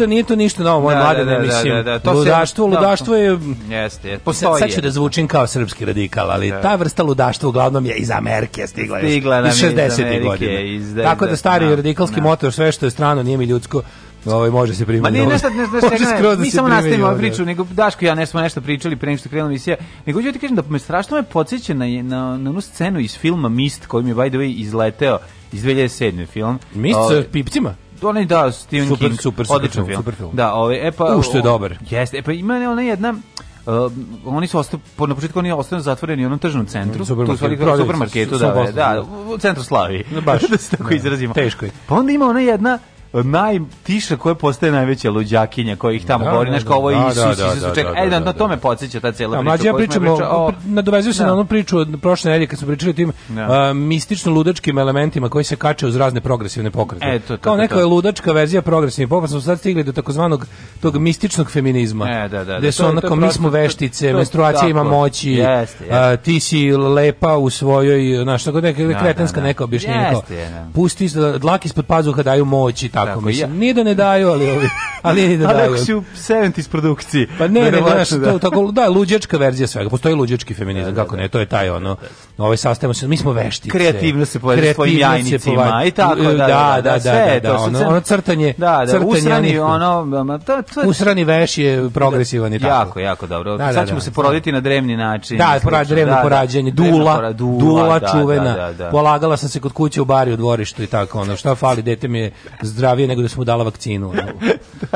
da nije to ništa novo, moje mlade, ne mislim. Ludaštvo, da. ludaštvo je... Jeste, Sad ću da zvučim kao srpski radikal, ali da. ta vrsta ludaštva uglavnom je iz Amerike stigla. Stigla nam iz 60. godina. Da, Tako da stari radikalski motor, sve što je strano, nije mi ljudsko, Ovaj može se primiti. Ma nije nešto nešto nešto. Ne, mi samo nastavimo ovu priču, nego Daško ja ne smo nešto pričali pre nego što krenula emisija. Nego hoću ti kažem da me strašno me podseća na na na onu scenu iz filma Mist koji mi je by the way izleteo iz 2007. film. Mist sa pipcima? oni da Stephen super, King, super, super, film. Super film. Da, ovaj e pa U što je dobar. Jeste, e pa ima ona jedna Uh, oni su ostali, po, na početku oni ostanu zatvoreni u onom tržnom centru, mm, Supermarket, tu stvari kao supermarketu, da, da, da, u centru Slavi, da, baš, da se tako ne, da. izrazimo. Teško je. Pa onda ima ona jedna najtiša koja postaje najveća luđakinja koja ih tamo da, govori, da, znaš da. kao ovo je Isus, da, da, Isus, čekaj, da, da, e, na tome podsjeća ta cijela priča. Ja pričamo, o... nadovezuju se na da. onu priču od prošle nedelje kad smo pričali o tim uh, mistično-ludačkim elementima koji se kače uz razne progresivne pokrete. E, to, to, kao to, neka je ludačka verzija progresivnih pokreta, smo sad stigli do takozvanog tog mističnog feminizma. E, da, da, gde su onako, mi smo veštice, menstruacija ima moći, ti si lepa u svojoj, znaš, tako neka kretenska neka objašnjenja. Pusti dlak ispod pazuha daju moći, kako tako, mislim. Ja. Nije da ne daju, ali ovi, ali ne da daju. Ali ako si u 70s produkciji. Pa ne, ne, ne, znaš, da. to, tako, da, luđačka verzija svega. Postoji luđački feminizam, da, da, kako ne, to je taj ono, ovaj sastavimo se, mi smo veštice. Kreativno se povede svojim jajnicima i tako, da, da, da, da, da, da, ono, ono crtanje, da, da, usrani, ono, to, to, usrani veš je progresivan i tako. Jako, jako dobro. Da, Sad ćemo se poroditi na drevni način. Da, pora, drevno porađenje, dula, dula čuvena. Polagala sam se kod kuće u bari u dvorištu i tako, ono, šta fali, dete mi je zdravo zdravije nego da sam mu dala vakcinu. da,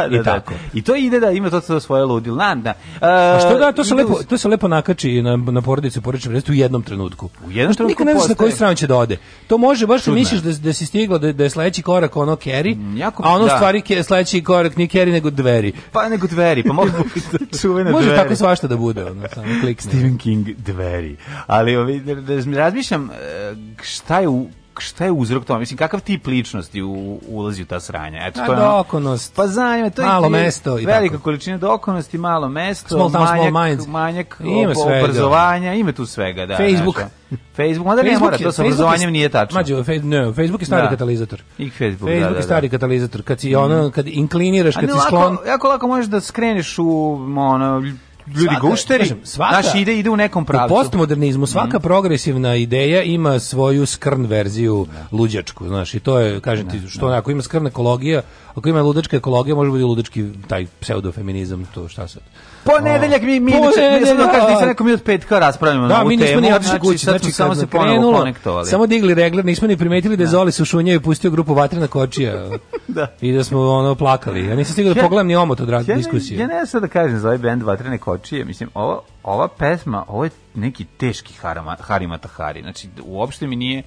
da, I da. tako. Da. I to ide da ima to, to svoje ludilo. Na, da. E, A što da, to se, lepo, to se lepo nakači na, na porodicu porodične predstavu u jednom trenutku. U jednom trenutku Nikad ne znaš na koju stranu će da ode. To može, baš Čudna. misliš da, da si stigla da, da je sledeći korak ono Kerry, mm, a ono da. stvari ke, sledeći korak ni Kerry nego dveri. Pa nego dveri, pa može čuvene može dveri. Može tako svašta da bude, ono, samo klik. Stephen King dveri. Ali ovi, da, da razmišljam e, šta je u šta je uzrok tome? Mislim, kakav tip ličnosti u, ulazi u ta sranja? Eto, to je dokonost. Pa zanima, to je malo mesto i velika tako. količina dokonosti, malo mesto, small town, manjak, small manjak ima svega. obrazovanja, ima tu svega. Da, Facebook. Naša. Facebook, onda ne mora, to sa obrazovanjem nije tačno. Mađo, fe, ne, Facebook je stari da. katalizator. I Facebook, Facebook da, da, je stari da. katalizator. Kad, si, mm. ono, kad inkliniraš, kad A ne, si sklon... Lako, jako lako možeš da skreniš u ono, ljudi gušteri, naš ide, ide u nekom pravcu. U postmodernizmu svaka mm. progresivna ideja ima svoju skrn verziju da. luđačku, znaš, i to je, kažem ti, da, što da. onako ima skrn ekologija, ako ima ludačka ekologija, može biti ludački taj pseudofeminizam, to šta sad. Ponedeljak mi mi nisam da kažem nisam nekom od petka raspravljamo da, na ovu mi nismo ni otišli kući, znači, znači samo se ponovo konektovali. Samo digli regler, nismo ni primetili da, da. Zoli sušunjao i pustio grupu Vatrena kočija. da. I da smo ono plakali. Ja nisam stigao da pogledam ni omot od rad diskusije. Ja ne, sad da kažem za ovaj bend Vatrene kočije, mislim ova ova pesma, ovo je neki teški harama, Harima Tahari. Znači uopšte mi nije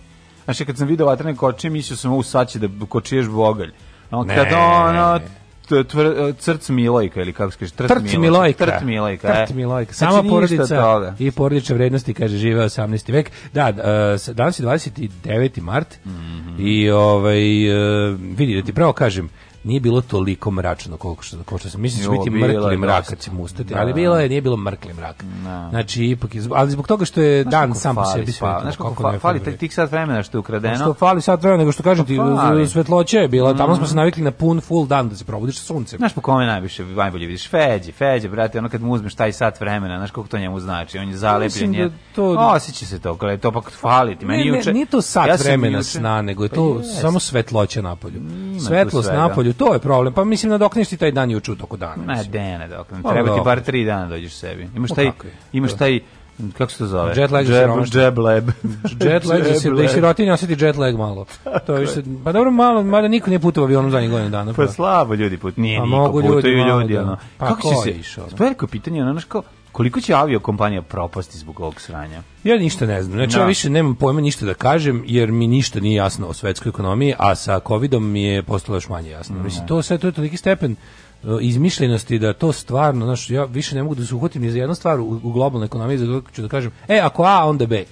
Znači kad sam video Vatrene kočije, mislio sam ovo sad će da kočiješ bogalj. On kad ono, e, Crc Milojka ili kako se kaže Trt, Trt Milojka Trt Milojka Trt Milojka e. sama znači, porodica i porodične vrednosti kaže žive 18. vek da uh, danas je 29. mart mm -hmm. i ovaj vidi da ti pravo kažem nije bilo toliko mračno koliko što, koliko što sam mislim da biti mrkli mrak kad ćemo ustati, da. ali bilo je, nije bilo mrkli mrak. Da. Znači, ipak, ali zbog toga što je znaš dan sam po sebi svetlo. Znaš kako, kako fali taj tih sat vremena što je pa ukradeno? Što fali sat vremena, nego što kažem ti, pa svetloća je bila, tamo smo mm. se navikli na pun full dan da se probudiš sa suncem. Znaš po kome najviše, najbolje vidiš, Feđi, Feđi, brate, ono kad mu uzmeš taj sat vremena, znaš koliko to njemu znači, on je zalepljen, da to... osjeća se to, kada je to pak fali ti, meni juče. Nije to sat vremena sna, nego je pa to samo svetloća napolju. Svetlost napolju, to je problem. Pa mislim da dokneš ti taj dan juče u toku dana. Ma de, nadoknadiš. Pa treba ti bar 3 dana da dođeš sebi. Imaš taj imaš taj kako se to zove? Jet lag jab, Jet lag, jet lag da se da sirotinja osjeti jet lag malo. To je se, pa dobro malo, mada niko nije putovao avionom zadnjih godina dana. Pa, pa slabo ljudi put, nije pa niko, mogu putuju ljudi, ljudi da- ono. Pa kako si se išao? Veliko pitanje, ono, znaš kao, Koliko će avio kompanija propasti zbog ovog sranja? Ja ništa ne znam. Znači, no. ja da. više nemam pojma ništa da kažem, jer mi ništa nije jasno o svetskoj ekonomiji, a sa covidom mi je postalo još manje jasno. Mm. Mislim, da. to sve, to je toliki stepen e, izmišljenosti da to stvarno, znaš, ja više ne mogu da se uhvatim ni za jednu stvar u, u globalnoj ekonomiji, za ću da kažem, e, ako A, onda B.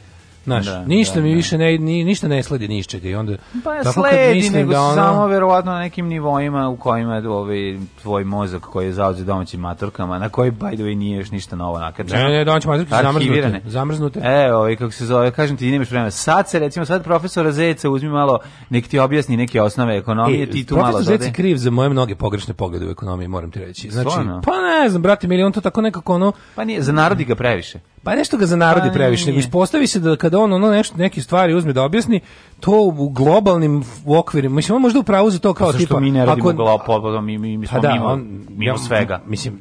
Znaš, da, ništa da, mi da. više ne, ni, ništa ne sledi ni čega i onda pa tako sledi, kad nego da ono... samo verovatno na nekim nivoima u kojima ovaj tvoj mozak koji je zauzet domaćim matorkama na koji by the way nije još ništa novo nakačeno. Ne, ne, domaće matorke zamrznute, zamrznute. E, ovaj kako se zove, kažem ti, nemaš vremena. Sad se recimo sad profesora Zeca uzmi malo nek ti objasni neke osnove ekonomije, e, ti tu malo Profesor Zec je kriv za moje mnoge pogrešne poglede u ekonomiji, moram ti reći. Znači, Svarno? pa ne znam, brate, on to tako nekako ono Pa nije, za narodi ga previše. Pa nešto ga za narodi pa previše, nego ispostavi se da kada on ono nešto, neke stvari uzme da objasni, to u globalnim okvirima, mislim, on možda upravo za to kao pa tipa... mi ne radimo ako, glavo pa, pa, mi, mi, mi smo da, mimo, on, mimo svega. Mislim,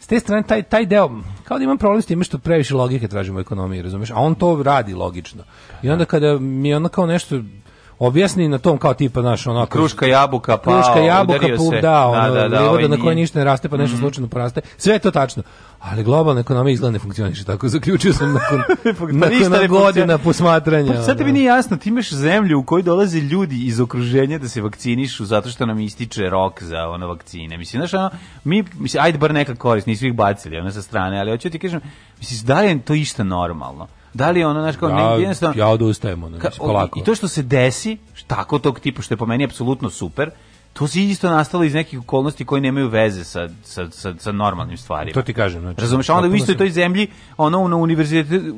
s te strane, taj, taj deo, kao da imam problem s time što previše logike tražimo u ekonomiji, razumeš? A on to radi logično. I onda da. kada mi ono kao nešto objasni na tom kao tipa naš ono kruška jabuka pa kruška jabuka pa da, ono, da, da, da ovaj na kojoj ništa ne raste pa nešto mm slučajno poraste. Sve je to tačno. Ali globalna ekonomija izgleda ne funkcioniše, tako zaključio sam nakon, pa nakon godina posmatranja. Pa, sad tebi nije jasno, ti imaš zemlju u kojoj dolaze ljudi iz okruženja da se vakcinišu zato što nam ističe rok za ono vakcine. Mislim, znaš, ono, mi, mislim, ajde bar neka korist, nisu ih bacili, ona sa strane, ali hoću ti kažem, mislim, da li je to isto normalno? Da li ono, znaš, kao, ja, ne, jednostavno... Ja odustajem, ono, ka, I to što se desi, tako tog tipa, što je po meni apsolutno super, to se isto nastalo iz nekih okolnosti koji nemaju veze sa, sa, sa, sa normalnim stvarima. To ti kažem. Znači, Razumeš, onda u istoj toj zemlji, ono na univerzitetu,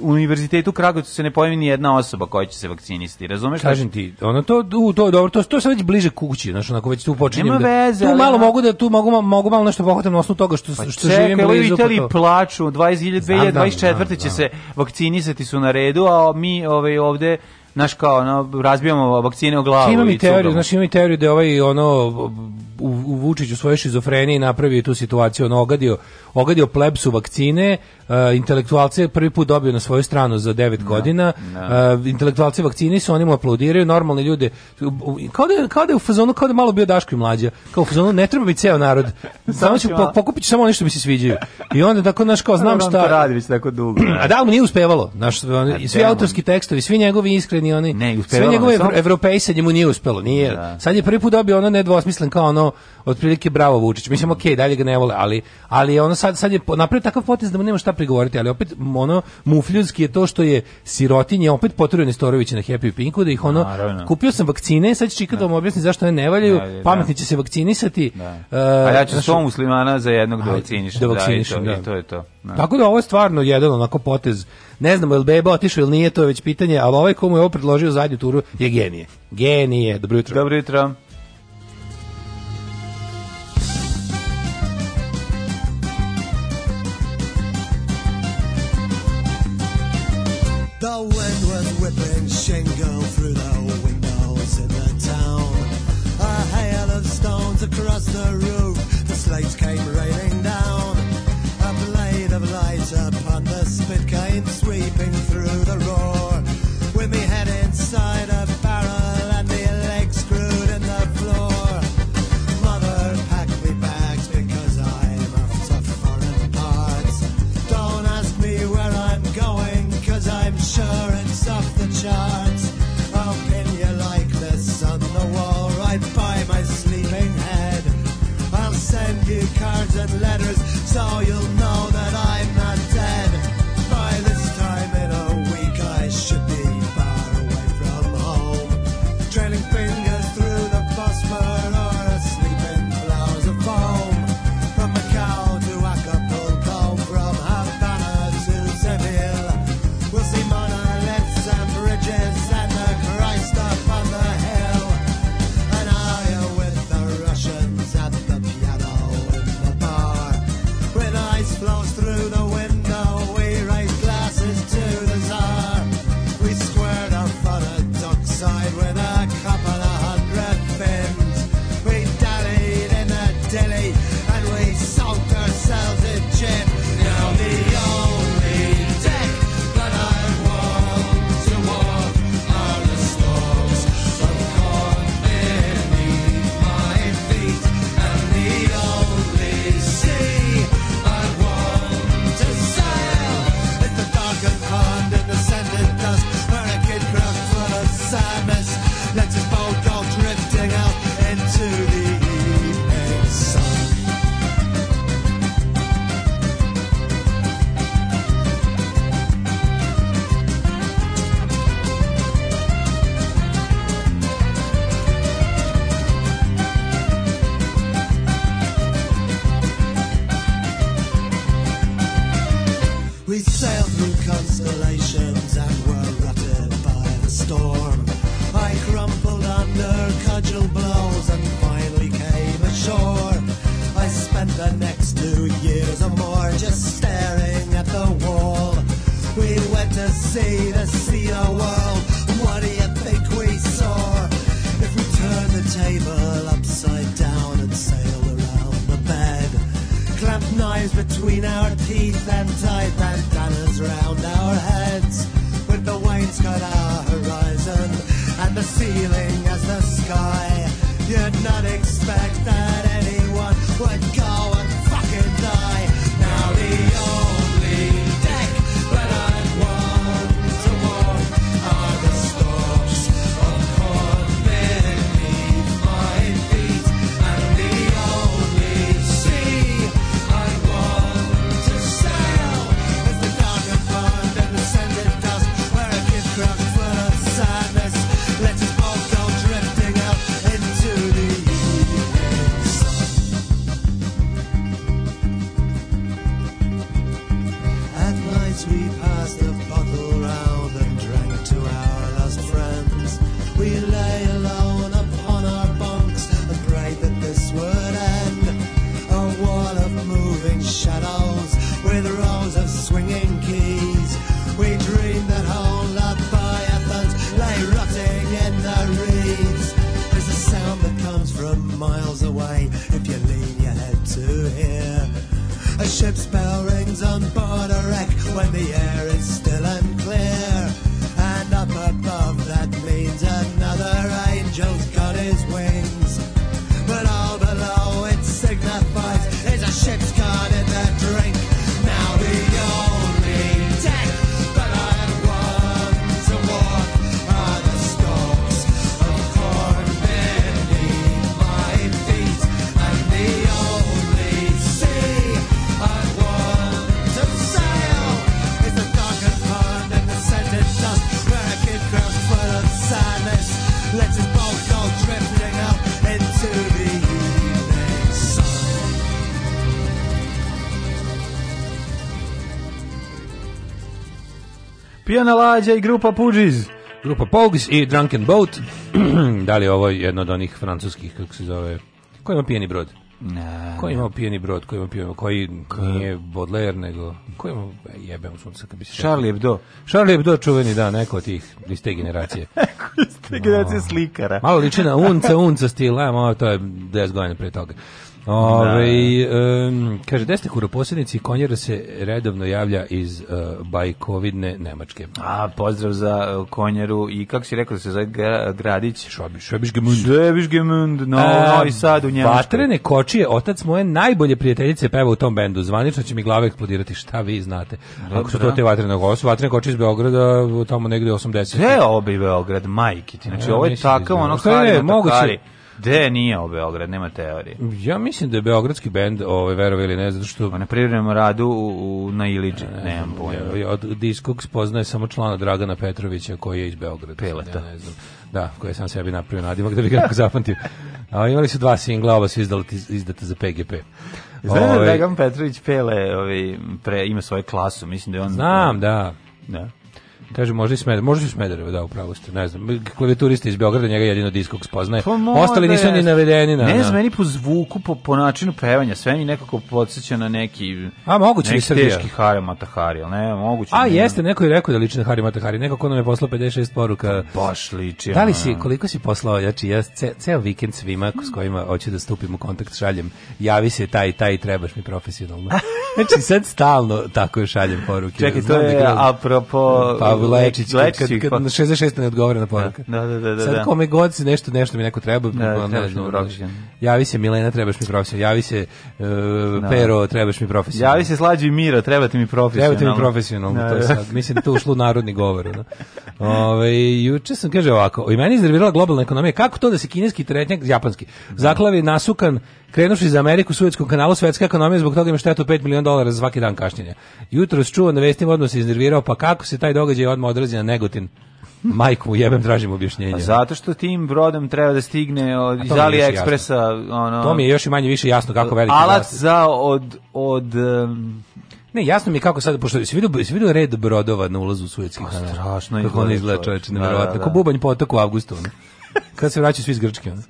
univerzitetu Kragovicu se ne pojavi ni jedna osoba koja će se vakcinisati, razumeš? Kažem ti, ono to, u, to, dobro, to, to sam već bliže kući, znači onako već tu počinjem. Nema da- veze. Da, tu malo ali, mogu da, tu mogu, mogu malo nešto pohotem na osnovu toga što, pa što čekaj, živim blizu. Čekaj, pa u plaču, 2024. će se vakcinisati su na redu, a mi ovaj, ovde znaš kao ono razbijamo vakcine o glavu Ima i teoriju znaš imam i teoriju da ovaj ono u, u Vučiću svoje šizofrenije napravio tu situaciju on ogadio ogadio plebsu vakcine uh, intelektualce prvi put dobio na svoju stranu za 9 no, da, godina no. Da. Uh, e, intelektualci vakcini su oni mu aplaudiraju normalni ljude kao da, kao da je u fazonu kao da malo bio Daško i mlađa kao u fazonu ne treba biti ceo narod samo ću po, pokupiti samo ono što mi se sviđaju i onda tako naš kao znam da šta Radilić tako dugo a da mu nije uspevalo naš svi autorski tekstovi svi njegovi iskreni ni onaj ne, sve njegove evro, evropejsanje mu nije uspelo, nije. Da. Sad je prvi put dobio ono nedvosmislen kao ono otprilike bravo Vučić. Mislim mm. okej, okay, dalje ga ne vole, ali ali ono sad sad je napravio takav potez da mu nema šta prigovoriti, ali opet ono mufljunski je to što je sirotinje opet poturio Nestorovića na Happy Pinku da ih ono Naravno. kupio sam vakcine, sad će čekati da, da mu objasni zašto ne ne valjaju, da, da, da, pametni će se vakcinisati. Da. E, A ja ću svom muslimana za jednog da vakcinišem. Da, vakcinišem, da. I to je to. Da. Tako da ovo je stvarno jedan onako potez. Ne znamo je li beba otišao ili nije, to je već pitanje, ali ovaj komu je ovo predložio zadnju turu je genije. Genije, dobro jutro. Dobro jutro. The wind was whipping shingle through the windows in the town. A hail of stones across the roof. The slates came raining. Pijana lađa i grupa Puđiz. Grupa Pogues i Drunken Boat. da li je ovo jedno od onih francuskih, kako se zove, koji ima pijeni brod? Ne. Ko ima pijeni brod, ko ima pijeni, koji nije Baudelaire, nego ko ima e, jebemo sunce kad bi se. Charlie Hebdo. Charlie Hebdo čuveni da neko od tih iz te generacije. iz te generacije no. slikara. Malo liči na unca, unca stila, ajmo, to je 10 godina pre toga. Ove, um, kaže, desne kuroposednici konjera se redovno javlja iz uh, bajkovidne Nemačke. A, pozdrav za e, konjeru i kako si rekao da se zove Gradić? Šobiš, Šobiš Gemund. Šobiš Gemund, no, A, no i sad u Njemačkoj. Vatrene kočije, otac moje najbolje prijateljice peva u tom bendu. Zvanično će mi glava eksplodirati, šta vi znate. Dobro. Ako su to te vatrene kočije, su vatrene kočije iz Beograda, tamo negde 80. Sve obi Beograd, majki ti. Znači, ovo je takav, da- ono, kari, ne, moguće, Gde nije o Beograd, nema teorije. Ja mislim da je beogradski bend, ovaj verovali ne, zato što pa na privremenom radu u, u na Iliđi, ne, nemam pojma. Od diskog spoznaje samo člana Dragana Petrovića koji je iz Beograda. Peleta. Ne, ne znam. Da, koji je sam sebi napravio nadimak da bi ga kako zapamtio. A imali su dva singla, oba su izdali, izdata za PGP. Znaš da ovaj- Dragan Petrović Pele ovi, ovaj, pre, ima svoju klasu, mislim da je on... Znam, da. Da. Kaže, možda i Smederevo, možda i Smederevo, da, upravo ste, ne znam. Klavijaturista iz Beograda, njega jedino diskog spoznaje. Pa Ostali nisu ni navedeni na... Ne znam, na. meni po zvuku, po, po načinu pevanja, sve mi nekako podseća na neki... A, moguće neki Srbija. teški Hari Matahari, ne, moguće. A, da ne, jeste, neko je rekao da liči na Hari Matahari, nekako nam je poslao 56 poruka. Baš liči. Da li si, koliko si poslao, znači, ja ce, ceo vikend svima s kojima hoće da stupimo u kontakt šaljem, javi se taj, taj, trebaš mi profesionalno. Znači, sad stalno tako šaljem poruke. Čekaj, to da je apropo... Pa, Lečić, Lečić kad, kad, kad 66 pa- ne odgovara na poruke. Da, da, da, da. Sad da. kome god se nešto, nešto mi neko treba, da, pa ne znam. Javi se Milena, trebaš mi profesor. Javi se uh, da. Pero, trebaš mi profesor. Javi se Slađi Mira, treba ti mi profesor. Treba ti mi profesionalno, da, to je da. sad. Mislim da to ušlo narodni govor. Da. Ove, juče sam kaže ovako, i meni iznervirala globalna ekonomija. Kako to da se kineski teretnjak, japanski, da. zaklavi nasukan Krenuši za Ameriku Suetskom kanala, svetska ekonomija zbog toga ima štetu 5 miliona dolara za svaki dan kašnjenja. Jutro čuo na vestim odmah se iznervirao, pa kako se taj događaj odmah odrazi na Negotin? Majku mu jebem, tražim objašnjenje. A pa zato što tim brodom treba da stigne od iz Aliexpressa, ono. To mi je još i manje više jasno kako veliki alat vlasti. za od od um... Ne, jasno mi kako sad, pošto si vidio, si vidio red brodova na ulazu u Suetski pa kanal. Strašno je. Kako on izgleda čoveče, nevjerovatno. Da, da, da. Ko da. bubanj potok u avgustu. Ono. Kad se vraćaju svi iz Grčke. Ono.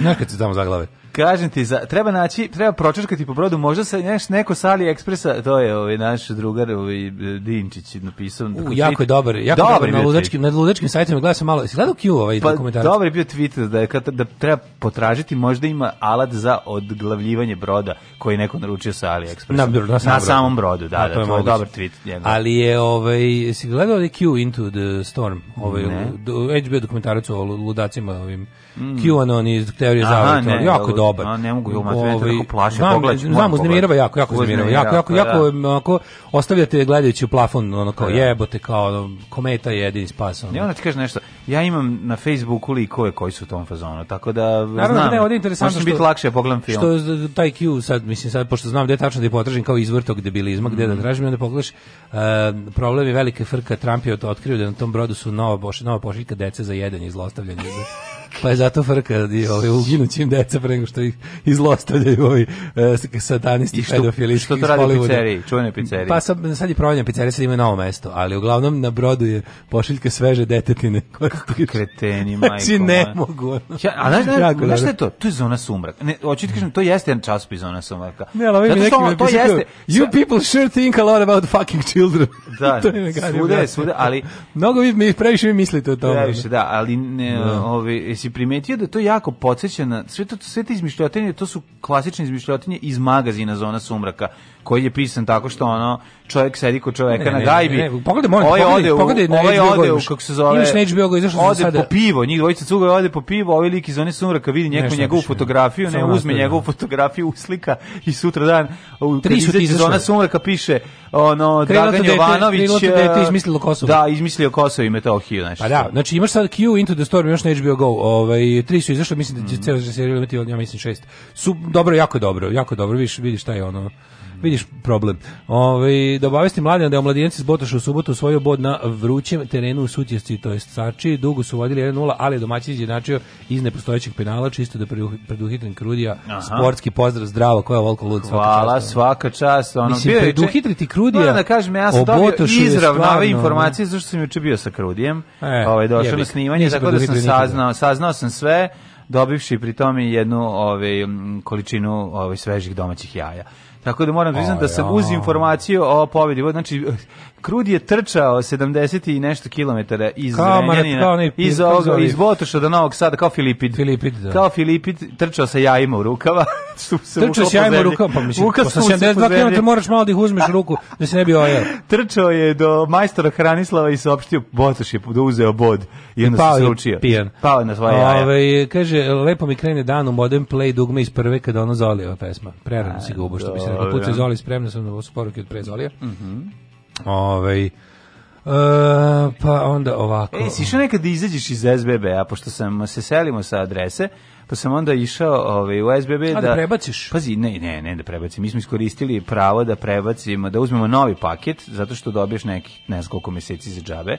Znaš kad se tamo zaglave. Kažem ti, za, treba naći, treba pročeškati po brodu, možda se neš, neko sa AliExpressa, to je ovaj, naš drugar ovaj, Dinčić napisao. U, jako je dobar, jako dobar, na, ludačkim, na ludačkim sajtima, gledao sam malo, jesi gledao Q ovaj pa, dokumentarac? Dobar je bio tweet da, je, da treba potražiti, možda ima alat za odglavljivanje broda koji je neko naručio sa AliExpressa. Na, na, samom, na samom brodu, da, A, da, to je, je dobar tweet. Njegov. Ali je, ovaj, si gledao je Q Into the Storm, ovaj, ne. do, HBO dokumentarac o ludacima, ovim, mm. QAnon iz teorije zavljata, jako je dobar. A ne mogu ju ovaj, tako plaše, pogledaj. Znam, uznemirava jako, jako uznemirava, jako, jako, jako, jako da. ostavljate gledajući u plafon, ono kao da. jebote, kao kometa je jedini spas. Ne, ona ti kaže nešto. Ja imam na Facebooku likove koji su u tom fazonu, tako da Naravno, da znam. Naravno, interesantno što biti lakše pogledam film. Što taj Q sad, mislim sad, pošto znam gde tačno da je potražim kao izvor tog debilizma, gde da mhm. tražim, onda pogledaš, problem je velike frka, Trump je otkrio da na tom brodu su nova, boš, nova pošiljka dece za jedanje i zlostavljanje. Pa je zato frka i da ovaj, uginući im deca pre nego što ih izlostavljaju ovi ovaj, satanisti I što, pedofili. Što to radi pizzeriji, čuvene pizzeriji? Pa sad, sad je promenjena pizzerija, sad ima novo mesto, ali uglavnom na brodu je pošiljka sveže detetine. Kako kreteni, majko. Znači ne mogu. Ja, a znaš, znaš, znaš šta je to? To je zona sumrak. Ne, oči ti kažem, to jeste jedan čas časopis zona sumraka. Ne, ali mi neki to jeste. You people sure think a lot about fucking children. Da, to je svuda je, ali... Mnogo vi, previše vi mislite o tome. Previše, da, ali ne, da. ovi, si primetio da to jako podsjeća na sve to sve te izmišljotine, to su klasične izmišljotine iz magazina Zona sumraka, koji je pisan tako što ono čovjek sedi kod čoveka ne, na gajbi. pogledaj, molim, ovaj pogledaj, ode, pogledaj, na ovaj ode, u, kako se zove. Imaš na HBO go izašao ode po pivo, njih dvojica cuga ode po pivo, ovaj lik iz Zone sumraka vidi neku njegovu fotografiju, ne uzme njegovu fotografiju, uslika i sutra dan u Zona sumraka piše ono Dragan Jovanović da je da izmislio Kosovo. Da, izmislio Kosovo i Metohiju, znači. Pa da, znači imaš sad Q into the storm, još na HBO go Ovaj tri su izašle, mislim da će mm -hmm. ceo serija imati ja mislim šest. Su dobro, jako dobro, jako dobro, vidiš, vidiš šta je ono vidiš problem. Ovaj da obavesti mladen da je omladinac iz Botoša u subotu osvojio bod na vrućem terenu u Sutjesci, to jest Sači, dugo su vodili 1:0, ali domaćin izjednačio iz nepostojećeg penala čisto da preduhitren Krudija. Aha. Sportski pozdrav zdravo, koja volko lud svaka Hvala, čast, svaka čast. Ono Mislim, bio preduhitriti Krudija. Da kažem ja sam dobio izravno ove informacije zašto sam juče bio sa Krudijem. E, ovaj došao na snimanje, tako da sam saznao, saznao sam sve dobivši pri tome jednu ovaj količinu ovaj svežih domaćih jaja. Tako da moram da priznati da sam uz informaciju o pobedi, znači Krudi je trčao 70 i nešto kilometara iz kao Renjanina, kao ne, iz, ovoga, iz Botoša do Novog Sada, kao Filipid. Filipid da. Kao Filipid trčao sa jajima u rukava. trčao sa jajima u rukava, pa mislim, Vuka sa 72 km moraš malo da ih uzmeš u ruku, da se ne bi ojao. trčao je do majstora Hranislava i saopštio, Botoš je da uzeo bod i onda I pao se sručio. Pijan. Pao je na svoje jaja. Ove, kaže, lepo mi krene dan u modem play dugme iz prve kada ono Zolijeva pesma. Prerano si ga ubo, što bi se rekao, puca Zoli, spremno sam na ovu od pre Zolija. Mhm. Mm Ovaj Uh, pa onda ovako. E, si išao nekad da izađeš iz SBB-a, pošto sam, se selimo sa adrese, pa sam onda išao ovaj, u SBB da... A da prebaciš? Pazi, ne, ne, ne da prebacim. Mi smo iskoristili pravo da prebacimo, da uzmemo novi paket, zato što dobiješ nekih, ne meseci za džabe.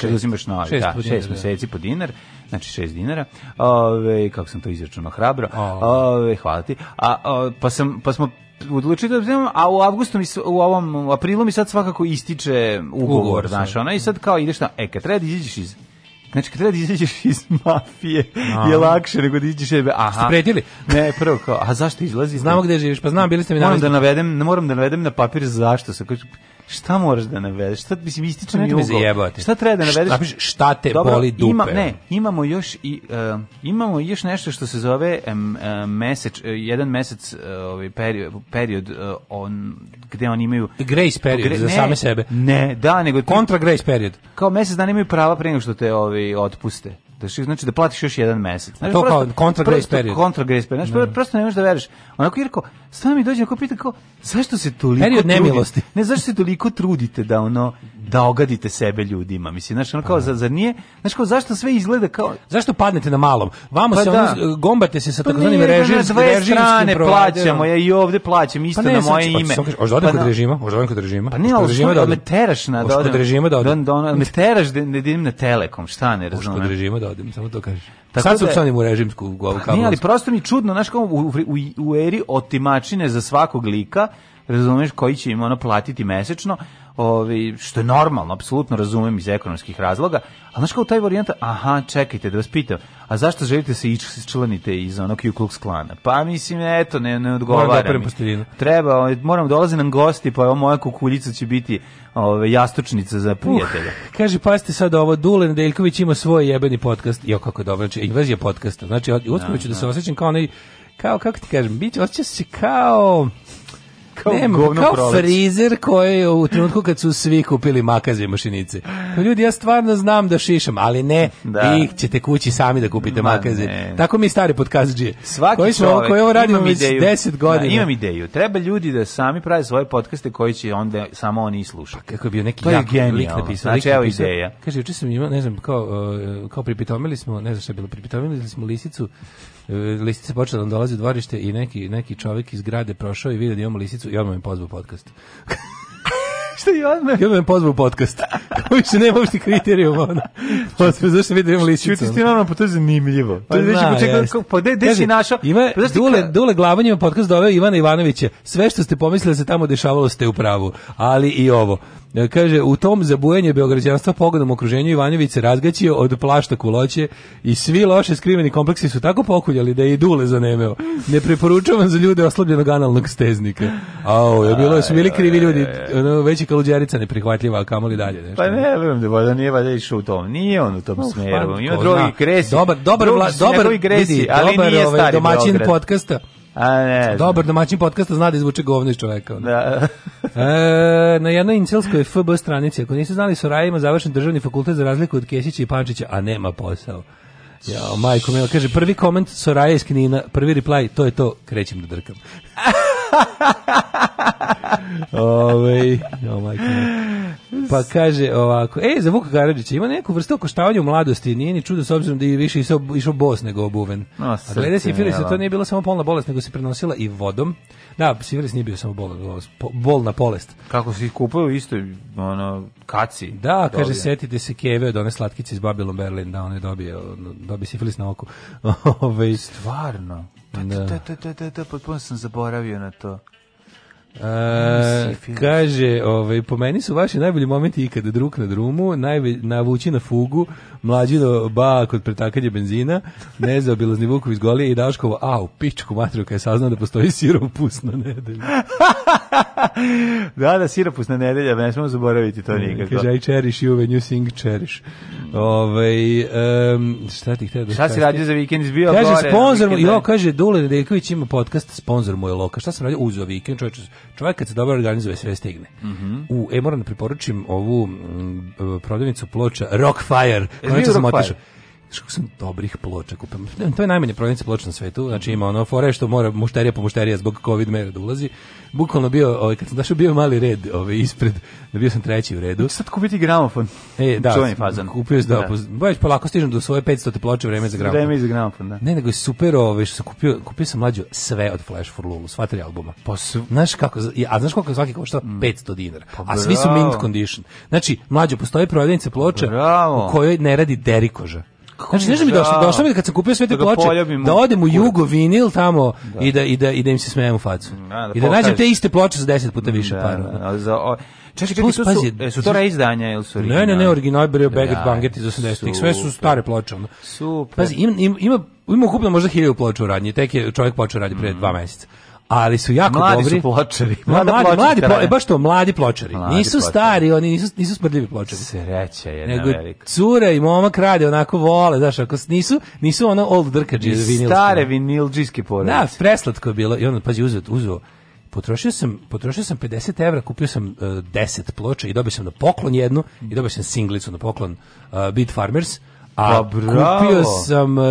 Kad uzimaš novi, šest da, po meseci po dinar, znači 6 dinara. Ove, kako sam to izračunao hrabro. Ove, hvala ti. A, a, pa, sam, pa smo odlučili da uzimam, a u avgustu mi u ovom u aprilu mi sad svakako ističe ugovor, ugovor znaš, ona i sad kao ideš na e kad treba da izađeš iz Znači, kad treba da izađeš iz mafije, a. je lakše nego da izađeš iz... Aha. Ste predili? Ne, prvo kao, a zašto izlazi? Znamo gde živiš, pa znam, bili ste mi navezni. Moram da navedem, moram da navedem na papir zašto sa se... Šta moraš da navedeš? Šta mislim ističe mi ugo? Šta treba da navedeš? Napiš šta te Dobro, boli dupe. Ima, ne, imamo još i uh, imamo još nešto što se zove um, uh, mesec, uh, jedan mesec ovaj period period on gde oni imaju grace period gre, za ne, same sebe. Ne, da, nego kontra grace period. Kao mesec da nemaju prava pre nego što te ovi ovaj, otpuste. Da što znači da platiš još jedan mesec. Znači, to prosto, kao kontra grace period. Kontra grace period. Znači, no. Da. prosto ne možeš da veruješ. Onako rekao, Stvarno mi dođe ako pita kao, zašto se toliko Meri od nemilosti. Trudite, ne, zašto se toliko trudite da ono, da ogadite sebe ljudima? Mislim, znaš, ono kao, za, zar nije, znaš kao, zašto sve izgleda kao... Pa, zašto padnete na malom? Vamo pa se, da. ono, gombate se sa pa takozvanim pa režimskim, režimskim strane plaćamo, ja i ovde plaćam isto pa ne, na moje sam, ime. Pa da hoćeš da odem kod režima? Hoćeš kod režima? Pa ne, kod režima da me teraš na da odem. Kod režima da odem. Da, da, me teraš da ne idem na Telekom, šta ne razumem. Kod režima da odem, samo to kažeš. Tako Sad da se u režimsku govu pa, Nije, ali prosto mi čudno, znaš kao u, u, u eri otimačine za svakog lika, razumeš koji će im ono platiti mesečno, ovaj, što je normalno, apsolutno razumem iz ekonomskih razloga, ali znaš kao taj varijanta, aha, čekajte da vas pitam, a zašto želite da se iščlanite iz onog Ku Klux Klana? Pa mislim, eto, ne, ne da odgovara mi. Treba, ovaj, moram, dolaze nam gosti, pa evo moja kukuljica će biti ove, ovaj, jastočnica za uh, prijatelja. Uh, kaže, pazite sad ovo, Dule Nedeljković ima svoj jebeni podcast, jo kako je dobro, znači, invazija podcasta, znači, uskoro da, ću da, da se osjećam kao onaj, kao, kako ti kažem, bit, osjeća se kao kao Nema, govno kao proleć. frizer koji je u trenutku kad su svi kupili makaze mašinice. Ljudi, ja stvarno znam da šišam, ali ne, da. vi ćete kući sami da kupite Ma, makaze. Ne. Tako mi stari podkazđije. Svaki koji smo, čovjek, koji ovo radimo već 10 da, godina. Da, imam ideju. Treba ljudi da sami prave svoje podcaste koji će onda samo oni slušati. Pa kako je bio neki to jak je lik napisao. Znači, evo ideja. Kaže, juče sam imao, ne znam, kao, e, kao pripitomili smo, ne znam šta je bilo, pripitomili smo lisicu E, lisica počela da dolazi u dvorište i neki, neki čovjek iz grade prošao i vidio da imamo lisicu i odmah me pozvao podcast. Šta i odmah? I odmah me pozvao u podcast. Više nema uopšte kriterijuma. Ono. Pozvao, zašto vidim da imam lisicu? Čuti ti ono, pa to je zanimljivo. Pa to je već znači, počekao, pa de gde si našao? Ima, pa dule, ka... dule glavanjem je podcast doveo Ivana Ivanovića. Sve što ste pomislili da se tamo dešavalo ste u pravu. Ali i ovo. E, kaže, u tom zabujanju beograđanstva pogodom okruženju Ivanović se razgaćio od plašta kuloće i svi loše skriveni kompleksi su tako pokuljali da je i dule zanemeo. Ne preporučavam za ljude oslabljenog analnog steznika. Au, je bilo, su bili krivi ljudi, ono, veći kaluđarica neprihvatljiva, a kamoli dalje. Nešto. Pa ne, verujem da voda nije valjda išao u tom, nije on u tom Uf, smeru, pa, ima drugi kresi. Dobar, dobar, dobar, dobar, vidi, ali dobar, nije ovaj, domaćin Beograd. podcasta A ne. Dobar domaćin podcasta zna da izvuče govno iz čoveka. Da. e, na jednoj incelskoj FB stranici, ako niste znali, Soraja ima završen državni fakultet za razliku od Kesića i Pančića, a nema posao. Ja, majko mi, kaže, prvi koment Soraja iz Knina, prvi reply, to je to, krećem da drkam. Ove, oh my God. Pa kaže ovako, ej, za Vuka Karadžića ima neku vrstu okoštavanja u mladosti, nije ni čudo s obzirom da je više išao, išao bos nego obuven. No, A glede sifilisa, to da? nije bila samo polna bolest, nego se prenosila i vodom. Da, sifilis nije bio samo bolna, bolna polest. Kako se ih kupaju isto, ono, kaci. Da, dobije. kaže, setite se keve od one slatkice iz Babylon Berlin, da on je dobio, sifilis na oku. Ove, Stvarno? Da. da. Da, da, da, da, Potpuno sam zaboravio na to. E, kaže, ovaj, po meni su vaši najbolji momenti ikada drug na drumu, najbolj, navući na fugu, mlađi do ba kod pretakanja benzina, ne za obilazni iz Golije i Daškovo, a u pičku matru kada je saznao da postoji siropus na nedelju. da, da, siropus na nedelja, ne smemo zaboraviti to e, nikako. Kaže, I cherish you when you sing cherish. Ovaj um, šta ti htio da Šta si radio za vikend izbio kaže, gore? Kaže, sponsor mu, jo, kaže, Dule Nedeljković ima podcast, sponsor mu loka. Šta sam radio? Uzo vikend, čovječe, Čovjek kad se dobro organizuje sve stigne. Mm -hmm. U e moram da preporučim ovu m, mm, prodavnicu ploča Rockfire. Konačno sam otišao kako sam dobrih ploča kupim. To je najmanje prodavnica ploča na svetu. Znači ima ono fore što mora mušterija po mušterija zbog covid mera da ulazi. Bukvalno bio, ovaj kad sam došao bio mali red, ovaj ispred, da bio sam treći u redu. Sad kupiti gramofon. E, da. Čuveni fazan. Kupio sam da, da. baš polako stižem do svoje 500 ploče vreme za gramofon. Vreme za gramofon, da. Ne, nego je super, ovaj što sam kupio, kupio sam mlađu sve od Flash for Lulu, sva tri albuma. Pa su... Znaš kako, a znaš koliko svaki košta? Mm. 500 dinara. Pa, a svi su mint condition. Znači, mlađo postoji prodavnica ploča u kojoj ne radi derikoža. Kako znači, mi da došlo, došlo mi da kad sam kupio sve te da ploče, da odem u Jugo vinil tamo da. I, da, i, da, i da im se smijem u facu. Da, da I da nađem te iste ploče za 10 puta više da, para. Da, da, za, o... Čekaj, čekaj, Plus, pazi, su, e, su to reizdanja ili su originalne? Ne, ne, ne, original je bio Beggar da. Banget iz 80-ih, sve su stare ploče. Onda. Super. Pazi, im, im, ima, ima kupno možda hiljaju ploča u radnji, tek je čovjek počeo raditi pre mhm. dva meseca ali su jako mladi dobri. Mladi su pločari. Mladi, mladi, mladi plo, baš to, mladi pločari. Mladi nisu pločari. stari, oni nisu, nisu smrdljivi pločari. Sreća je Nego velika. cura i momak rade onako vole, znaš, ako nisu, nisu ono old drkađe. Stare vinilđijske porodice. Da, preslatko je bilo. I onda, pazi, uzeo, uzeo potrošio sam potrošio sam 50 evra, kupio sam uh, e, 10 ploča i dobio sam na poklon jednu i dobio sam singlicu na poklon uh, Beat Farmers. A pa kupio sam uh,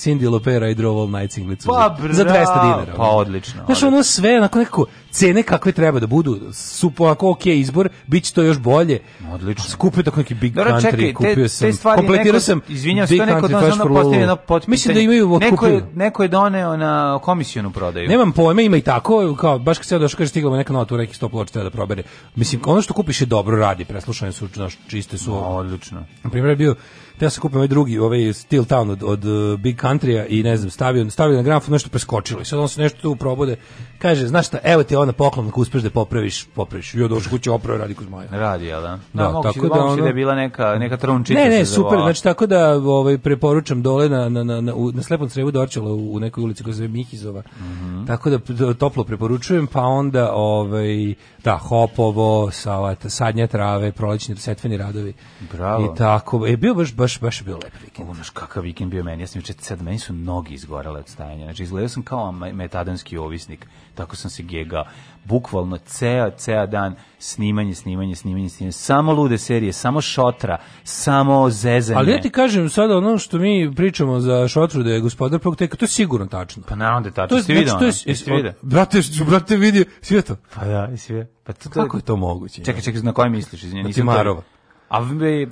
Cindy Lopera i Draw All Night singlicu pa za 200 dinara. Pa odlično. Znaš, ono sve, onako nekako, cene kakve treba da budu, su po ako ok izbor, bit će to još bolje. Odlično. Skupio tako neki Big Dobro, Country, čekaj, kupio te, sam, te stvari kompletirao neko, sam izvinjam, Big neko Country da Flash da for Lulu. Mislim da imaju neko, kupio. Je, neko je doneo na komisijonu prodaju. Nemam pojma, ima i tako, kao, baš kad se došao, kaže, stigla me neka nova tura, neki stop loč treba da probere. Mislim, ono što kupiš je dobro radi, preslušanje su, znaš, čiste su. No, odlično. Na primjer, bio teo sam kupiti ovaj drugi, ovaj Steel Town od, od eh, Big Countrya i ne znam, stavio, stavio na gramofon, nešto preskočilo i sad on se nešto tu probode. Kaže, znaš šta, evo ti ona poklon ako uspeš da popraviš, popraviš. Jo, došao kući opravo radi kod Maja. Radi, jel da? Da, da tako da, da ono, da je bila neka, neka trunčica. Ne, ne, super, znači tako da ovaj, preporučam dole na, na, na, na, na Slepom crevu Dorčela u, u nekoj ulici koja se zove Mihizova. Mm -hmm. Tako da toplo preporučujem, pa onda ovaj, da, Hopovo, savat, sadnja trave, prolećni setveni radovi. Bravo. I tako, je bio baš, baš baš, baš je bio lep vikend. Unoš, kakav vikend bio meni, ja sam juče, sad meni su nogi izgorele od stajanja, znači izgledao sam kao metadonski ovisnik, tako sam se gega bukvalno ceo, ceo dan snimanje, snimanje, snimanje, snimanje, samo lude serije, samo šotra, samo zezanje. Ali ja ti kažem sada ono što mi pričamo za šotru da je gospodar Prokteka, to je sigurno tačno. Pa naravno da je tačno, jesi vidio znači, da ono, jesi vidio? Da? Brate, brate vidio, svi je to? Pa da, svi je. Pa to, Kako je to moguće? Čekaj, čekaj, na koje misliš? Izvinjeni, nisam Marova. A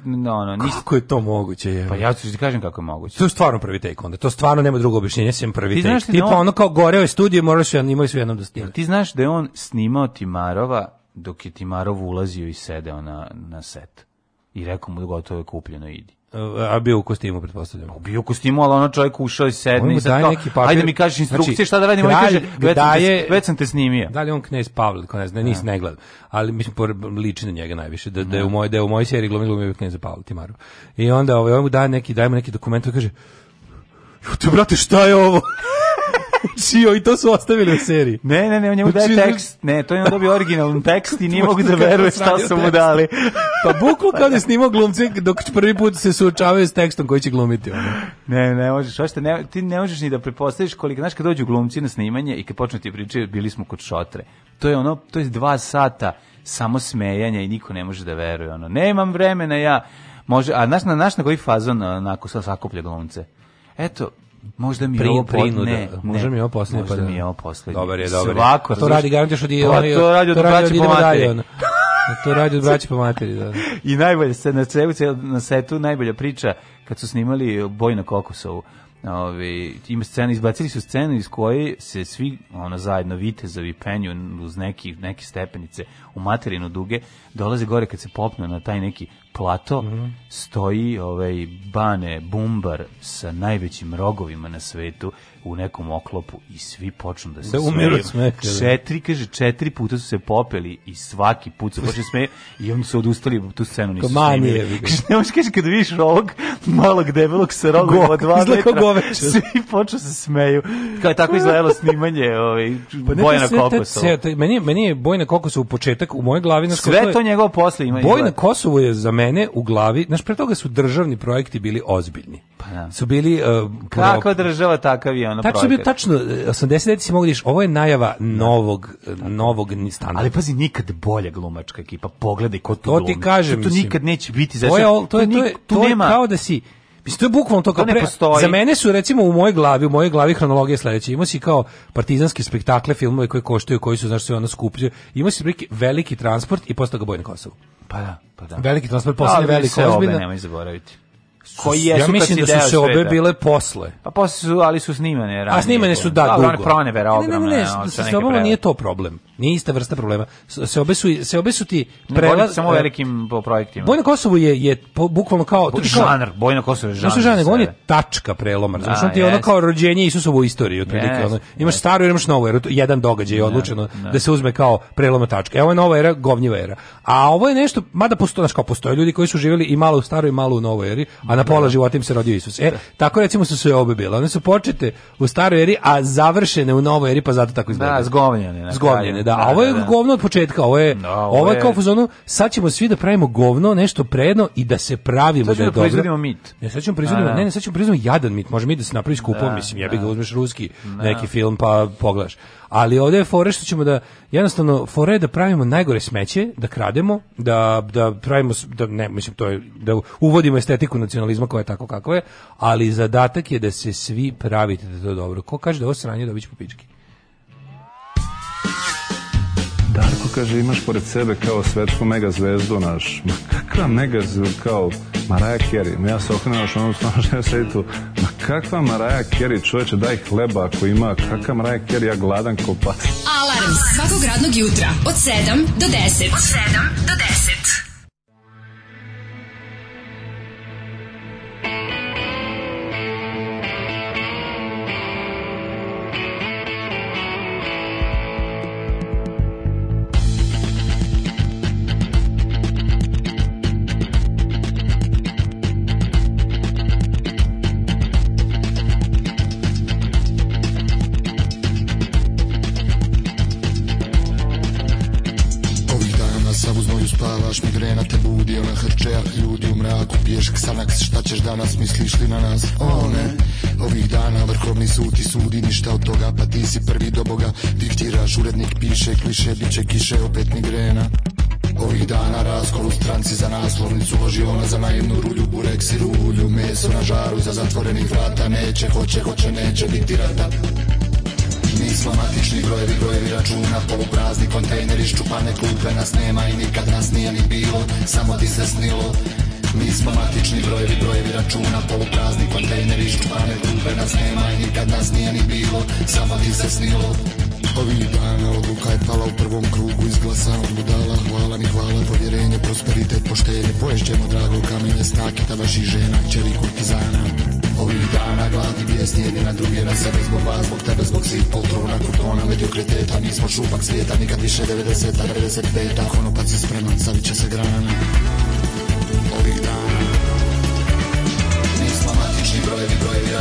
no, no, nis... Kako je to moguće? Je? Pa ja ću ti kažem kako je moguće. To je stvarno prvi take onda. To stvarno nema drugo objašnjenje sem prvi ti znaš take. Da Tipa on... ono kao goreo je studije, moraš su jedan, imali su jednom da stiže. Ti znaš da je on snimao Timarova dok je Timarov ulazio i sedeo na, na set. I rekao mu da gotovo je kupljeno, idi. A bio u kostimu, pretpostavljam. Bio u kostimu, al ona čovjek ušao i sedne i sad neki Ajde mi kažeš znači, instrukcije, šta da radimo, on kaže, već, daje, sam te, već sam te snimio. Da li on knez Pavle, ko ne zna, nisam da. ne gledam. Ali mislim, liči na njega najviše, da, da, je, u da. moje da je u mojoj seriji glumio glumio knez Pavle, Timaru. I onda ovaj, on mu daje neki, daje mu neki dokument, i kaže, ti brate, šta je ovo? učio i to su ostavili u seriji. Ne, ne, ne, on njemu znači, daje tekst. Ne, to je on dobio originalan tekst i nije mogu da veruje šta su mu dali. pa buklu kad je snimao glumce dok prvi put se suočavaju s tekstom koji će glumiti. Ono. Ne, ne možeš, ošte, ne, ti ne možeš ni da prepostaviš koliko, znaš, kad dođu glumci na snimanje i kad počnu ti priče, bili smo kod šotre. To je ono, to je dva sata samo smejanja i niko ne može da veruje. Ono. Nemam vremena ja. Može, a znaš na, naš na koji fazon onako sad sakuplja glumce? Eto, Možda mi je ovo poslednje. Da- možda mi ovo poslednje. Možda pa da- mi ovo poslednje. Dobar je, dobar je. Svako. To radi, garantuješ od... Pa, to radi od braća po materi. To radi od braća po materi, da. I najbolje, se, na, cevu, na setu najbolja priča kad su snimali Boj na Kokosovu. Ove, ima scena, izbacili su scenu iz koje se svi ona zajedno vitezovi penju uz neki, neke stepenice u materinu duge, dolaze gore kad se popnu na taj neki plato mm -hmm. stoji ovaj Bane Bumbar sa najvećim rogovima na svetu u nekom oklopu i svi počnu da se da umiru da. Četiri, kaže, četiri puta su se popeli i svaki put se počne da smeje i oni su odustali, tu scenu nisu snimili. Ne možeš kaži kada vidiš ovog malog debelog sa rogom od dva metra, svi počnu da se smeju. Kao je tako izgledalo snimanje ovaj, pa Bojana Kokosova. Meni, meni je Bojna Kokosova u početak, u mojoj glavi... Na sve to njegovo posle ima. Bojna Kosovo je za mene mene u glavi, znaš, pre toga su državni projekti bili ozbiljni. Pa da. Su bili... Uh, e, Kakva pro... država, takav je ono tačno projekat. Tačno je bio, tačno, 80 si mogu ovo je najava da. novog, da. novog standarda. Ali pazi, nikad bolja glumačka ekipa, pogledaj ko tu to glumi. To ti kažem, to, to nikad neće biti, zašto? To, je, to, je, to, je, to, to, to, je, to, je, to, Mislim, to je bukvalno to, kao pre... Za mene su, recimo, u mojoj glavi, u mojoj glavi hronologije sledeće. Imao si kao partizanske spektakle, filmove koje koštaju, koji su, znaš, sve ono skuplje. Imao si veliki, veliki transport i postao ga boj na Kosovu. Pa da, pa da. Veliki transport, poslije veliko ozbiljno. nemoj zaboraviti koji jesu ja mislim da su se obe bile posle. Pa posle su, ali su snimane ranije. A snimane da. su da, da dugo. pronevera ogromna. Ne, ne, ne, ne, sa obama nije to problem. Nije ista vrsta problema. Se obe su, se obe su ti prelaz... samo e, velikim po projektima. Bojna na Kosovu je, je bukvalno kao... Boj, žanar, boj na pa Kosovu je žanar. Znači žanr on je tačka prelomar. Znači on ti je ono kao rođenje Isusovo istorije istoriji, otprilike. Ono, imaš staru i imaš novu eru, jedan događaj je da, odlučeno da se uzme kao prelomna tačka. Evo je nova era, govnjiva era. A ovo je nešto, mada postoje, kao postoje ljudi koji su živeli i malo u staroj i malo u novoj eri, na pola da, da. života im se rodio Isus. E, da. tako recimo su sve obe bile. One su počete u staroj eri, a završene u novoj eri, pa zato tako izgleda. Da, zgovnjene. Zgovnjene, da. A ovo je govno od početka, ovo je, no, ovo, je kao fuzonu, sad ćemo svi da pravimo govno, nešto predno i da se pravimo da je dobro. Sad ćemo proizvodimo mit. Ne, sad ćemo proizvodimo, ne, ne, sad ćemo proizvodimo jadan mit, može mi da se napravi skupo, mislim, ja jebi ga uzmeš ruski neki film pa pogledaš ali ovde je fore što ćemo da jednostavno fore je da pravimo najgore smeće, da krademo, da, da pravimo da ne mislim to je da uvodimo estetiku nacionalizma koja je tako kakva je, ali zadatak je da se svi pravite da to dobro. Ko kaže da ovo sranje dobiće po pički. Darko kaže, imaš pored sebe kao svetsku megazvezdu naš. Ma kakva megazvezdu kao Maraja Kerry? Ma ja se okrenem još onom stvarno što ja sedi tu. Ma kakva Maraja Kerry? Čoveče, daj hleba ako ima. Kakva Maraja Kerry? Ja gladan ko Alarm svakog radnog jutra od 7 do 10. Od 7 do 10. piše kliše, bit će kiše, opet migrena Ovih dana raskol u stranci za naslovnicu Loži ona za naivnu rulju, burek i rulju Meso na žaru za zatvorenih vrata Neće, hoće, hoće, neće biti rata Nismo matični brojevi, brojevi računa Poluprazni kontejneri, ščupane klupe Nas nema i nikad nas nije ni bilo Samo ti se snilo Mi smo matični brojevi, brojevi računa Poluprazni kontejneri, ščupane klupe Nas nema i nikad nas nije ni bilo Samo ti se snilo Ovih dana odluka je pala u prvom krugu izglasao budala Hvala mi hvala, povjerenje, prosperitet, poštenje Poješćemo drago kamenje, snake vaših žena, čeli kurtizana Ovih dana gladi bijesni jedni na druge na sebe Zbog vas, zbog tebe, zbog svih poltrona, kurtona, mediokriteta Nismo šupak svijeta, nikad više 90-a, 95-a Konopac je spreman, savit će se grana Ovih dana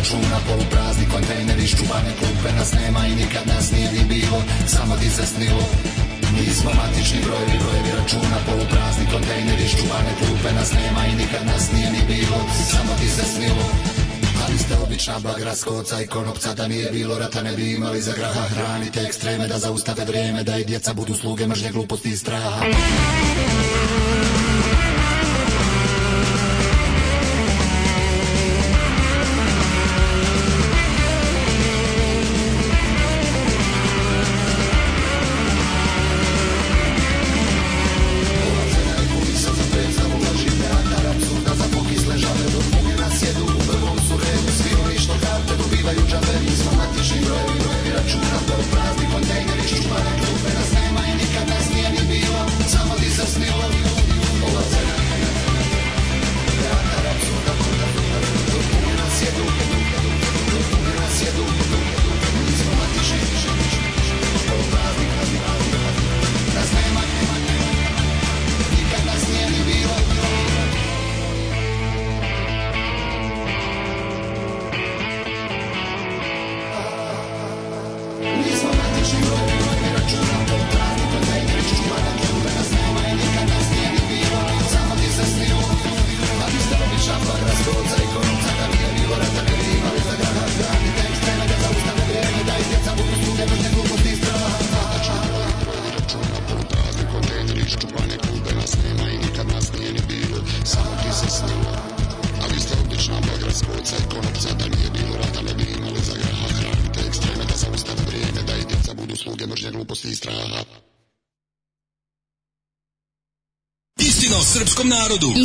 računa Poluprazni kontejner iz čuvane klupe nas nema i nikad nas nije ni bilo Samo ti se snilo Nismo matični brojevi, brojevi računa Poluprazni kontejner iz čuvane klupe nas nema i nikad nas nije ni bilo Samo ti se snilo ali ste obična bagra skoca i konopca Da nije bilo rata ne bi imali za graha Hranite ekstreme da zaustave vrijeme Da i djeca budu sluge mržnje gluposti i straha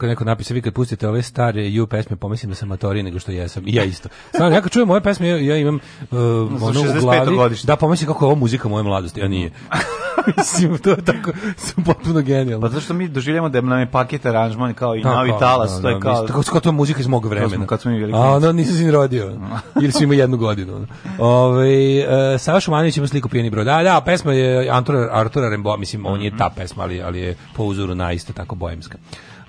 kako neko napiše, vi kad pustite ove stare ju pesme, pomislim da sam matori nego što jesam. I ja isto. Samo ja kad čujem ove pesme, ja, imam uh, ono u glavi godišnje. da pomislim kako je ovo muzika moje mladosti, a nije. Mislim, to je tako, su potpuno genijalno. Pa zato što mi doživljamo da nam je paket aranžman kao i da, novi Talas, da, to je da, kao... Mislim, tako, kao to je muzika iz mog vremena. Smo, kad smo mi A, ono, nisam se rodio. Ili smo ima jednu godinu. Ove, ovaj, uh, Sava Šumanić ima sliku pijeni brod. Da, da, pesma je Antura, Artura Rembo, mislim, on je mhm. ta pesma, ali, ali je po uzoru na isto tako bojemska.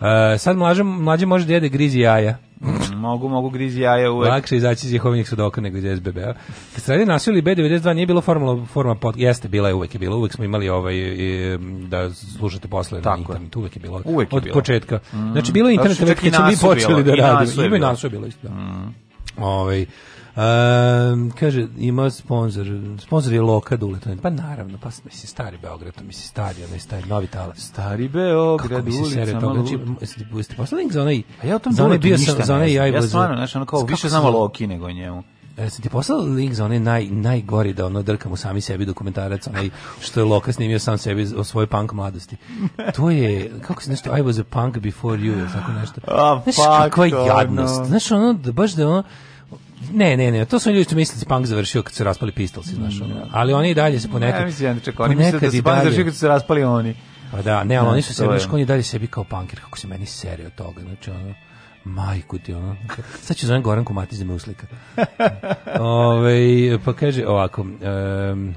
Eh, sad mlađe, mlađe može da jede grizi jaja. Mm, mogu, mogu grizi jaja uvek. Lakše izaći iz Jehovinih sudoka nego iz SBB-a. Kad se radi nasilje ili B92 nije bilo formula, forma pod... Jeste, bila je uvek je bila. Uvek smo imali ovaj, i, da slušate posle Tako na internetu. Uvek je bilo. Uvek je od bilo. početka. Mm. Znači, bilo je internet već kad smo mi počeli bilo. da radimo. Ima i nasu je bilo isto. Da. Mm. Ovaj, Um, kaže, ima sponsor, sponsor je Loka Duleton. Pa naravno, pa mislim, stari Beograd, to mislim, stari, onaj stari, novi talas. Stari Beograd, Kako mi sere toga? Znači, jeste, jeste poslali link za onaj, a ja o tom za bio sam, za onaj jajbo. Ja stvarno, znači, ono kao, više znamo Loki nego njemu. E, sam ti poslao link za onaj naj, najgori da ono drkamo sami sebi dokumentarac, onaj što je Loka snimio sam sebi o svojoj punk mladosti. To je, kako se nešto, I was a punk before you, tako nešto. A, znaš, kakva jadnost. Znaš, ono, baš da ono, Ne, ne, ne, to su ljudi što mislili da punk završio kad su raspali Pistols, znaš, mm, ono. Da. ali oni i dalje se ponekad... Ne, mislim, ja čekao, oni misle da su punk završio kad su raspali oni. Pa da, ne, ali ne, oni su sebi, oni dalje sebi kao punkir, kako se meni serio toga, znači, ono, majku ti, ono, sad ću zovem Goran Komatić da me uslika. Ove, ovaj, pa kaže ovako, um,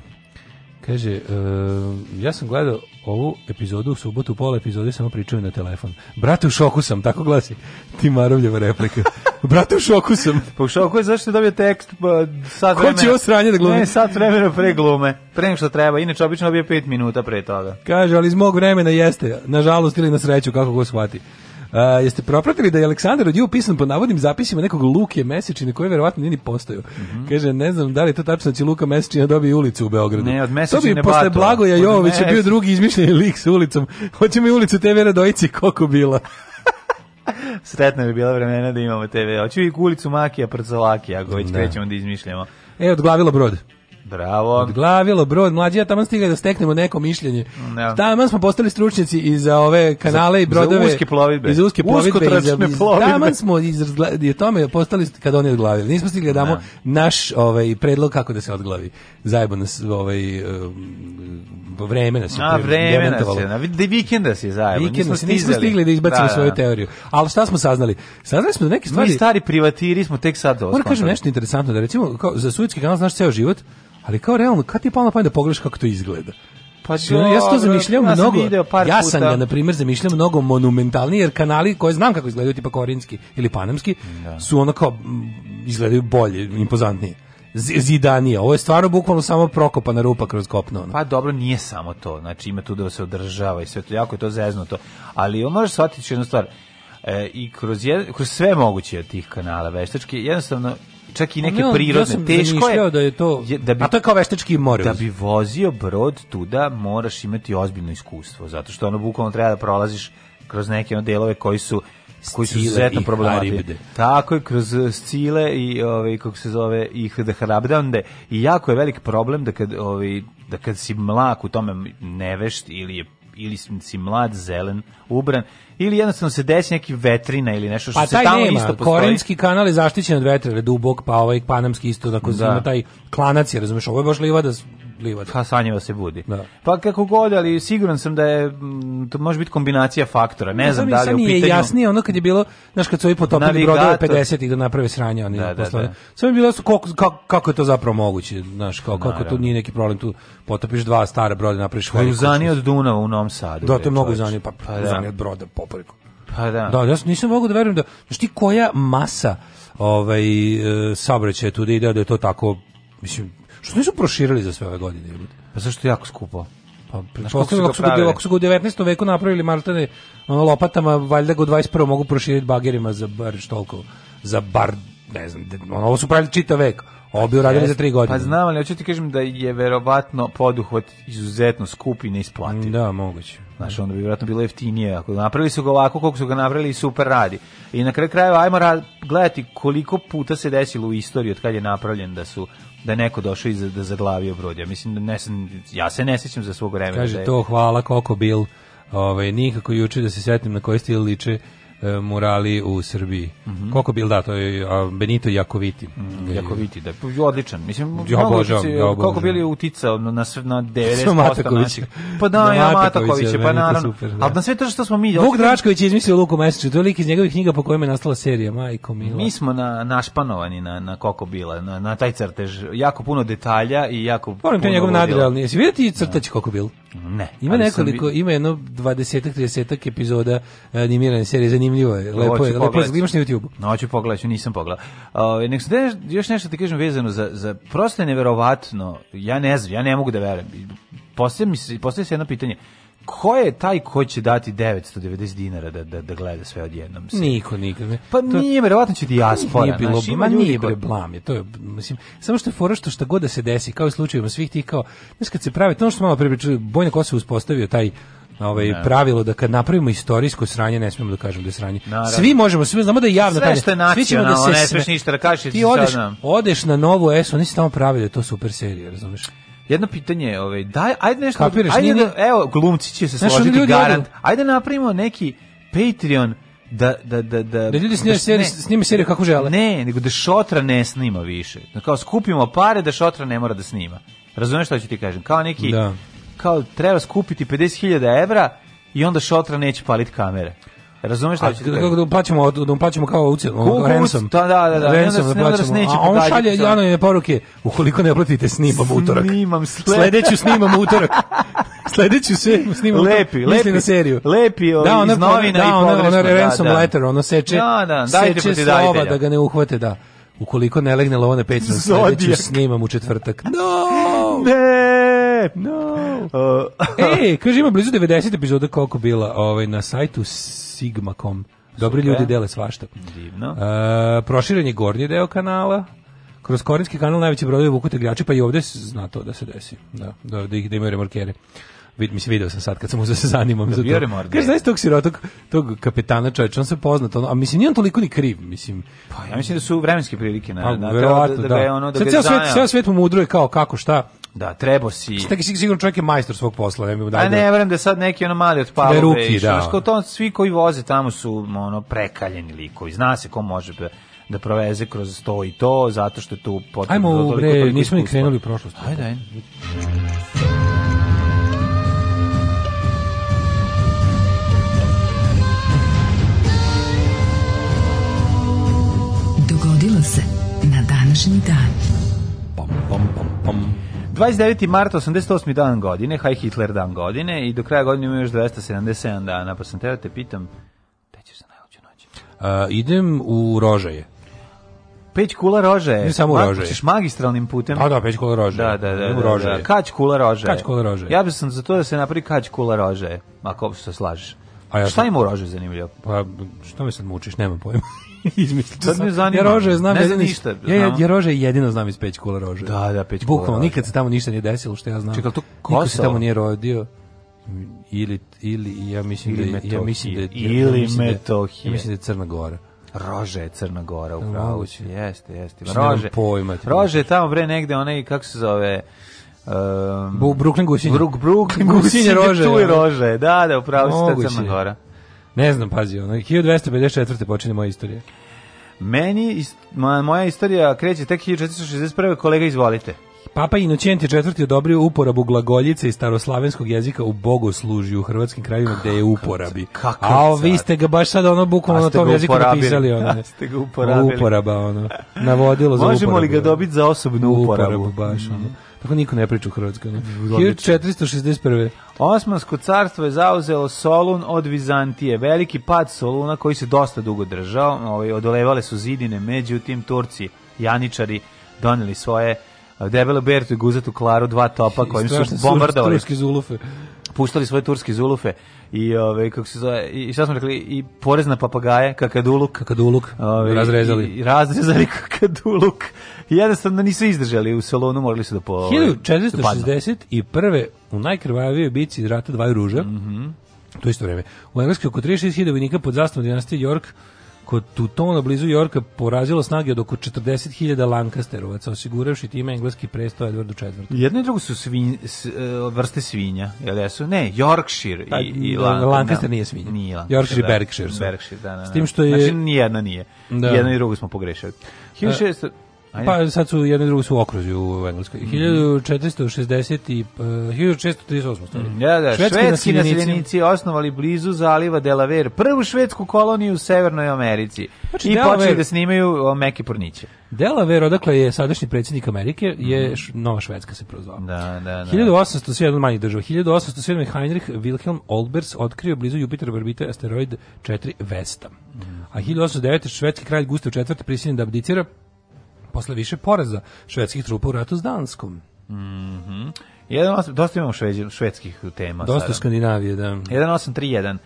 Kaže, uh, ja sam gledao ovu epizodu u subotu, pola epizode samo pričaju na telefon. Brate, u šoku sam, tako glasi Ti Timarovljeva replika. Brate, u šoku sam. pa u šoku je zašto je dobio tekst pa, sad Ko vremena. Ko će ovo sranje da glume? Ne, sad vremena pre glume. Pre nego što treba. Inače, obično dobije 5 minuta pre toga. Kaže, ali iz mog vremena jeste. Nažalost ili na sreću, kako go shvati. Uh, jeste propratili da je Aleksandar od pisan po navodnim zapisima nekog Luke Mesečine koje verovatno nije ni Mm -hmm. Kaže, ne znam da li je to tačno da će Luka Mesečina dobije ulicu u Beogradu. Ne, od Mesečine To bi posle Blagoja Jovovića bio drugi izmišljeni lik s ulicom. Hoće mi ulicu TV Radojici koliko bila. Sretna bi bila vremena da imamo TV. Hoće i ulicu Makija, Prcalakija, ako već da. krećemo da izmišljamo. E, odglavilo brod. Bravo. Odglavilo brod, mlađi ja tamo stigli da steknemo neko mišljenje. No. Tamo smo postali stručnjaci i za ove kanale za, i brodove. Za uske plovidbe. I za uske plovidbe. I za, plovidbe. Tamo smo i tome postali kad oni odglavili. Nismo stigli da damo no. naš ovaj, predlog kako da se odglavi. Zajebo nas ovaj, um, vreme nas je. A, vreme nas je. Na, vikenda si zajebo. Vikenda nismo, nismo stigli da izbacimo da, da. svoju da. teoriju. Ali šta smo saznali? Saznali smo da neke stvari... Mi stari privatiri smo tek sad ovo. Moram da kažem nešto interesantno, da recimo kao, za Suetski kanal znaš ceo život, ali kao realno, kad ti pa palo na pamet da pogledaš kako to izgleda? Pa si, znači, ja sam to zamišljao ja mnogo. Sam ja sam ga na primjer zamišljam mnogo monumentalnije jer kanali koje znam kako izgledaju tipa korinski ili panamski da. su ono kao izgledaju bolje, impozantnije. Z zidanije. Ovo je stvarno bukvalno samo prokopana rupa kroz kopno. Ono. Pa dobro, nije samo to. Znači ima tu da se održava i sve to. Jako je to zeznuto. Ali možeš shvatiti jednu stvar. E, I kroz, jed, kroz sve moguće od tih kanala veštački, jednostavno čak i neke no, prirodne. Ja Teško je da je to da bi, A to je kao veštački more. Da bi vozio brod tuda moraš imati ozbiljno iskustvo, zato što ono bukvalno treba da prolaziš kroz neke ono delove koji su koji su izuzetno problematični. Tako je kroz eh, Scile i ovaj kako se zove i Hrabdande da i jako je velik problem da kad ovaj da kad si mlak u tome nevešt ili je ili si mlad, zelen, ubran, ili jednostavno se desi neki vetrina ili nešto što pa, se tamo nema. isto postoji. Korinski kanal je zaštićen od vetra, dubok, pa ovaj panamski isto, dakle, da. ima taj klanac, je, razumeš, ovo je baš livada plivat. Pa sanjava se budi. Da. Pa kako god, ali siguran sam da je mm, to može biti kombinacija faktora. Ne, ne znam da li je u pitanju. jasnije ono kad je bilo, znaš kad su i potopili brodove 50 da naprave sranje oni da, da, da. Samo je bilo kako, kako, kako je to zapravo moguće, znaš, kao, kako Naravno. to nije neki problem tu potopiš dva stara broda napraviš veliku. Uzani od Dunava u Novom Sadu. Da, to je mnogo uzani, pa, pa da. uzani od broda popreko. Pa da. Da, ja nisam mogu da verujem da, znaš ti koja masa ovaj, e, saobraćaja tu da ide, da je to tako, mislim, Što nisu proširili za sve ove godine? Pa zašto je jako skupo? Pa, pretpostavljam, ako, su ga, ako su ga u 19. veku napravili maltene ono, lopatama, valjda ga u 21. mogu proširiti bagerima za bar toliko, za bar, ne znam, ono, ovo su pravili čita vek. Ovo bi uradili za tri godine. Pa znam, ali hoću ti kažem da je verovatno poduhvat izuzetno skup i neisplativ. Da, moguće. Znaš, onda bi vjerojatno bilo jeftinije. Ako napravili su ga ovako, koliko su ga napravili, super radi. I na kraju krajeva, ajmo gledati koliko puta se desilo u istoriji od kad je napravljen da su da neko došao i da zaglavio Brodja. Mislim, da ne, ja se ne sjećam za svog vremena. Kaže da je... to, hvala, Koko bil. Ovaj, nikako juče da se setim na koji stil liče E, murali u Srbiji. Mm -hmm. Koliko bil da, to je Benito Jakoviti. Mm, Jakoviti, da je pa, odličan. Mislim, ja obožavam, ja Koliko bili uticao na, na 90% naših. Pa da, na ja Matakovića, da, pa naravno. Super, da. Ali na da sve to što smo mi... Vuk Dračković je izmislio Luku Meseču, to je lik iz njegovih knjiga po kojima je nastala serija, majko milo. Mi smo na, našpanovani na, na koliko bila, na, na taj crtež. Jako puno detalja i jako... Moram te njegov nadrealni. Jesi vidjeti da. crtać koliko bil? Ne. Ima nekoliko, sam... ima jedno 20-30 epizoda e, animirane serije, zanimljivo zanimljivo je, lepo je, lepo je, imaš na YouTube. Noću pogledaću, nisam pogledao. Uh, nek se još nešto ti kažem vezano za, za prosto je neverovatno, ja ne znam, ja ne mogu da verujem. Postoje mi se, postoje se jedno pitanje, ko je taj ko će dati 990 dinara da, da, da gleda sve odjednom? Se? Niko, nikad. Pa to, nije, verovatno će dijaspora. Nije bilo, naš, ima nije bre blam je, to je, mislim, samo što je fora što šta god da se desi, kao i slučajima svih ti kao, znaš kad se pravi, to što malo prepričali, Bojna Kosovo uspostavio taj ovaj da. pravilo da kad napravimo istorijsko sranje ne smemo da kažemo da je sranje. Naravno. Svi možemo, svi znamo da je javno Sve što je nacionalno, svi ćemo da se ne smeš ništa da kažeš. Ti odeš, odeš na novu S, oni su tamo pravili da to super serije, razumeš? Jedno pitanje, ovaj, daj, ajde nešto, Kapiraš, ajde, da, evo, glumci će se znaš, složiti garant, ajde da napravimo neki Patreon da, da, da, da, da ljudi snime, da, seriju, snime seriju kako žele. Ne, nego da Šotra ne snima više. Da kao skupimo pare da Šotra ne mora da snima. Razumeš šta ću ti kažem? Kao neki da kao treba skupiti 50.000 evra i onda šotra neće paliti kamere. Razumeš šta ću da Kako da plaćamo, da plaćamo kao ucenu, ransom. Da, da, da. Ransom da plaćamo. A on šalje Janove poruke, ukoliko ne platite, snimam utorak. Snimam sled. Sledeću snimam utorak. Sledeću sve snimam lepi, utorak. Lepi, na seriju. Lepi o, da, ona, iz novina da, i pogrešno. Da, ona, ona ransom da, da. letter, ono seče, da, da, seče slova da ga ne uhvate, da. Ukoliko ne legne lovo na pećinu, sledeću snimam u četvrtak. No! Ne! No. Uh, Ej, kaže ima blizu 90 epizoda koliko bila ovaj, na sajtu sigma.com. Dobri Super. ljudi dele svašta. Divno. E, proširen je gornji deo kanala. Kroz korinski kanal najveći brodovi vuku tegljači, pa i ovdje zna to da se desi. Da, da, da, ih, da imaju remorkere. Vid, mislim, video sam sad kad sam uzeo da se zanimam da za to. Kaže, znaš tog sirota, tog, tog kapetana čovječa, on se poznat, ono, a mislim, nije on toliko ni kriv, mislim. Pa, ja mislim da su vremenske prilike, na, pa, na, da, da, da, da, da, da, da, da, da, da, da, da, da, da, Da, trebao si. Šta sigurno čovjek je majstor svog posla, ne bi mu dao. A ne, da- verujem da sad neki ono mali od palube. Ruki, da. Što to svi koji voze tamo su ono prekaljeni likovi. Zna se ko može da, da proveze kroz to i to, zato što je tu potrebno... Ajmo, toliko, bre, toliko nismo ni krenuli u prošlost. Ajde, ajde. Dogodilo se na današnji dan. Pom, pom, pom, pom. 29. marta, 88. dan godine, Haj Hitler dan godine i do kraja godine ima još 277 dana, pa sam teo da te pitam, te ćeš za najluđu noć? A, idem u Rožaje. Peć kula rože. Ne samo rože. Ćeš magistralnim putem. Da, da, peć kula rože. Da, da, da. Rože. Da, da. Kać kula rože. Kać kula rože. Ja bi sam za to da se napravi kać kula rože. Ako uopšte se slažeš. A ja šta ima rože zanimljivo? Pa što me sad mučiš, nemam pojma. Izmislio sad sam. me zanima. Ja rože znam, ne znam ništa. Je, ja, ja rože jedino znam iz peć kula rože. Da, da, peć kula. Bukvalno nikad se tamo ništa nije desilo što ja znam. Čekaj, to Kosovo? Niko se tamo nije rodio ili ili ja mislim ili da je, ja mislim da ili ja mislim Da, ja mislim da je Crna Gora. Rože je Crna Gora u pravu. Jeste, jeste. Rože. Pojma, rože je tamo bre negde onaj kako se zove Um, ehm, Bu, Brooklyn gusinje. Bruk, Brooklyn gusinje rože. Tu je rože, da, da, upravo si ta Crna Gora. Ne znam, pazi, ono, 1254. počinje moja istorija. Meni, moja istorija kreće tek 1461. Kolega, izvolite. Papa Inocenti IV. odobrio uporabu glagoljice i staroslavenskog jezika u bogoslužju u hrvatskim krajevima gde je uporabi. Kakav A vi ste ga baš sad ono bukvalno na tom jeziku napisali. Ono, A ste ga uporabili. Uporaba, ono. Navodilo za Možemo li ga dobiti za osobnu uporabu? uporabu baš, ono. Tako niko ne priča u Hrvatskoj. 1461. Osmansko carstvo je zauzelo Solun od Vizantije. Veliki pad Soluna koji se dosta dugo držao. Ovaj, odolevale su zidine, međutim Turci, janičari, doneli svoje Debelo Bertu i Guzatu Klaru, dva topa kojim su bombardovali. Turski zulufe. Puštali svoje turski zulufe i ove ovaj, kako se zove i šta smo rekli i porez na papagaje kakaduluk kakaduluk ove, ovaj, razrezali i, razrezali kakaduluk i jednostavno nisu izdržali u salonu morali su da po 1460 i prve u najkrvavijoj bici rata dvaju ruža mm -hmm. to isto vreme u engleskoj oko 36.000 vojnika pod zastavom dinastije York kod Tutona blizu Jorka porazilo snage od oko 40.000 Lancasterovaca, osiguravši time engleski presto Edwardu IV. Jedno i drugo su svinj, s, e, vrste svinja, jel jesu? Ne, Yorkshire Ta, i, pa, i da, Lancaster. Lancaster nije svinja. Nije Lancaster, da. Yorkshire da, i Berkshire su. Berkshire, da, da, da. S tim što je... Znači, nijedna nije. Da. Jedno i drugo smo pogrešili. 1600... Ajde. Pa sad su jedno i drugo su okruzi u Engleskoj. Mm 1460 i uh, 1638 Mm, ja, da, švedski, švedski naseljenici osnovali blizu zaliva Delaware prvu švedsku koloniju u Severnoj Americi znači, i Delaware, počeli da snimaju meke porniće. Delaware, odakle je sadašnji predsjednik Amerike, mhm. je mm. Nova Švedska se prozvala. Da, da, da. 1807 manjih država. 1807 Heinrich Wilhelm Olbers otkrio blizu Jupiter orbite asteroid 4 Vesta. Mm. A 1809 švedski kralj Gustav IV prisiljen da abdicira posle više poreza švedskih trupa u ratu s Danskom. Mm -hmm. 1, dosta imamo šveđi, švedskih tema. Dosta sada. Skandinavije, da. 1831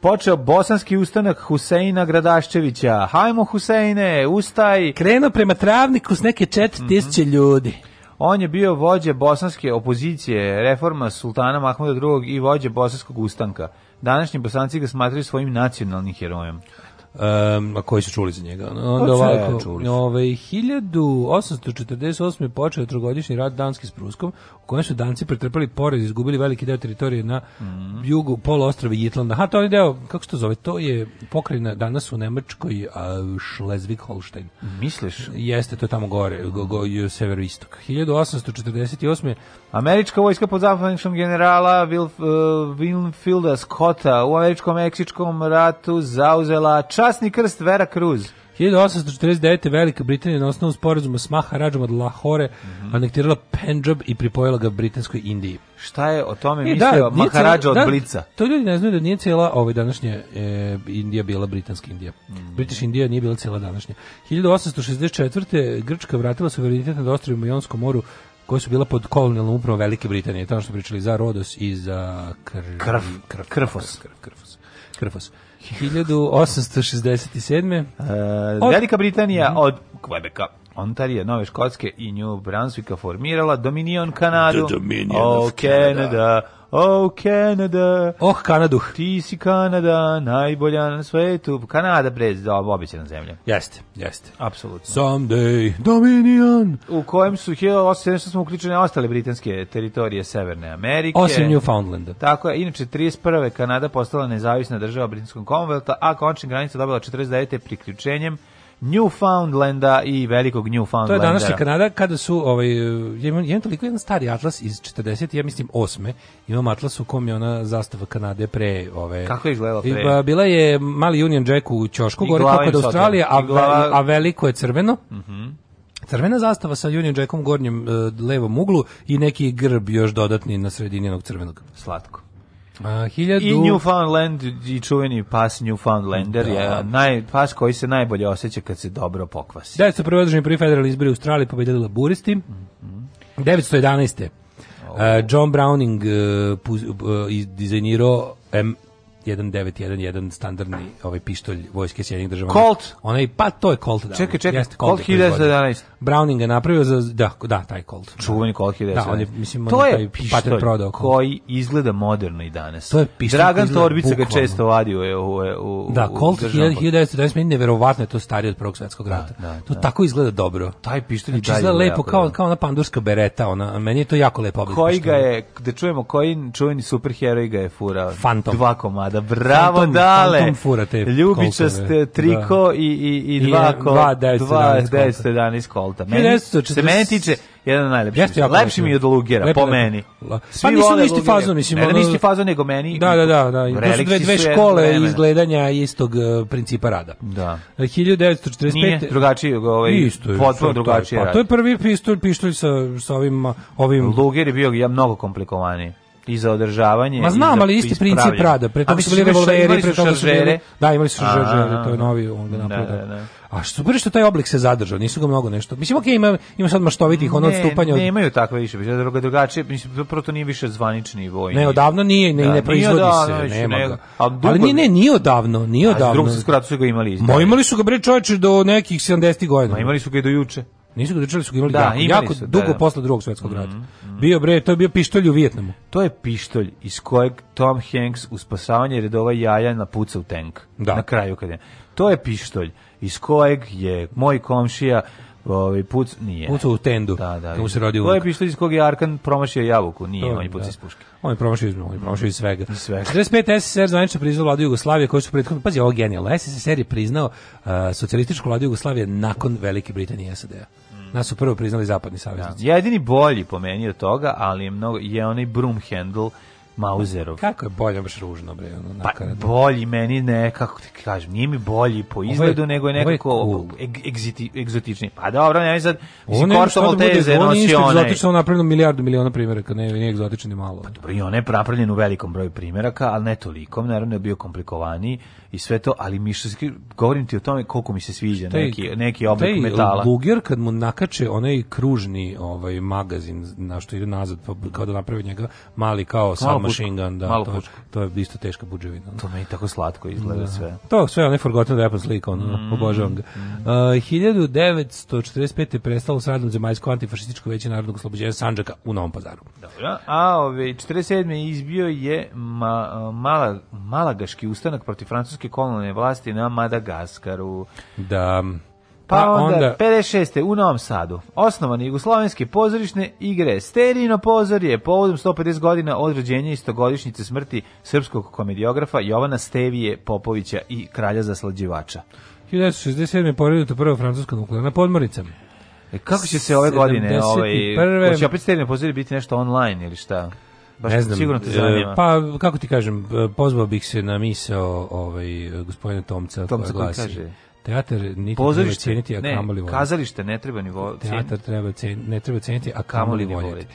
počeo bosanski ustanak Huseina Gradaščevića. Hajmo Huseine, ustaj. Krenuo prema travniku s neke 4000 mm -hmm. ljudi. On je bio vođa bosanske opozicije, reforma sultana Mahmuda II i vođa bosanskog ustanka. Današnji bosanci ga smatraju svojim nacionalnim herojem. Um, a koji su čuli za njega. Onda pa, ovako, ovaj, 1848. je počeo trogodišnji rat danski s Pruskom, kojem su Danci pretrpeli porez, izgubili veliki deo teritorije na mm jugu poluostrava Jitlanda. Ha, to je deo, kako se to zove, to je pokrajina danas u Nemačkoj Schleswig-Holstein. Misliš? Jeste, to tamo gore, go, go, severo-istok. 1848. Američka vojska pod zapadničnom generala Wilf, uh, Scotta u američko-meksičkom ratu zauzela časni krst Vera Cruz. 1849. Velika Britanija na osnovu sporazuma s Maharadžom od Lahore mm -hmm. anektirala Pendžab i pripojila ga Britanskoj Indiji. Šta je o tome I, e, da, mislio da, Maharađa od da, Blica? To ljudi ne znaju da nije cijela ove ovaj današnje e, Indija bila Britanska Indija. Mm -hmm. British Indija nije bila cijela današnja. 1864. Grčka vratila suverenitet na ostrovima u Jonskom moru koje su bila pod kolonijalnom upravom Velike Britanije, tamo što pričali za Rodos i za kr... Krf, krf, krfos. Krf, krfos. krfos. 1867. Uh, e, Velika Britanija mm od Quebeca. Ontarija, Nove Škotske i New Brunswicka formirala Dominion Kanadu. The Dominion of Canada. Canada Oh, Canada. Oh, Kanadu. Ti si Kanada, najbolja na svetu. Kanada, bre, običajna zemlja. Jeste, jeste. Apsolutno. Someday, Dominion. U kojem su što smo uključene ostale britanske teritorije Severne Amerike. Osim Newfoundlanda. Tako je, inače, 31. Kanada postala nezavisna država Britanskog Commonwealtha, a končna granica dobila 49. priključenjem Newfoundlanda i velikog Newfoundlanda. To je današnja Kanada kada su ovaj jedan, jedan toliko jedan stari atlas iz 40 ja mislim 8. Imam atlas u kom je ona zastava Kanade pre ove. Kako je izgledala pre? bila je mali Union Jack u ćošku gore kako da Australija, a, glava... a veliko je crveno. Mhm. Mm crvena zastava sa Union Jackom gornjem e, levom uglu i neki grb još dodatni na sredini jednog crvenog. Slatko. Uh, hiljadu... I Newfoundland i čuveni pas Newfoundlander da. je naj, pas koji se najbolje osjeća kad se dobro pokvasi. 1901. održani prvi federalni izbori u Australiji pobedili laburisti. Mm -hmm. 911. Oh. Eh, uh, John Browning uh, eh, uh, eh, dizajnirao M 1911 standardni ovaj pištolj vojske Sjedinjenih država. Colt. Onaj pa to je Colt da. Čekaj, čekaj. Jeste Colt, 1911. Browning ga napravio za da, da taj Colt. Čuveni Colt 1911. Da, on je mislim to on je taj pištolj prodao Colt. koji izgleda moderno i danas. To je pištolj. Dragan Torbica ga često vadio je u, u, Da, Colt 1911 meni neverovatno je to starije od Prvog svetskog da, rata. Da, da, to da. tako izgleda dobro. Taj pištolj znači, izgleda lepo kao kao na pandurska bereta, ona meni je to jako lepo Koji ga je da čujemo koji čuveni superheroj ga je furao. Dva komada napada. Bravo, fantom, dale. Fantom fura te Ljubičaste da. triko da. i, i, i dva, I, e, kol, dva 10-11 kolta. Meni, se meni tiče, jedan najlepši. Jeste ja lepši mi je od Lugera, po meni. Svi pa nisu na isti fazon, mislim. Ne, ono... nisu isti fazon nego meni. Da, da, da, da. To su dve, dve škole vremena. izgledanja istog e, principa rada. Da. 1945. Nije drugačiji, ovaj, isto potpuno drugačiji. Pa, to je prvi pištolj, pištolj sa, sa ovim, ovim... Luger je bio ja, mnogo komplikovaniji i za održavanje. Ma znam, ali isti princip rada. Pre toga su bili revolveri, pre toga su bili... Da, imali su žeržere, to je novi onda da, napravio. Da, da. A što prvi što taj oblik se zadržao, nisu ga mnogo nešto. Mislim okej, okay, ima ima sad maštovitih ono odstupanja. Od... Ne, imaju takve više, biće druga drugačije, mislim proto nije više zvanični vojni. Ne, odavno nije, ne, da, ne proizvodi odavno, se, nema ga. A dugo... Ali nije, ne, nije odavno, nije odavno. A drugi skrat su ga imali. Izdali. Ma imali su ga bre čoveče do nekih 70 ih godina. Ma imali su ga i do juče. Nisu ga držali, su ga imali da, jako, imali jako su, da, dugo da, posle drugog svetskog mhm, rata. Mm -hmm. Bio bre, to je bio pištolj u Vijetnamu. To je pištolj iz kojeg Tom Hanks u spasavanje redova jaja napuca u tank. Da. Na kraju kad je. To je pištolj iz kojeg je moj komšija ovaj puc nije. Pucao u tendu. Da, da. Kako se da. rodio. To je pištolj iz kog je Arkan promašio jabuku, nije, to, on je pucao da. iz puške. On je promašio iz, on je promašio iz svega. Iz svega. 45 SSR zvanično priznao vladu Jugoslavije koju su prethodno, pazi, ovo genijalno. SSR je priznao uh, socijalističku vladu Jugoslavije nakon Velike Britanije i SAD-a. Nas su prvo priznali zapadni da. saveznici. Da. Jedini bolji po meni od toga, ali je, mnogo, je onaj broom handle Mauzerov. Kako je bolje, baš ružno, bre. Ono, pa, bolji meni ne, kako ti kažem, nije mi bolji po izgledu, je, nego je nekako cool. egzotični. Pa dobro, ne sad, mislim, Korto Malteze da nosi one. Ono je egzotično napravljeno milijardu miliona primjeraka, ne, nije egzotično ni malo. Pa dobro, i on je napravljen u velikom broju primjeraka, al ne toliko, naravno je bio komplikovaniji i sve to, ali mi što, govorim ti o tome koliko mi se sviđa taj, neki, neki oblik metala. Taj kad mu nakače onaj kružni ovaj, magazin, na što ide nazad, pa, kao da napravi njega mali kao sam Machine Gun, da. to, to, je isto teška budževina. To meni tako slatko izgleda da. sve. To sve, onaj Forgotten Weapons lik, on, mm. obožavam ga. Mm. Uh, 1945. je prestalo s radom zemaljsko antifašističko veće narodnog oslobođenja Sanđaka u Novom pazaru. Dobro, a ove, 47. izbio je ma, mala, malagaški ustanak protiv francuske kolonalne vlasti na Madagaskaru. Da, Pa onda, onda 56. u Novom Sadu osnovan je Jugoslovenske pozorišne igre Sterino pozor je povodom 150 godina od rođenja i stogodišnjice smrti srpskog komediografa Jovana Stevije Popovića i kralja zaslađivača. 1967. je poredito prva francuska nuklearna podmornica. E kako će se ove godine, ovaj, hoće opet Sterino pozorje biti nešto online ili šta? Baš ne znam, sigurno te e, zanima. Pa, kako ti kažem, e, pozvao bih se na misao ovaj, gospodina Tomca, Tomca koja glasi. Kaže Teatar niti Pozorište, treba cijeniti, a ne, kamoli voliti. Kazalište ne treba ni voliti. Teatar treba cijeniti, ne treba cijeniti, a kamoli, kamoli voliti.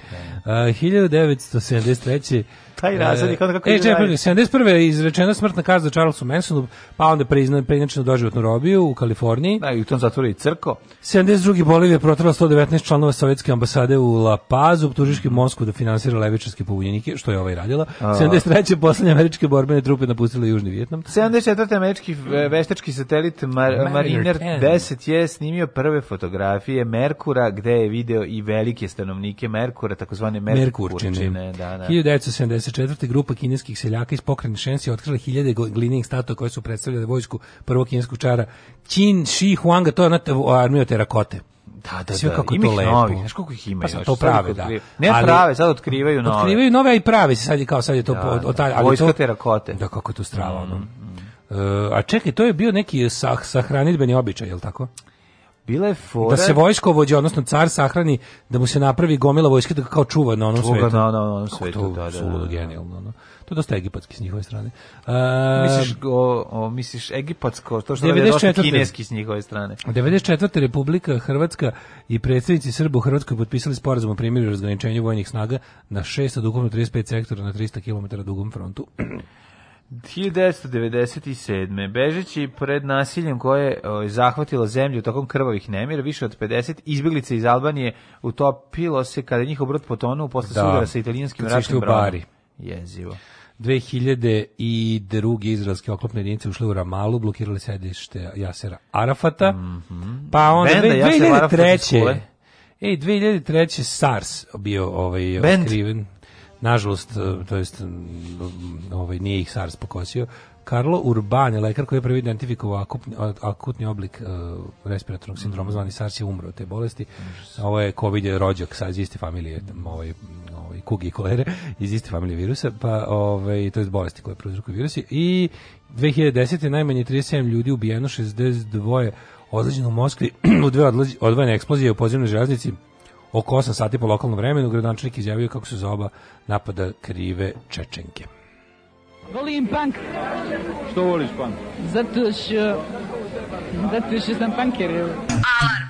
voliti. Uh, 1973 taj e, razred, kako kako e, čekaj, 71. Pa izrečena smrtna kazna za Charlesu Mansonu, pa onda preinačeno preinačeno doživotnu robiju u Kaliforniji. Da, i u tom zatvoru i crko. 72. Bolivija protrala 119 članova sovjetske ambasade u La Pazu, optužiški Moskvu da finansira levičarske pobunjenike, što je ovaj radila. A. 73. poslednje američke borbene trupe napustile Južni Vjetnam. 74. američki mm. veštački satelit Mar Mariner 10 je snimio prve fotografije Merkura, gde je video i velike stanovnike Merkura, takozvane Merkurčine. Merkurčine da, da. 1970 1944. grupa kineskih seljaka iz pokrajine Šensi otkrila hiljade glinih statua koje su predstavljale vojsku prvog kineskog čara Qin Shi Huanga, to je ona armija terakote. Da, da, Sve da. kako ima ih lepo. Novi, znaš koliko ih ima. Pa sad, to prave, da. Ne ali, prave, sad otkrivaju nove. Otkrivaju nove, a i prave se sad je kao sad je to da, po, da. otaj, ali vojska to, terakote. Da, kako to strava, mm, ono. mm. Uh, a čekaj, to je bio neki sah, sahranidbeni običaj, je li tako? Bile fora... Da se vojsko vođe, odnosno car sahrani, da mu se napravi gomila vojske da kao čuva na onom čuva svetu. na onom svetu, to, da, da, da, da. genijalno, no. To je dosta egipatski s njihove strane. A, e, misliš, o, o, misliš egipatsko, to što 94. je dosta kineski s njihove strane. 94. Republika Hrvatska i predsjednici Srba u Hrvatskoj potpisali sporazum o primjeru i razgraničenju vojnih snaga na 6 od ukupno 35 sektora na 300 km dugom frontu. 1997. Bežeći pred nasiljem koje je ovaj, zahvatilo zemlju tokom krvavih nemira, više od 50 izbjeglice iz Albanije utopilo se kada njihov brod potonuo posle da. sudara sa italijanskim ratnim brodom. Jezivo. 2002. izraelske oklopne jedinice ušle u Ramalu, blokirali sedište Jasera Arafata, mm -hmm. pa onda Benda, 2003. Jasera Arafata Ej, 2003. SARS bio ovaj, otkriven nažalost, e, to jest ovaj, nije ih SARS pokosio, Karlo Urban, lekar koji je prvi identifikovao akutni, oblik uh, respiratornog sindroma, zvani SARS je umro od te bolesti. Ovo je COVID je rođak sa iz iste familije, ovaj, ovaj, kugi i kolere, iz iste familije virusa, pa ovaj, to je bolesti koje prouzrokuju virusi. I 2010. najmanje 37 ljudi ubijeno, 62 ozlađeno u Moskvi, u dve odvojene eksplozije u podzemnoj železnici, oko 8 sati po lokalnom vremenu gradonačelnik izjavio kako su za oba napada krive Čečenke. Volim punk. Što voliš punk? Zato što, zato što sam punker. Alarm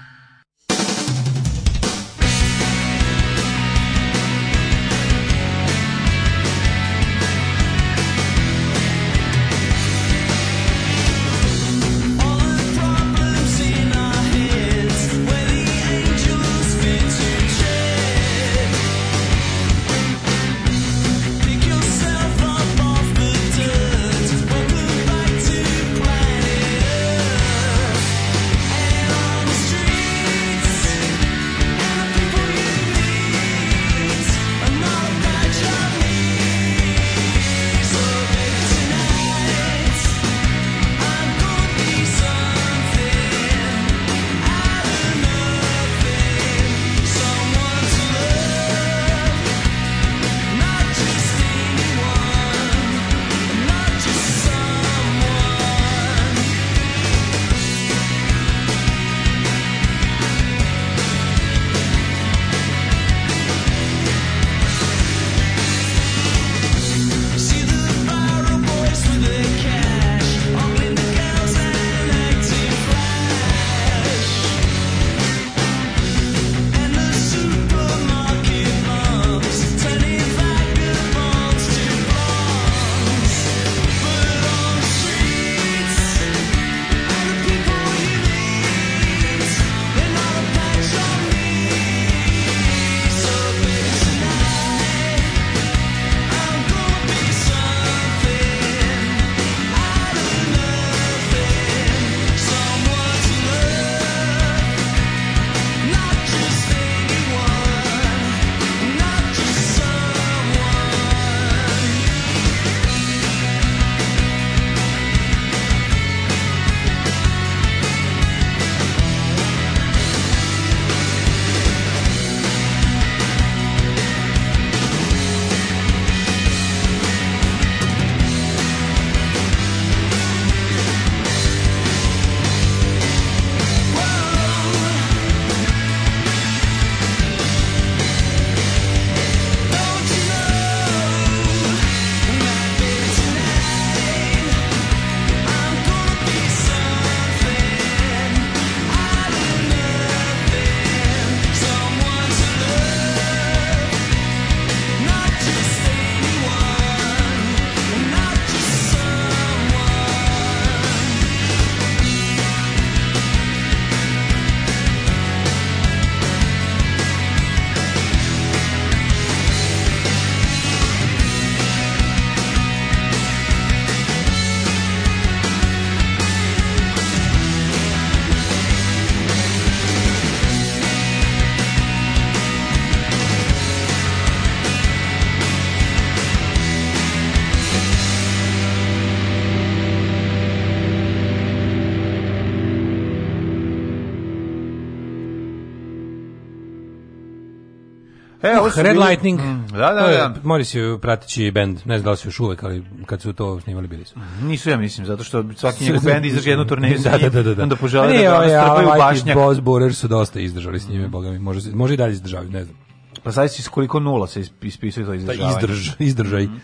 Red bili... Lightning. Mm, da, da, da. Morrisiju pratići bend, ne znam da li su još uvek, ali kad su to snimali bili su. Nisu ja mislim, zato što svaki njegov bend izdrži jednu turneju za da, da, da, da, da. onda požele da ga ovaj, strpaju u ovaj, ovaj bašnjak. Boss Borer su dosta izdržali s njime, boga mi, može, može i dalje izdržavaju, ne znam. Pa sad si koliko nula se ispisuje to pa izdržavanje. Da, izdrž, izdržaj. Mm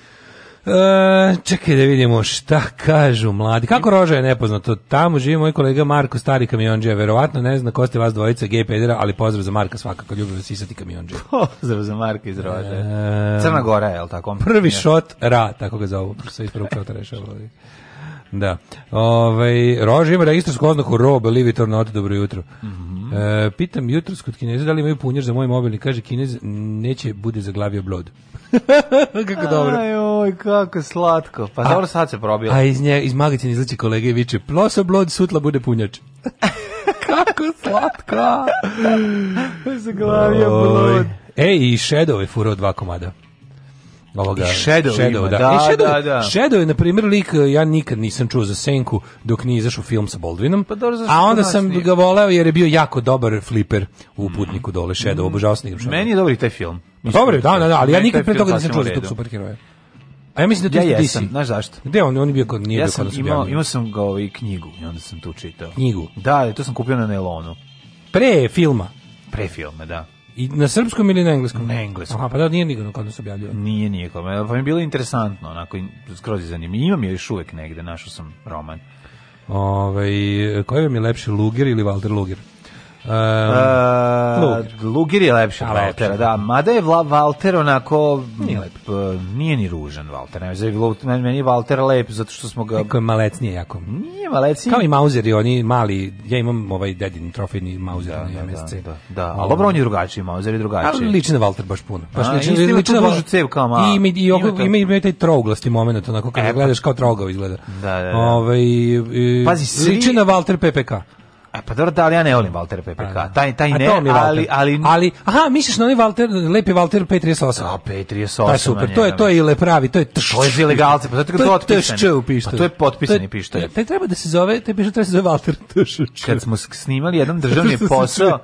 E, čekaj da vidimo šta kažu mladi. Kako roža je nepoznato? Tamo živi moj kolega Marko, stari kamionđija. Verovatno ne zna ko ste vas dvojica, gej pedera, ali pozdrav za Marka svakako. Ljubim vas isati kamionđija. Pozdrav za Marka iz rože. E, Crna Gora je, tako? Prvi šot ra, tako ga zovu. Sve isporukao to rešava. Da. Ovaj Rož ima registarsku oznaku RO, Belivitor na dobro jutro. Mm -hmm. e, pitam jutros kod Kineza da li imaju punjer za moj mobilni, kaže Kinez neće bude zaglavio blod. kako dobro. Aj, oj, kako slatko. Pa a, dobro, sad se probio. A iz, nje, iz magazina izliči kolege i viče, plosa blod, sutla bude punjač. kako slatko. Zaglavio pa blod. Ej, i Shadow je furao dva komada ovoga I Shadow, da. Da, Shadow, da. Da, e, Shadow, da, da. Shadow je, na primjer, lik, eh, ja nikad nisam čuo za Senku dok nije izašao film sa Baldwinom, pa dobro, a onda sam ga voleo jer je bio jako dobar fliper u putniku dole, Shadow, mm. obožavao sam Meni je dobar i taj film. Pa dobro, da, da, da, da, ali ja nikad pre toga nisam čuo za tog superheroja. A ja mislim da to ja jesam, DC. znaš zašto? Gde on, on je bio kod nije ja bio kod nas da imao, imao sam ga ovaj knjigu i onda sam tu čitao. Knjigu? Da, to sam kupio na Nelonu. Pre filma? Pre filma, da. I na srpskom ili na engleskom? Na engleskom. Aha, pa da, nije nigdje kod nas objavljio. Nije, nije kod Pa mi je bilo interesantno, onako, skroz je zanimljivo. Imam je još uvek negde, našao sam roman. Ove, ovaj, koji vam je lepši, Luger ili Walter Luger? Um, Luger je lepši od Valtera, da. da. Mada je Vla, Valter onako... Nije lep. Nije ni ružan Valter. Ne, meni je Valter lep, zato što smo ga... Neko je malecnije jako. Nije malecnije. Kao i Mauzeri, oni mali... Ja imam ovaj dedin trofejni Mauzer da, na da, MSC. Da, da, da. Ali dobro, on je drugačiji, Mauzer je drugačiji. Ali liči Valter baš puno. Baš liči, liči, liči na Valter. Cev kao ma... I, i, i, ima, to... ima, ima taj trouglasti moment, onako kada gledaš kao trougao izgleda. Da, da, da. Ove, ovaj, i, i, Pazi, svi... Liči na Valter PPK pa dobro da, ali ja ne volim Valter PPK. Pa da. Taj, taj ne, ali, ali... ali... Aha, misliš na onaj Valter, lepi Valter P38. A, P38. To super, to je, to je ile pravi, to je tš. To je za ilegalce, pa zato je pa to u Pa to je potpisani pištolj. Taj treba da se zove, taj pištolj treba da se zove Valter Tš. Kad smo snimali jedan državni posao,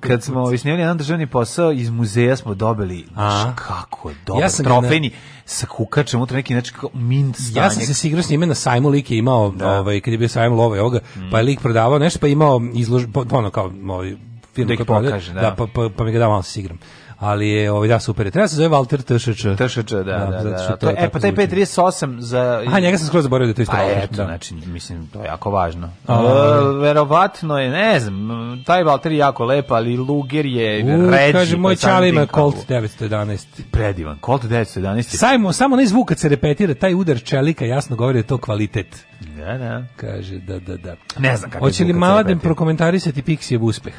kad smo snimali jedan državni posao, iz muzeja smo dobili, kako dobro, ja trofejni sa kukačem, unutra neki znači mint stanje. Ja sam se igrao s njime na sajmu, lik je imao, da. ovaj, kad je bio sajmu lova i ovoga, mm. pa je lik prodavao nešto, pa je imao dao izlož, ono kao ovaj, firma da pokaže, da. da pa, pa, pa mi ga dao malo se igram ali je ovaj da super. Treba da se zove Walter TŠČ. TŠČ, da, da, da. da. da to, je, e pa taj P38 za A njega sam skroz zaboravio da to isto. Pa eto, da. znači mislim to je jako važno. A, uh, verovatno je, ne znam, taj Walter je jako lep, ali Luger je uh, ređi. Kaže moj pa čali ima Colt 911. Predivan Colt 911. Samo samo na zvuk kad se repetira taj udar čelika jasno govori da to kvalitet. Da, da. Kaže da, da, da. Ne znam kako. Hoće li Maladen prokomentarisati Pixijev uspeh?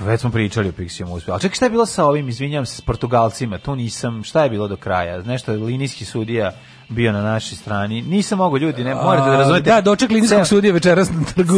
Već smo pričali o Pixijem uspjehu. A čekaj, šta je bilo sa ovim, izvinjam se, s Portugalcima? Tu nisam, šta je bilo do kraja? Nešto, linijski sudija bio na našoj strani. Nisam mogao ljudi, ne morate da razumete. Da, doček linijskog sudije večeras na trgu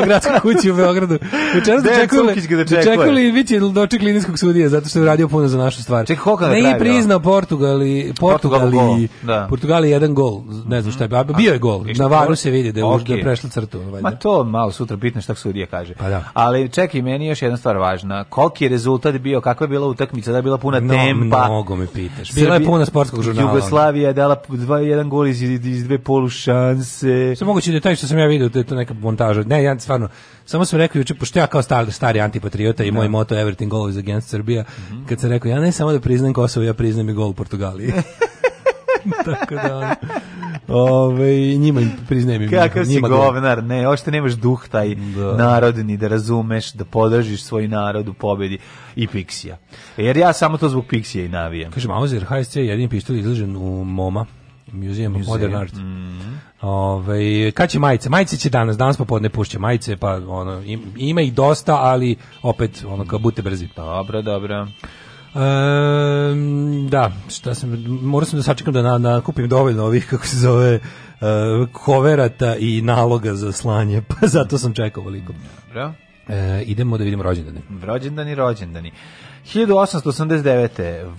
na gradskoj kući u Beogradu. Večeras dočekali, dočekali i biće doček linijskog sudije, zato što je radio puno za našu stvar. Ček, koliko ne je priznao Portugali, Portugali, Portugali, da. Portugali jedan gol, ne znam šta je, mhm. bio je gol. Na varu se vidi da je da okay. prešla crtu. Valjda. Ma to malo sutra bitno šta sudija kaže. Pa da. Ali čekaj, meni je još jedna stvar važna. Koliki je rezultat bio, kakva je bila utakmica, da je bila puna no, tempa. Mnogo me pitaš. Bila je puna sportskog žurnala. Jugoslavija, da dala dva, jedan gol iz, iz dve polu šanse. Sve moguće detalje što sam ja video da je to neka montaža. Ne, ja stvarno, samo sam rekao juče, pošto ja kao star, stari antipatriota i da. moj moto Everything Goes Against Serbia, mm -hmm. kad sam rekao, ja ne samo da priznam Kosovo, ja priznam i gol Portugalije. Tako da, Ove, njima im priznajem. Kakav si govnar, ne, ošte nemaš duh taj da. narodni da razumeš, da podržiš svoj narod u pobedi i Pixija. Jer ja samo to zbog Pixija i navijam. Kaže, Mauser, HSC je jedin pištolj izložen u MoMA, Museum, Museum. of Modern Art. Mm. Ove, kad će majice? Majice će danas, danas popodne pušće majice, pa ono, im, ima ih dosta, ali opet, ono, kao budite brzi. Dobro, dobro. Um, da, šta sam, moram sam da sačekam da na, nakupim dovoljno ovih, kako se zove, uh, eh, koverata i naloga za slanje, pa zato sam čekao veliko. Dobro. E, idemo da vidimo rođendane. Rođendani, rođendani. 1889.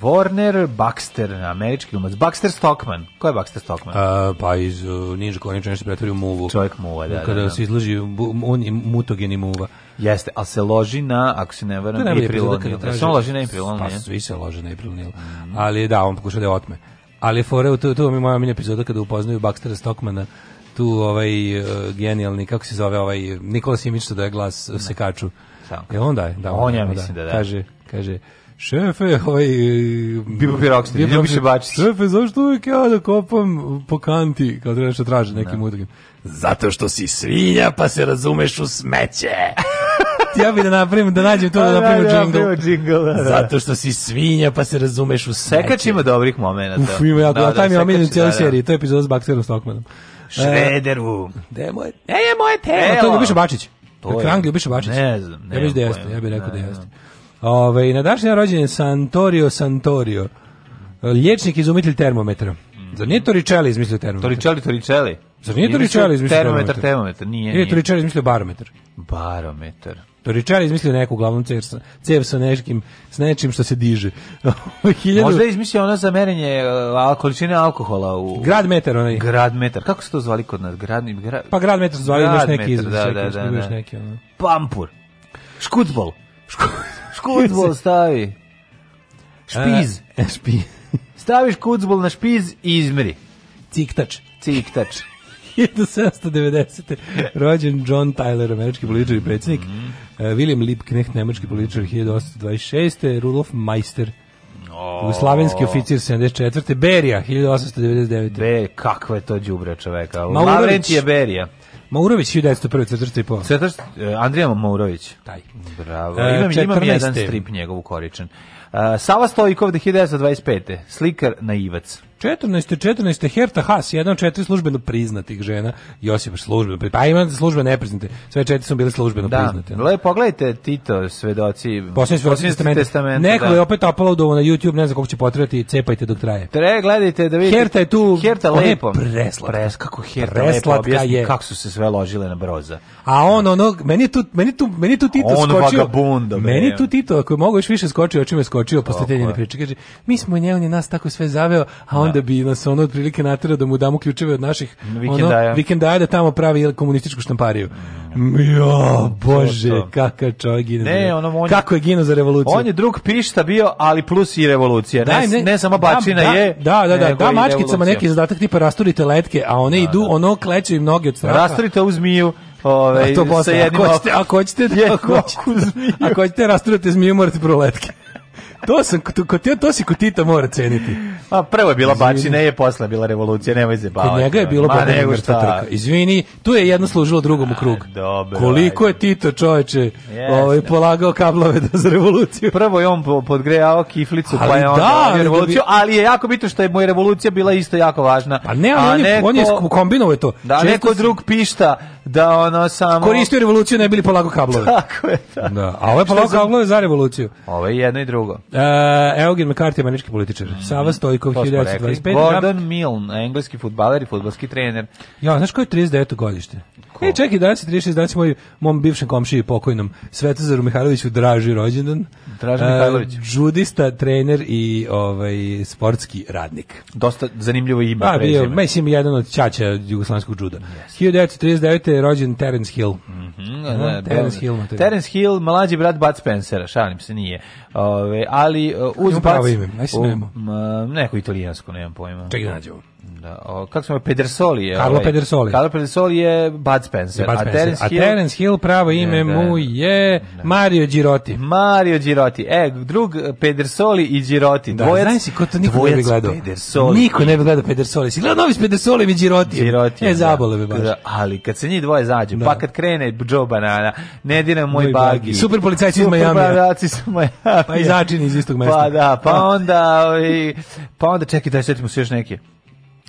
Warner Baxter, američki glumac. Baxter Stockman. Ko je Baxter Stockman? A, pa iz uh, Ninja Korniča nešto pretvori u muvu. Čovjek muva, da. Kada da, da. se izloži on je mutogeni muva. Jeste, ali se loži na, ako se ne varam, April Nil. Da Samo loži na April Nil. Pa svi se lože na April Nil. Mhm. Ali da, on pokuša da otme. Ali fore, to, to mi je moja mini epizoda kada upoznaju Baxtera Stockmana tu ovaj uh, genijalni, kako se zove ovaj, Nikola Simić, što da je glas uh, ne. sekaču. Tako. E onda je, da. On, on je, da, mislim da, da. da. da. Kaže, kaže, šefe, ovaj... Bibo pa Pirokster, Bibo pa Pirokster, Bačić. Šefe, zašto uvijek ja da kopam po kanti, kao treba što traže nekim da. no. Udrugim. Zato što si svinja, pa se razumeš u smeće. ja bih da napravim, da nađem to, da, pa da napravim da, džingl. Da, da, Zato što si svinja, pa se razumeš u smeće. Sekač ima dobrih momenta. Uf, ima jako, da, da taj mi je omiljen cijeli seriji, to je epizoda s Bakterom Stockmanom. E, Šrederu. Gde je moje, e, je moje telo? A to je Ljubiša Bačić. To je. Krang Ljubiša Bačić. Ne znam. Ne ja bih da jeste, ja bih rekao da jeste. Ove, na današnji rođen Santorio Santorio. Liječnik izumitelj termometra. Zar nije Toricelli izmislio termometar? Toricelli, Toricelli. Zar nije Toricelli izmislio termometar? Termometar, termometar, nije, nije. Nije Toricelli izmislio barometar. Barometar. Toricelli izmislio neku glavnom cev sa, cev sa nečkim, s nečim što se diže. Hiljadu... Možda je izmislio ono za merenje uh, količine alkohola u... Grad metar onaj. Grad Kako se to zvali kod nas? Grad, gra... Pa gradmetar metar zvali, grad imaš neki izmislio. Da, da, da, da. Neki, ono. Pampur. Škutbol. Škutbol. Škucbol stavi. Špiz. E, e špiz. Staviš kucbol na špiz i izmeri. Ciktač. Ciktač. 1790. rođen John Tyler, američki političar i predsjednik. Mm -hmm. E, uh, William Liebknecht, nemački političar 1826. Rudolf Meister, Oh. Slavenski oficir 74. Berija 1899. Be, kakva je to đubre čoveka. je Berija. Maurović 1901. Cvetršta i po. Cvetršta, e, Andrija Maurović. Taj. Bravo. E, imam, 14. imam jedan strip njegov ukoričen. Sava Stojkov, 1925. Slikar naivac. 14. 14. Herta Haas, jedna od četiri službeno priznatih žena. Josip službeno priznate. Pa ima službe nepriznate. Sve četiri su bile službeno da. priznate. Da, lepo pogledajte Tito, svedoci. Posljednji svedoci testamenta. testamenta Neko da. je opet uploadovo na YouTube, ne znam kako će potrebati, cepajte dok traje. Tre, gledajte da vidite. Herta je tu, Herta lepo. Preslatka. Pres, kako Herta lepo objasni je. kako su se sve ložile na broza. A on onog, meni tu, meni tu, meni tu Tito on skočio. On vagabunda. Meni tu Tito, ako je mogu još više skočio, očima skočio skočio posle te njene priče. Kaže, mi smo nje, on je nas tako sve zaveo, a da. onda da. bi nas ono otprilike naterao da mu damo ključeve od naših vikendaja. Ono, vikendaja da tamo pravi komunističku štampariju. Mm. Jo, bože, kakav čovjek gine. Ne, ono, on, Kako je gino za revoluciju? On je drug pišta bio, ali plus i revolucija. ne, ne, ne samo bačina da, je. Da, da, da, da, mačkicama neki zadatak tipa rasturite letke, a one da, idu, da. ono kleče im noge od straha. Rasturite u zmiju. Ove, ovaj, a to posle, ako hoćete, ako hoćete, ako hoćete, ako hoćete rasturite zmiju, morate proletke to sam to, to si Kutita mora ceniti. A prvo je bila bači, ne je posle bila revolucija, nemoj se baviti. njega je bilo pa nego šta. Izvini, tu je jedno služilo drugom u krug. A, dobro, Koliko je Tito čoveče yes, ovaj polagao kablove da za revoluciju. Prvo je on podgrejao kiflicu pa ali pa je on da, da revoluciju, bi... ali je jako bitno što je moja revolucija bila isto jako važna. Pa ne, ali a on, neko, on je kombinovao to. Da, Često neko drug pišta da ono samo... Koristio revoluciju, ne bili polago kablove. Tako je, tako. Da. da. A ovo je polago sam... kablove za revoluciju. Ovo je jedno i drugo. Uh, Eugen McCarthy, američki političar. Mm -hmm. Sava Stojkov, 1925. Gordon Milne, engleski futbaler i futbalski trener. Ja, znaš ko je 39. godište? Ko? E, čekaj, danas je 36, danas je moj, mom bivšem komšiji pokojnom Svetozaru Mihajloviću Draži rođendan. Draži e, Mihajlović. Uh, judista, trener i ovaj sportski radnik. Dosta zanimljivo ime. Pa, bio, mislim, jedan od čača jugoslanskog juda. Yes. 1939 je rođen Terence Hill. Mm -hmm, ne, Terence Hill. Terence Hill, mlađi brat Bud Spencera, šalim se, nije. Ove, ali e, uz Bud... Kako ime? Ajde se nemamo. Neko italijansko, nemam pojma. Čekaj, nađemo. Da, o, kako se zove Pedersoli je. Carlo ovaj, Pedersoli. Carlo Pedersoli je Bud Spencer. Je Bud Spencer. A, Terence Hill, a Terence Hill pravo ime ne, da, mu da. je ne. Mario Girotti. Mario Girotti. E, drug eh, Pedersoli i Girotti. Da, dvojac, znaš si ko to niko ne bi gledao. Pedersoli. Niko ne bi gledao Pedersoli. Si gledao novi s Pedersoli i Girotti. Girotti. E, da. zabole bi baš. Ali kad se njih dvoje zađu, da. pa kad krene Joe Banana, ne dira moj, moj bagi. Super policajci iz Majamija. Super policajci iz Majamija. Pa i začini iz istog mesta. Pa da, pa, pa- onda, i, ovaj, pa onda čekaj da setimo se još neke.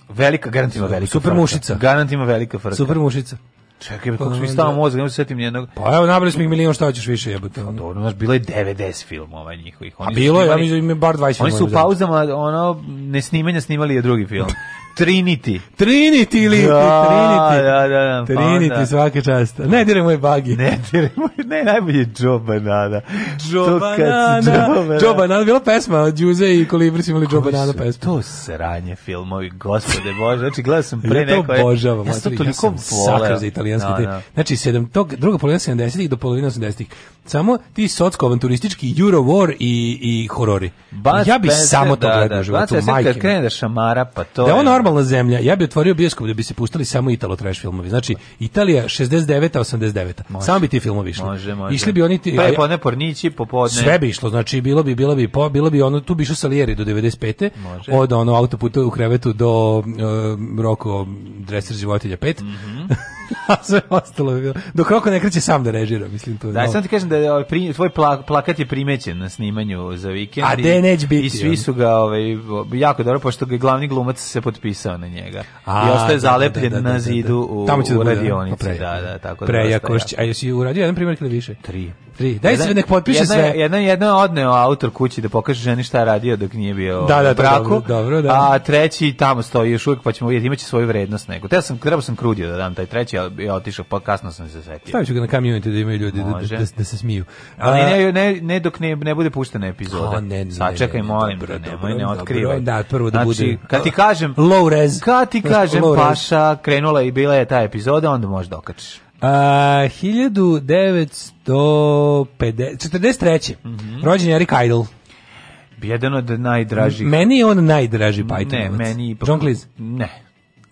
Velika, garantima velika. Super mušica. Garantima velika frka. Super mušica. Čekaj, kako pa, mi stao da. mozak, se setim njenog. Pa evo, nabrali smo ih milion, šta hoćeš više jebote. Pa dobro, znaš, bilo je 90 filmova njihovih. Oni A bilo je, ja mislim, bar 20 filmova. Oni su u da. pauzama, ono, ne snimanja snimali je drugi film. Trinity. Trinity ili da, Trinity. Da, da, da. Pa Trinity pa svake čast. Ne dire moje bagi. Ne dire moje, ne najbolje Džoba Nada. Džoba Nada. Džoba Nada bila pesma, Đuze i Kolibri su imali Džoba Nada pesmu. To sranje filmovi, gospode Bože. Znači gledao sam pre neko. Ja to e, obožavam. Ja sam to toliko ja za italijanski. Da, da. Znači 7 tog druga polovina 70-ih do polovine 80-ih. Samo ti socsko avanturistički War i i horori. Bac ja bi samo to da, gledao da, životu, majke. Da, kad krene da šamara, pa to. Da on normalna zemlja, ja bih otvorio bioskop da bi se pustili samo Italo trash filmovi. Znači, Italija 69. 89. Može. Samo bi ti filmovi išli. Može, može. Išli bi oni ti... Pa je podne pornići, popodne. Sve bi išlo, znači, bilo bi, bilo bi, po, bilo bi ono, tu bi išao Salieri do 95. Može. Od ono autoputa u krevetu do uh, Roko Dreser životinja 5. Mm A sve ostalo je bilo. Dok Roko ne kreće sam da režira, mislim to. Da, no. sam ti kažem da je ovaj, pri, tvoj plakat je primećen na snimanju za vikend. A i, de neće biti. I svi su ga ovaj, jako dobro, pošto ga glavni glumac se potpisao napisao na njega. A, I ostaje da, da, zalepljen da, da, da, na da. zidu u, Tamo će u radionici. Pa pre, da, da, tako da prejako, a jesi uradio jedan primjer ili više? Tri. Tri. Daj jedan, se nek potpiše jedna, sve. Jedno jedno je odneo autor kući da pokaže ženi šta je radio dok nije bio da, da, u braku. Dobro, dobro, da. A treći tamo stoji još uvijek pa ćemo vidjeti, imaće svoju vrednost nego. Teo sam, trebao sam krudio da dam taj treći, ali ja otišao, pa kasno sam se setio. Stavit ću ga na community da imaju ljudi da, da, da, se smiju. Ali ne, ne, ne dok ne, ne bude puštena epizoda. O, ne, ne, Sačekaj, molim, dobro, da nemoj, ne otkrivaj. Da, prvo da znači, bude. Znači, kad ti kažem... Lo low res. Kad ti kažem paša, krenula i bila je ta epizoda, onda možeš dokačiš. Da A, 1943. Mm -hmm. Rođen je Eric Idle. Jedan od najdražih. Meni je on najdraži Pythonovac. Ne, meni... John Cleese? Ne.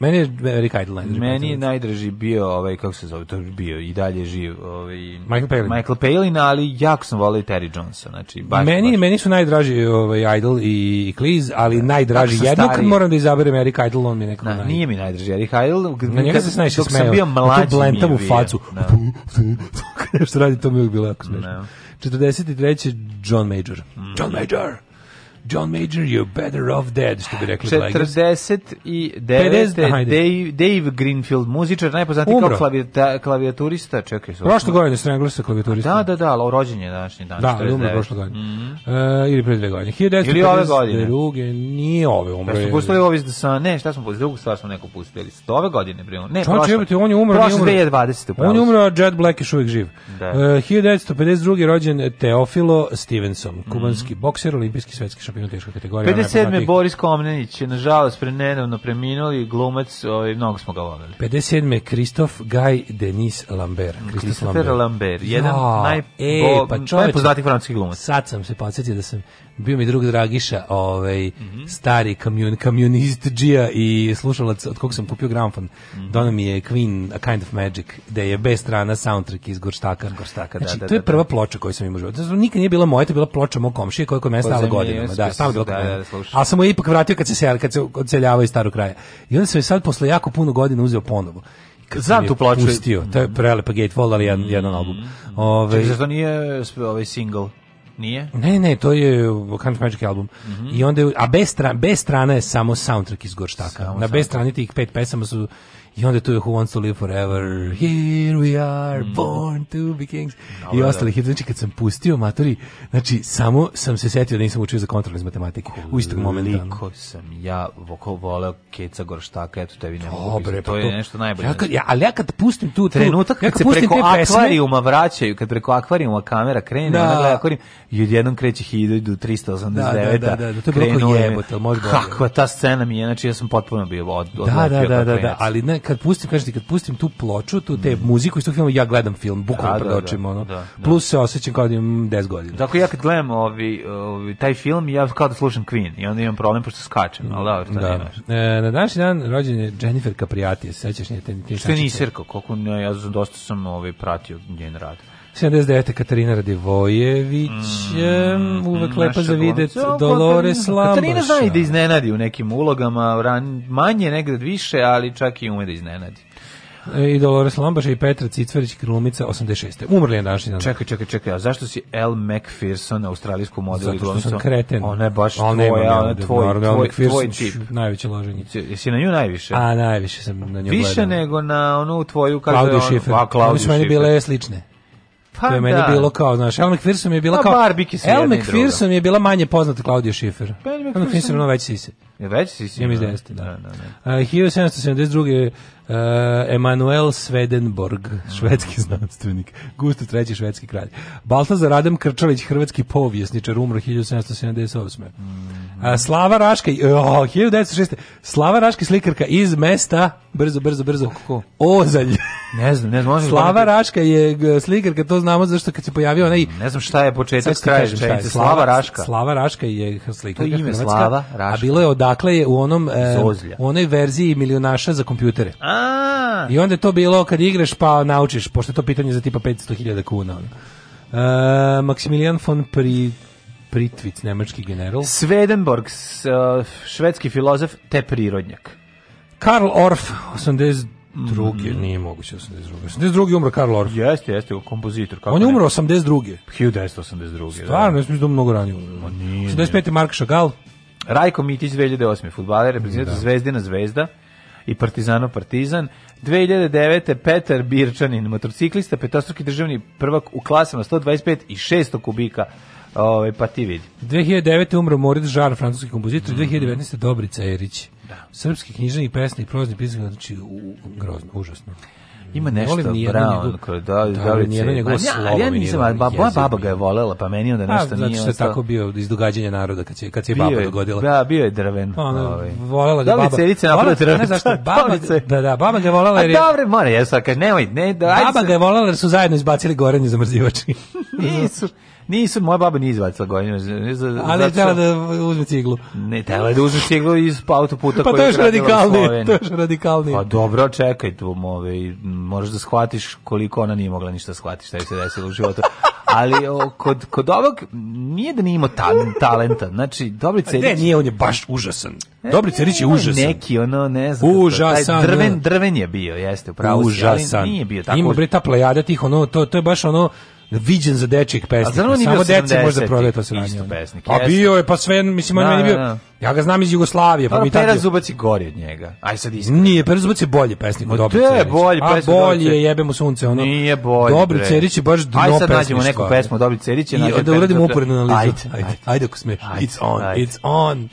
Meni je Rick Idle najdraži. Meni je najdraži bio, ovaj, kako se zove, to je bio i dalje živ. Ovaj, Michael Palin. Michael Palin, ali jako sam volio Terry Johnson. Znači, baš, meni, baš... meni su najdraži ovaj, Idle i, i Cleese, ali da. najdraži jednog stariji. moram da izaberem Eric Idle, on mi je nekako Na, da, naj... Nije mi najdraži Eric Idle. Na njega se najviše smeo. Dok sam bio mlađi to blentam u facu. No. Što radi, to mi je bilo jako smešno. No. Da. 43. John Major. Mm. John Major. John Major, you're better off dead, što bi rekli 49. Dave, Dave Greenfield, muzičar, najpoznatiji kao klavijata, klavijaturista. Čekaj, so, prošle godine se klavijaturista. Da, da, da, ali rođen je današnji dan. Da, ali umre prošle godine. Mm -hmm. uh, ili pre dve godine. 1952. Ili ove godine. Druge, nije ove umre. Da su pustili ovi sa, ne, šta smo pustili, drugu stvar smo neko pustili. Ove godine, primo. Ne, Čovječ, prošle. Čekajte, on je umro, prošle 2020. On je umro, Jet Black je uvijek živ. Da. E, uh, 1952. rođen Teofilo Stevenson, kubanski mm -hmm. bokser, olimpijski svetski šampion bilo teška kategorija. 57. Boris Komnenić je nažalost prenedavno preminuli glumac, ovaj, mnogo smo ga volili. 57. Kristof Gaj Denis Lambert. Kristof Lambert. Lambert, jedan ja, najpo, e, pa čoveč, najpoznatiji francuski glumac. Sad sam se podsjetio da sam bio mi drug Dragiša, ovaj, mm -hmm. stari kamjun, kamjunist džija i slušalac od kog sam kupio gramfon. Mm -hmm. Dono mi je Queen A Kind of Magic, da je bez strana soundtrack iz Gorstaka, Gorstaka, znači, da, da, to je da, prva da. ploča koju sam imao život. Znači, nikad nije bila moja, to je bila ploča mog komšije koja je kod mene stala godinama. Da, stala bila da, da, da, da, sam je ipak vratio kad se, sel, kad se odseljavao iz starog kraja. I onda sam je sad posle jako puno godina uzeo ponovo. Znam tu ploču. Pustio, to je prelepa Gatefold, ali jedan, mm -hmm. jedan album. Ove, Čekaj, zašto nije ovaj single? Nije? Ne, ne, to je Country Magic album. Mm -hmm. I onda je, a bez, strana, B strana je samo soundtrack iz Gorštaka. Samo Na B strani tih pet pesama su I onda tu je Who Wants to Live Forever, Here We Are, mm. Born to Be Kings Dobre, i da. ostali hit. Znači kad sam pustio matori, znači samo sam se setio da nisam učio za kontrolne iz matematike u istog momenta. Koliko sam ja voko voleo Keca Gorštaka, eto tebi ne mogu Dobre, pa to, je nešto najbolje. Ja, kad, ja, znači. ali ja kad pustim tu trenutak, kad, kad se preko akvarijuma vraćaju, kad preko akvarijuma kamera krene, da. ona gleda akvarijum i odjednom kreće do 389. Da, da, da, da, to je bilo jebote, možda. Kakva ta scena mi je, znači ja sam potpuno bio od, da, od da, da, da, da, da, ali ne, kad pustim, kažete, kad pustim tu ploču, tu te mm. muziku iz tog filma, ja gledam film, bukvalno da, pred da, očima, da, ono. Da, da. Plus se osjećam kao da imam 10 godina. Dakle, ja kad gledam ovi, ovi, taj film, ja kao da slušam Queen i onda imam problem pošto skačem, ali dobro, to da. nemaš. E, na današnji dan rođen je Jennifer Capriati, sećaš nje? Što je nisirko, koliko ja dosta sam ovaj, pratio njen rad. 79. Katarina Radivojević, mm, uvek mm, lepa za videt, pa Dolores Lambos. Katarina zna i da iznenadi u nekim ulogama, ran, manje negde više, ali čak i ume da iznenadi e, i Dolores Lambaša i Petra Cicvarić Glumica 86. Umrli je današnji dan. Čekaj, čekaj, čekaj, a zašto si L. McPherson, australijsku modelu glumicu? Zato što sam kreten. Ona je baš tvoja, ona je tvoj, naravno, tvoj, tvoj, tvoj tip. Najveće loženjice. Jesi na nju najviše? A, najviše sam na nju Više gledam. nego na onu tvoju, je kaže Claudio Schiffer. Oni su meni bile slične. Pa to je meni da. bilo kao, znaš, El McPherson je bila pa, kao... Barbike su El McPherson je bila manje poznata Claudia Schiffer. Pa, El McPherson je bila veći sise. Je već si si. Ja mislim da da. da, da. Uh, 1772. Uh, Emanuel Swedenborg, mm. švedski znanstvenik, Gusto III. švedski kralj. Baltazar Adam Krčalić, hrvatski povjesničar, umro 1778. Mm uh, Slava Raška, oh, 1906. Slava Raška slikarka iz mesta, brzo, brzo, brzo, Kako? Ozalj. Ne znam, ne znam. Slava Raška je slikarka, to znamo zašto kad se pojavio onaj... Ne znam šta je početak, kraj, Slava Raška. Slava Raška je slikarka. To je ime Slava Raška. A bilo je od Dakle je u onom e, u onoj verziji milionaša za kompjutere. A. I onda je to bilo kad igraš pa naučiš, pošto je to pitanje za tipa 500.000 kuna. E, Maximilian von Pri Pritvic, nemački general. Swedenborg, e, švedski filozof, te prirodnjak. Karl Orff, 82. Mm. Nije moguće 82. 82. umro Karl Orff. Jeste, jeste, kompozitor. Kako On je umro 82. 1982. Da. Stvarno, ja sam da mnogo ranije umro. 85. Mark Chagall. Rajko Mitić 2008. futbaler, reprezentator da. Zvezdina Zvezda i Partizano Partizan. 2009. Petar Birčanin, motociklista, petostruki državni prvak u klasama 125 i 600 kubika. Ove, ovaj, pa ti vidi. 2009. umro Moritz Žar, francuski kompozitor, mm -hmm. 2019. Dobrica Erić. Da. Srpski književnik, pesnik, prozni pisak, znači u, grozno, užasno ima nešto volim Brown kod da-, da da li nije njegovo slovo ja nisam ba, ba, baba ga je volela pa meni onda nešto a, nije znači što tako bio iz događanja naroda kad se kad se baba dogodila da bio je drven pa ovaj volela ga baba da li celice napravila drven ne znaš šta da baba da da baba ga je volela jer je dobro mora jesu kaže nemoj ne da baba ga je volela jer su zajedno izbacili gorenje zamrzivači nisu Nisam, moja baba nije izvacila gojinu. Ali je tela da uzme ciglu. Ne, tela da uzme ciglu iz autoputa pa koji je radikalnije, to je još radikalnije. Pa dobro, čekaj tu, ove, možeš da shvatiš koliko ona nije mogla ništa shvatiti šta je se desilo u životu. ali o, kod, kod ovog nije da nije imao talenta. Znači, Dobri Cerić... Ne, nije, on je baš užasan. E, Dobri Cerić je užasan. Neki, ono, ne znam. Užasan. drven, drven je bio, jeste, upravo. Užasan. Ali nije bio tako. Ima bre ta plejada tih, ono, to, to je baš ono, viđen za dečijeg pesnika. Samo može da prodaje to se sranje. A bio je, pa sve, mislim, on meni da, bio... Da, da. Ja ga znam iz Jugoslavije, pa mi tako. Pera Zubac je gori od njega. Aj sad iskreno. Nije, Pera Zubac je bolji pesnik od Dobrice. je bolji pesnik. A bolji je, jebe sunce, ono. Nije bolji. Dobri Cerić je baš dno pesništva. Aj sad nađemo neku pesmu Dobri Cerić i da uradimo uporednu analizu. Ajde, ajde, ako sme. It's on, it's on.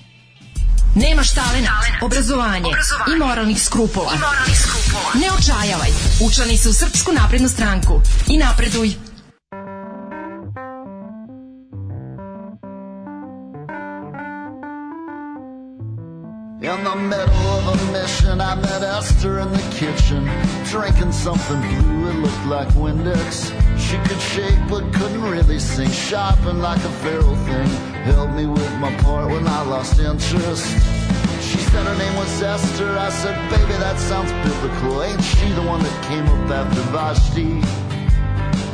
Nema talena, obrazovanje, i moralnih skrupula. Ne očajavaj. Učlani se u Srpsku naprednu stranku i napreduj. In the middle of a mission, I met Esther in the kitchen, drinking something blue, it looked like Windex. She could shake but couldn't really sing, shopping like a feral thing. Helped me with my part when I lost interest. She said her name was Esther. I said, baby, that sounds biblical. Ain't she the one that came up after Vashti?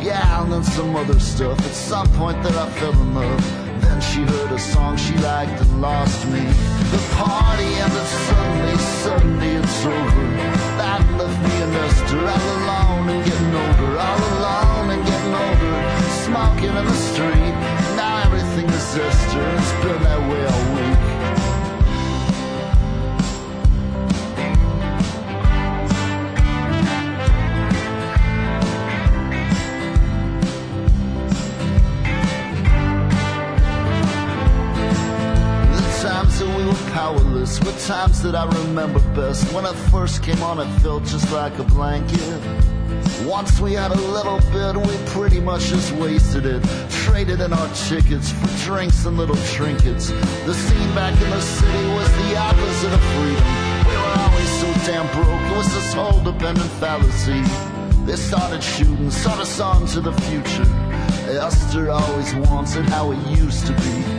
Yeah, and then some other stuff. At some point that I fell in love. Then she heard a song she liked and lost me. The party ended suddenly, suddenly it's over. That left me a nester, all alone and getting older, all alone. that I remember best. When I first came on, it felt just like a blanket. Once we had a little bit, we pretty much just wasted it. Traded in our tickets for drinks and little trinkets. The scene back in the city was the opposite of freedom. We were always so damn broke, it was this whole dependent fallacy. They started shooting, started us on to the future. Esther always wants it how it used to be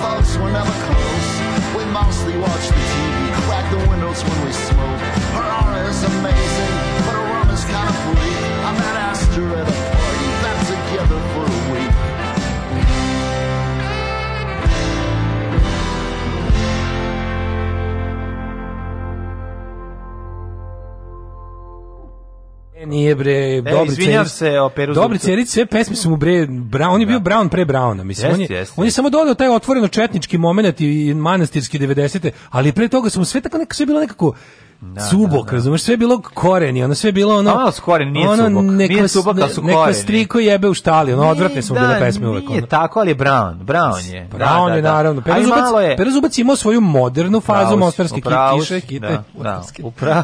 folks were never close. We mostly watch the TV, crack the windows when we smoke. Her aura is amazing, but her room is kind of bleak. I met Astor at a party, that's together for a week. Nije bre, e, dobri ceric. se, operu. Dobri ceric, sve pesme su mu bre, brown, on je da. bio brown pre Browna, mislim. Jest, on, je, jest, on je samo dodao taj otvoreno četnički moment i manastirski 90 te ali pre toga su mu sve tako nekako, sve bilo nekako da, subok, da, da. razumeš, sve je bilo koreni, ono sve je bilo ono... A, koren nije ono, subok, nekla, nije subok, da su koreni. Neko striko jebe u štali, ono, odvratne su da, bile pesme uvek. Nije ono. tako, ali je Brown, Brown je. Da, Brown da, je, da. naravno. Perozubac, je... Perozubac imao svoju modernu fazu mostarske kiše, kite. Da, da, upravo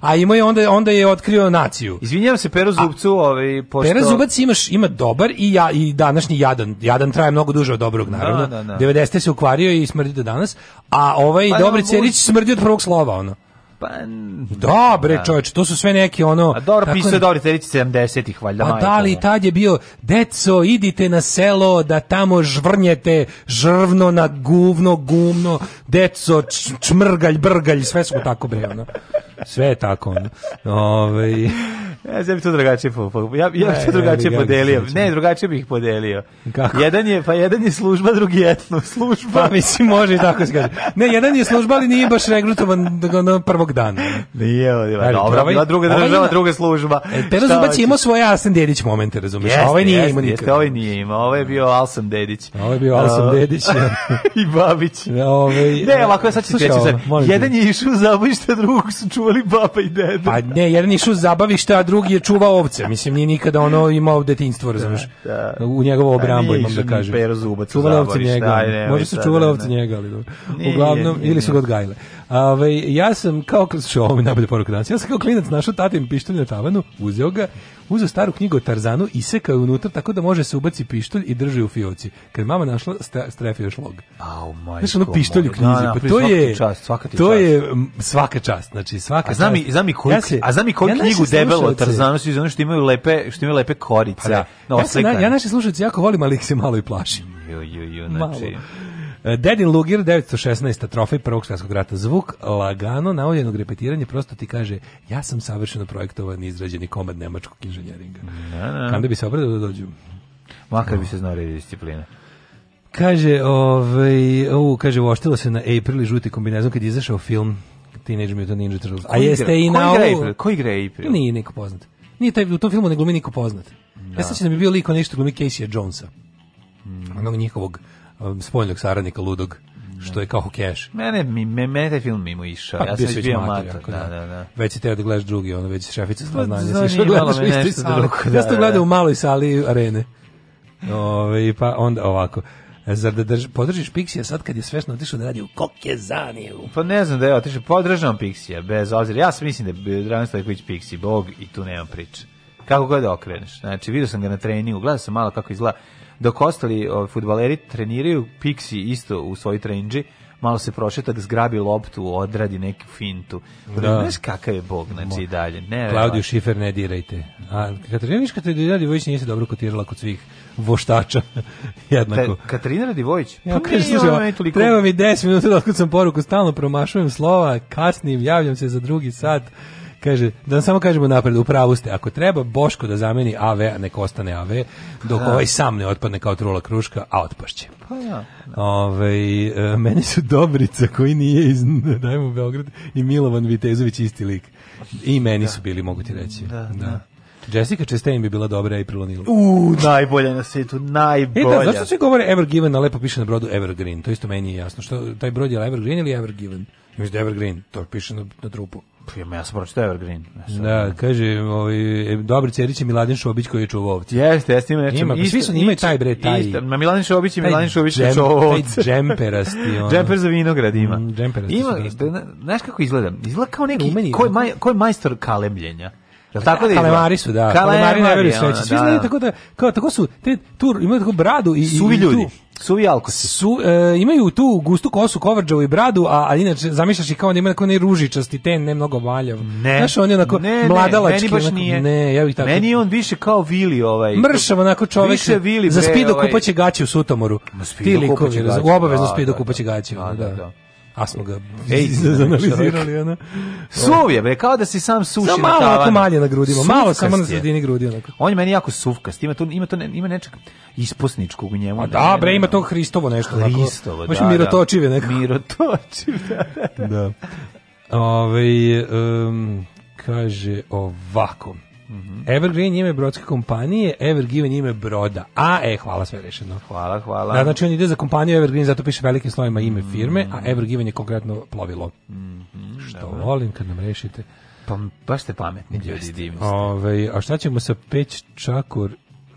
A imao je, onda, onda je otkrio naciju. Izvinjam se Peruzubcu, ovaj, pošto... Peruzubac imaš, ima dobar i, ja, i današnji jadan. Jadan traje mnogo duže od dobrog, da, naravno. Da, da, da. 90. se ukvario i smrdi do danas, a ovaj pa, Dobri Cerić smrdi od prvog slova, ono. Pa... Da, čoveče, to su sve neki ono... A dobro pisao je dobri 70-ih, valjda. Pa da li tad je bio, deco, idite na selo, da tamo žvrnjete žrvno na guvno, gumno, deco, čmrgalj, brgalj, sve su tako bre, ono. Sve je tako. Ono. Ove... Ja sam to drugačije po, ja, ja ne, to drugačije ne, podelio. Ne, drugačije bih podelio. Kako? Jedan je, pa jedan je služba, drugi etno služba. Pa mislim, može i tako se kaže. Ne, jedan je služba, ali nije baš regrutovan na prvog dana. Nije, ovaj, dobro, bila druga ovaj država, ovaj, druga služba. Pero Zubac je imao svoje Alsan Dedić momente, razumeš, Jeste, ovaj nije imao nikada. Ovaj nije imao, ovaj je bio Alsan Dedić. Ovaj je bio Alsan Dedić. I Babić. Ovaj, ne, ovako, sad ću treći. Jedan je išao u zabušte, drugog su čuva bili baba i deda. Pa ne, jedan išao zabavište, a drugi je čuva ovce. Mislim, nije nikada ono imao detinjstvo, razumiješ? Da, da. U njegovo obrambo, imam da kažem. Pero ovce njega. Možda su čuvale da ovce njega, ali dobro. Uglavnom, ili su ga odgajile. Ove, ja sam kao, što ovo mi najbolje poruka danas, ja sam kao klinac našao tatim pištolj na tavanu, uzeo ga, uzeo staru knjigu o Tarzanu, isekao je unutra tako da može se ubaci pištolj i drži u fioci. Kad mama našla, strefio je šlog. Au, majko. Znaš, ono pištolj u da, knjizi, da, da, pa to je, čast, svaka ti to čast. je svaka čast, znači svaka a znam čast. Znam i koju, ja se, a znam i koju ja knjigu debelo o Tarzanu su iz ono što imaju lepe, što imaju lepe korice. Pa da. No, ja, se, ja naše slušalce jako volim, ali ih se malo i plašim. Jo, jo, jo, znači... Malo. E, Dedin Lugir, 916. trofej Prvog svjetskog rata. Zvuk lagano navoljenog repetiranja prosto ti kaže ja sam savršeno projektovan i izrađeni komad nemačkog inženjeringa. Kada da. da bi se obradao da dođu? Makar bi se znao redi disciplina. Kaže, ovaj, u, kaže, uoštilo se na April i žuti kombinezon kad je izašao film Teenage Mutant Ninja Turtles. A jeste i na ovu... Koji igra April? Nije niko poznat. Nije taj, u tom filmu ne glumi niko poznat. Da. Ja sam se da bi bio liko nešto glumi Casey Jonesa. Mm. Onog njihovog um, spoljnog saradnika ludog što je kao hokejaš. Mene mi me, me taj film mimo išao. Pa, ja sam bio mater, da, da, da, da. Već si teo da gledaš drugi, ono već šefica sva pa, znanja. Zna, što gledaš me nešto sali. drugo. Da, ja sam da, da, gledao u maloj sali arene. Ove, pa onda ovako. Zar da drž, podržiš Pixija sad kad je svesno otišao da radi u Kokezaniju? Pa ne znam da je otišao, podržavam Pixija, bez obzira. Ja sam mislim da je Dragan Stojković Pixi, bog, i tu nema priče. Kako god da okreneš. Znači, vidio sam ga na treningu, gledao sam malo kako izgleda dok ostali futbaleri treniraju, Pixi isto u svoj trenđi, malo se prošetak, zgrabi loptu, odradi neku fintu. Da. Znaš kakav je bog, znači i dalje. Ne, Klaudiju Šifer ne dirajte. A Katarina Viška Katarina Radivojić nije se dobro kotirala kod svih voštača. Jednako. Ka Katarina Radivojić? Ja, pa kaže, slušaj, toliko... treba mi 10 minuta da sam poruku, stalno promašujem slova, kasnim, javljam se za drugi sat. Kaže, da vam samo kažemo napred, u pravu ste. Ako treba Boško da zameni AV, a nek ostane AV, dok da. ovaj sam ne otpadne kao trula kruška, a otpašće. Pa ja. Ove, ovaj, e, meni su Dobrica koji nije iz Dajmo Beograd i Milovan Vitezović isti lik. I meni da. su bili, mogu ti reći. Da, da. da. Jessica Chastain bi bila dobra April O'Neil. U, najbolja na svetu, najbolja. E da, zašto se govore Evergiven, a lepo piše na brodu Evergreen? To isto meni je jasno. Što, taj brod je Evergreen ili Evergiven? Mislim da Evergreen, to piše na, na trupu. Pa ja sam pročitao Evergreen. Ja da, kaže, ovaj, e, dobri Cerić i Miladin Šobić koji je čuvao ovce. Jeste, jeste, ima nečem. Ima, isto, pa svi su imaju taj bre, taj. Isto, na Miladin Šobić i Miladin Šobić je čuvao ovce. Taj džemperasti. Ono. Džemper za vinograd ima. Mm, džemperasti. Ima, da, da, znaš kako izgleda? Izgleda kao neki, Rumeni, ko, da. maj, ko majstor kalemljenja. Jel tako da kalemari su da. Kalemari, kalemari ne veruju sveće. Svi znaju tako da kao tako su te tur imaju tako bradu i suvi ljudi. I tu, Suvi alkosi. Su, e, imaju tu gustu kosu, kovrđavu i bradu, a, a inače zamišljaš i kao da ima neko ne ružičasti ten, ne mnogo valjav. Ne. Znaš, on je onako ne, mladalački. Ne, meni baš nije. Ne, ja bih tako. Meni je on više kao Vili ovaj. Mršav onako čovjek. Više Vili bre, Za spido ovaj. kupaće gaće u Sutomoru. Ma, spido Ti U obavezno spido kupaće gaće. Da da da. da, da, da. da. A smo ga Ej, izanalizirali, ona. Suvje, bre, kao da si sam suši na tavanu. Samo malo malje na grudima, Suvkast malo samo na sredini grudi. Onako. On je meni jako suvkast, ima, tu, ima, to, ne, ima nečeg isposničkog u njemu. A da, ne, bre, ima to Hristovo nešto. Hristovo, da, da. Mirotočive nekako. Mirotočive, da, da. da. Ove, um, kaže ovako. -hmm. Evergreen ime brodske kompanije, Evergreen ime broda. A, e, hvala sve rešeno. Hvala, hvala. Da, znači on ide za kompaniju Evergreen, zato piše velikim slovima ime mm-hmm. firme, mm -hmm. a Evergreen je konkretno plovilo. Mm -hmm, Što dobro. volim kad nam rešite. Pa, baš ste pametni ljudi, divni ste. Ove, ovaj, a šta ćemo sa Peć Čakur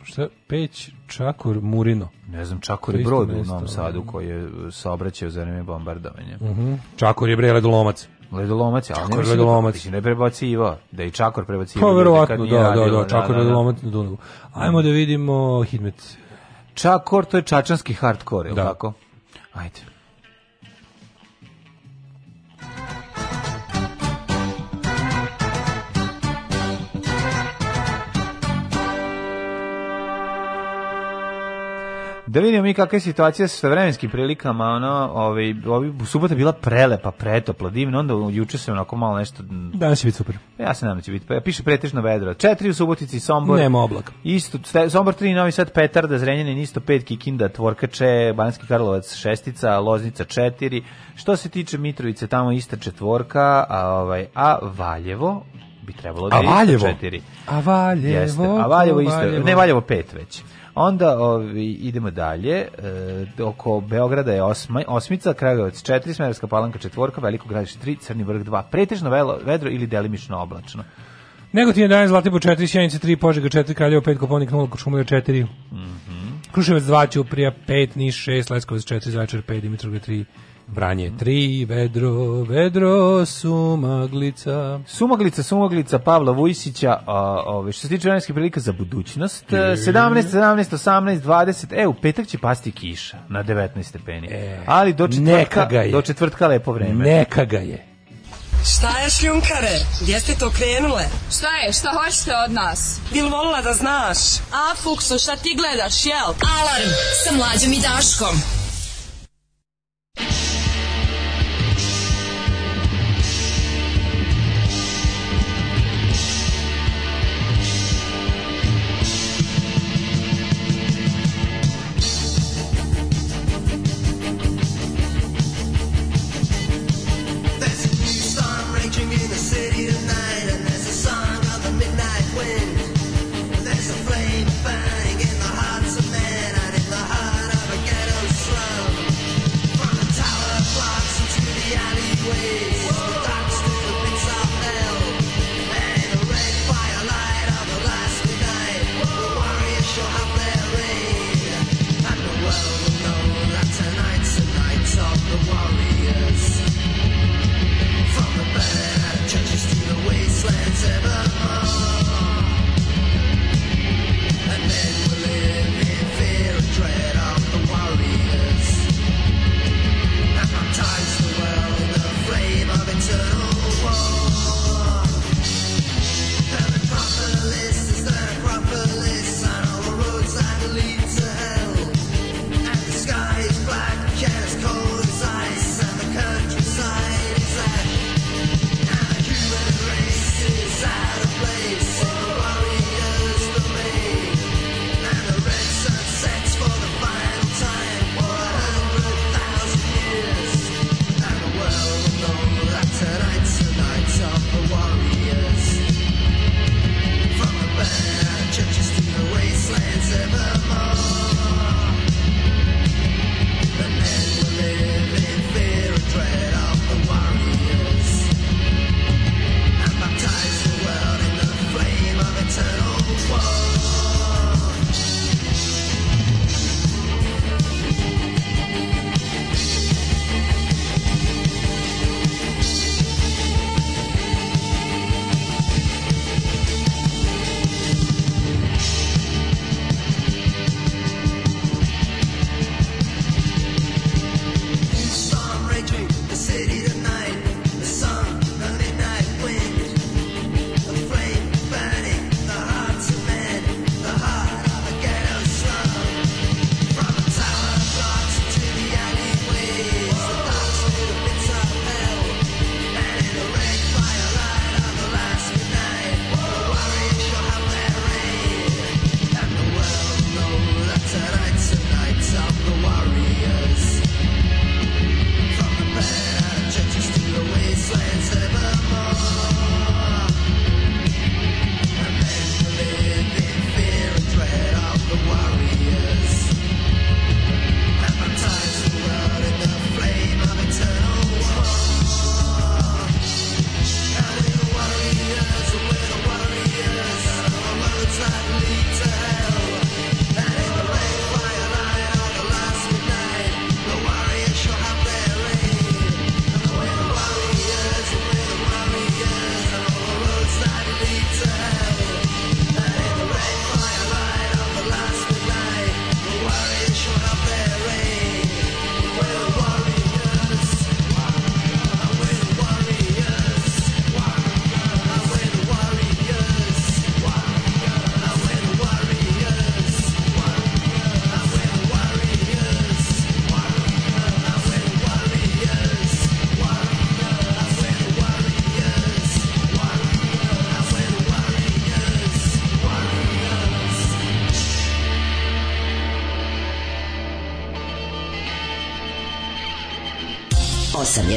šta, Peć, Čakur, Murino. Ne znam, Čakur je brod u Novom Sadu koji je e, saobraćao za vreme bombardovanja. Uh mhm. -huh. Čakur je brele dolomac. Ledolomac, ali Čakor, ne da ledolomac. ne prebacivao, da i Čakor prebacivao. Pa verovatno, da, da, da, Čakor ledolomac na Dunavu. Ajmo da vidimo Hidmet. Čakor, to je čačanski hardkor, je li da. tako? Ajde. Da vidimo mi kakva je situacija sa vremenskim prilikama, ono, ovaj, ovaj, subota bila prelepa, pretopla, divno, onda juče se onako malo nešto... Danas će biti super. Ja se nadam da će biti, pa piše pretežno vedro. Četiri u Subotici, Sombor... Nema oblaka. Isto, Sombor 3, Novi Sad, Petar, da Zrenjanin, isto 5, Kikinda, Tvorkače, Banski Karlovac, Šestica, Loznica 4. Što se tiče Mitrovice, tamo ista četvorka, a, ovaj, a Valjevo, bi trebalo da je 4. A Valjevo? A Valjevo, Jeste, a Valjevo isto, Valjevo. ne Valjevo 5 već. Onda ovi, idemo dalje, e, oko Beograda je osma, osmica, Kragovac 4, Smerska palanka četvorka, Veliko gradište 3, Crni vrh 2. Pretežno velo, vedro ili delimično oblačno. Negotin 11, Zlatibor 4, Sjenica 3, Požega 4, Kraljevo 5, Koponik 0, Kočumlija 4. Mhm. Mm Kruševac 2, Ćuprija 5, Niš 6, Leskovac 4, Zaječar 5, Dimitrovgrad 3, Vranje 3, mhm. vedro, vedro, sumaglica. Sumaglica, sumaglica Pavla Vujsića, a, ove, što se tiče vremenske prilika za budućnost, 17, 17, 18, 20, e, u petak će pasti kiša na 19 stepeni. E, Ali do četvrtka, do četvrtka lepo vreme. Neka ga je. Šta je šljunkare? Gdje ste to krenule? Šta je? Šta hoćete od nas? Bil volila da znaš? A, Fuksu, šta ti gledaš, jel? Alarm sa mlađom i Daškom.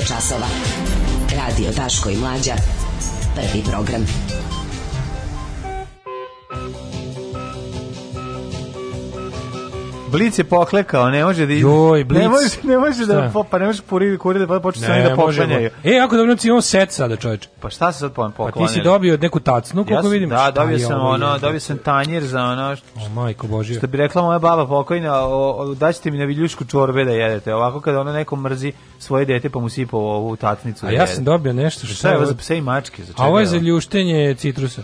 časova. Radio Taško i Mlađa. Prvi program. Blic je poklekao, ne može da Joj, Blic. Ne može, ne može da pa ne može puri kuri da počne sami da poklanjaju. E, ako dobro ti imamo set sada, čoveče. Pa šta se sad poklanja? Pa ti si dobio neku tacnu, koliko ja vidim. Da, dobio sam ono, dobio sam tanjir za ono majko Božija. Šta bi rekla moja baba pokojna, o, daćete mi na viljušku čorbe da jedete. Ovako kad ona neko mrzi svoje dete pa mu sipa ovu tatnicu. A da ja jede. sam dobio nešto što... Šta je ovo za pse i mačke? Za a ovo je za ljuštenje citrusa.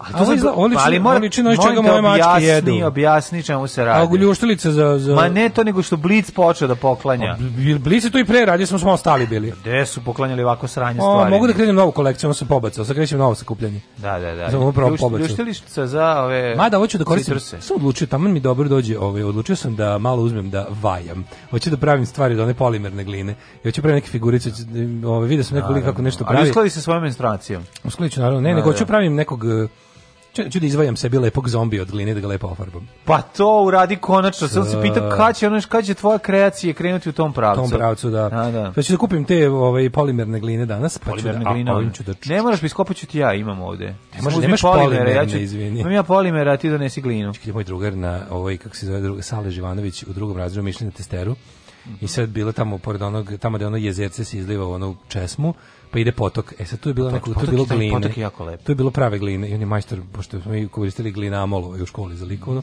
A to izla, olično, pa ali mora, olično mora, čega moje mačke objasni, jedu. Objasni čemu se radi. A guljuštilica za, za... Ma ne to nego što Blic počeo da poklanja. A, pa blic je to i pre radio, smo smo stali bili. Gde su poklanjali ovako sranje stvari? O, mogu da krenem novu kolekciju, ono se pobacao, sad krećem novo sakupljanje. Da, da, da. Za upravo pobacao. Ljuštilica za ove Ma da, hoću da koristim. Citruse. Sam odlučio, tamo mi dobro dođe, ovaj, odlučio sam da malo uzmem da vajam. Hoću da pravim stvari od one polimerne gline. I hoću pravim neke figurice, da, ovaj vidio sam neko kako nešto pravi. Ali uskladi se svojom menstruacijom. Uskladiću, naravno, ne, da, nego hoću da. pravim nekog ću da izvajam sebi lepog zombi od gline da ga lepo ofarbam. Pa to uradi konačno, sam se pitao da. kada će, ono, kada će tvoja kreacija krenuti u tom pravcu. tom pravcu, da. A, da. Pa ću da kupim te ovaj, polimerne gline danas. Pa da- Polimerne da, gline. Pa ovim ću da Ne moraš biskopat ću ti ja, imam ovde. Ne možeš, nemaš polimerne, ja ću, izvini. Imam ja polimera, a ti donesi glinu. Čekaj, moj drugar na, ovaj, kako se zove, druga, Sale Živanović u drugom razredu mišljenja testeru, i sad bilo tamo pored onog tamo gde ono jezerce se izliva u onu česmu pa ide potok. E sad tu je bilo neko, tu je bilo gline. Potok je jako lepo. Tu je bilo prave gline i on je majstor, pošto smo i koristili glinamol u školi za likovno.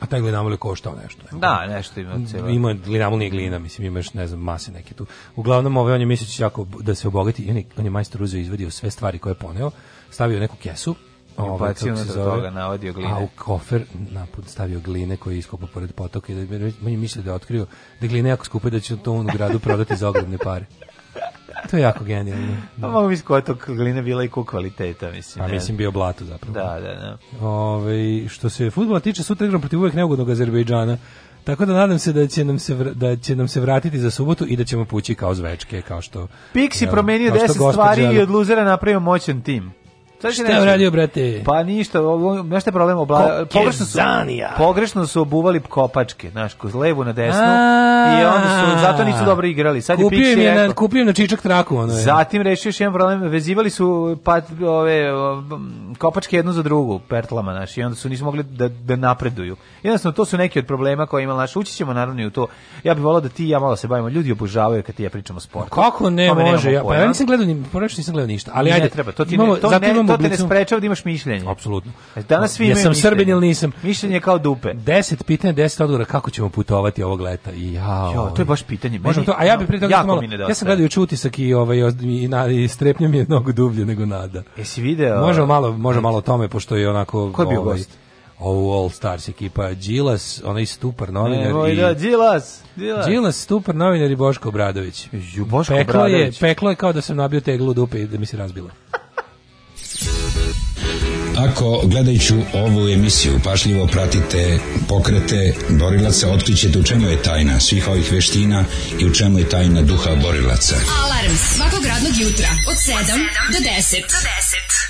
A taj glinamol je koštao nešto. Ne? Da, nešto ima cijelo. Ima glinamol nije glina, mislim, imaš, ne znam, mase neke tu. Uglavnom, ove, ovaj, on je misleći da jako da se obogati on je, on je majstor uzeo izvadio sve stvari koje je poneo, stavio neku kesu, ovaj, kako se zove, toga navodio gline. A u kofer naput stavio gline koje je iskopao pored potoka i da, on je mislio da je otkrio da gline jako skupe da će to on u gradu prodati za ogromne pare. To je jako genijalno. Da. Pa mogu misliti koja je to glina bila i ko kvaliteta, mislim. A pa ne. mislim bio blato zapravo. Da, da, da. Ove, što se futbola tiče, sutra igram protiv uvek neugodnog Azerbejdžana. Tako da nadam se da će nam se da će nam se vratiti za subotu i da ćemo pući kao zvečke, kao što Pixi promenio 10 stvari i od luzera napravio moćan tim. Šta je radio, brate? Pa ništa, znaš šta problem? Obla... Pogrešno, su, pogrešno su obuvali kopačke, znaš, ko levu na desnu, i onda su, zato nisu dobro igrali. Sad kupio je je na, kupio na čičak traku, ono je. Zatim rešio jedan problem, vezivali su pa, ove, kopačke jednu za drugu, pertlama, znaš, i onda su nisu mogli da, da napreduju. Jednostavno, to su neki od problema koje imali, naš, ući ćemo naravno i u to. Ja bih volao da ti i ja malo se bavimo, ljudi obožavaju kad ti ja pričam o sportu. Kako ne Tome može, ja, pa ja nisam gledao, ni, pa nisam gledao ništa, ali ne ajde, treba, to ti imamo, ne, to, ne, to te ne sprečava da imaš mišljenje. Apsolutno. E, danas svi imaju sam Srbin ili nisam. Mišljenje kao dupe. 10 pitanja, 10 odgovora kako ćemo putovati ovog leta. I jao. Jo, to je ovaj. baš pitanje. Možemo to, a ja bih pre toga malo. Ja sam gledao juče utisak i ovaj i, na, i strepnja mi je mnogo dublje nego nada. Jesi video? Možemo ovaj? malo, možemo malo o tome pošto je onako Ko je bio ovaj, gost? ovu All Stars ekipa Đilas, onaj stupar novinar Evo, i da, Đilas, Đilas. Đilas stupar novinar i Boško Obradović. Ju Boško peklo Obradović. Je, peklo je kao da sam nabio teglu dupe i da mi se razbilo. Ako gledajuću ovu emisiju pašljivo pratite pokrete borilaca, otkrićete u čemu je tajna svih ovih veština i u čemu je tajna duha borilaca. Alarm svakog radnog jutra od 7 do 10. Do 10.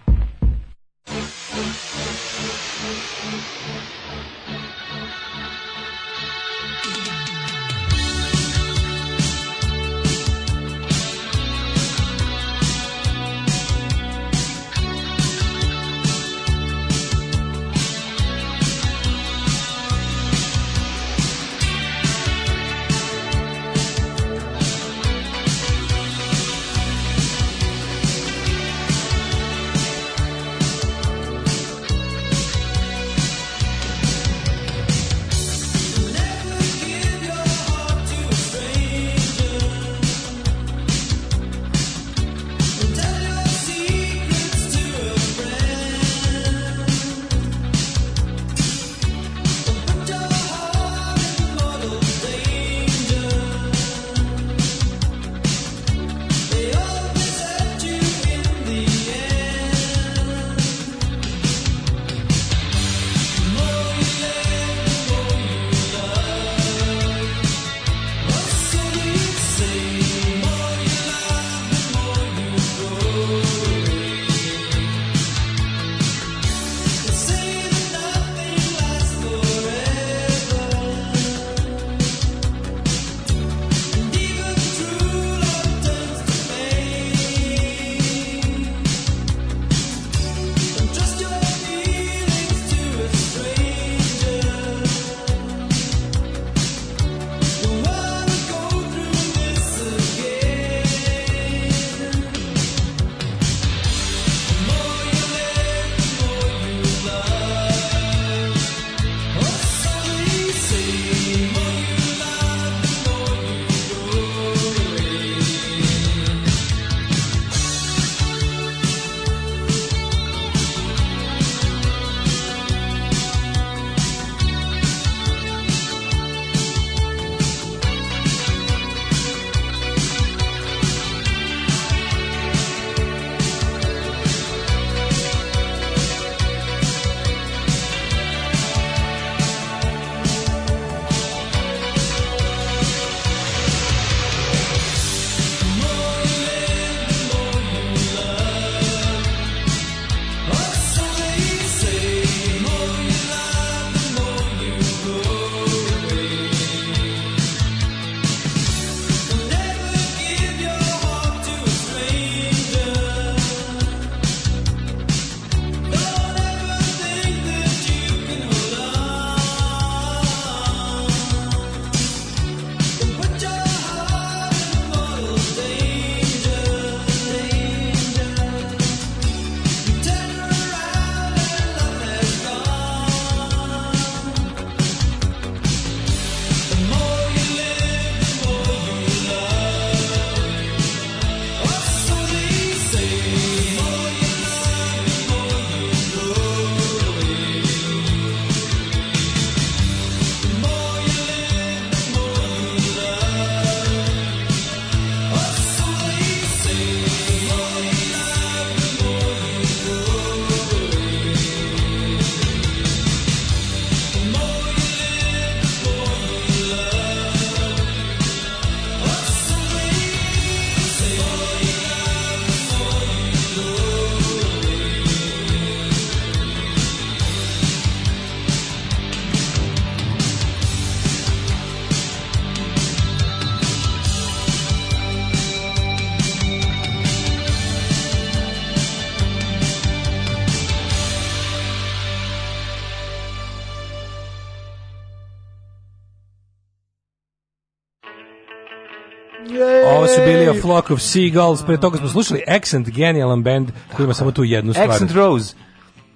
su bili A Flock of Seagulls, pre toga smo slušali Accent, genijalan band koji ima samo tu jednu stvar. Accent Rose.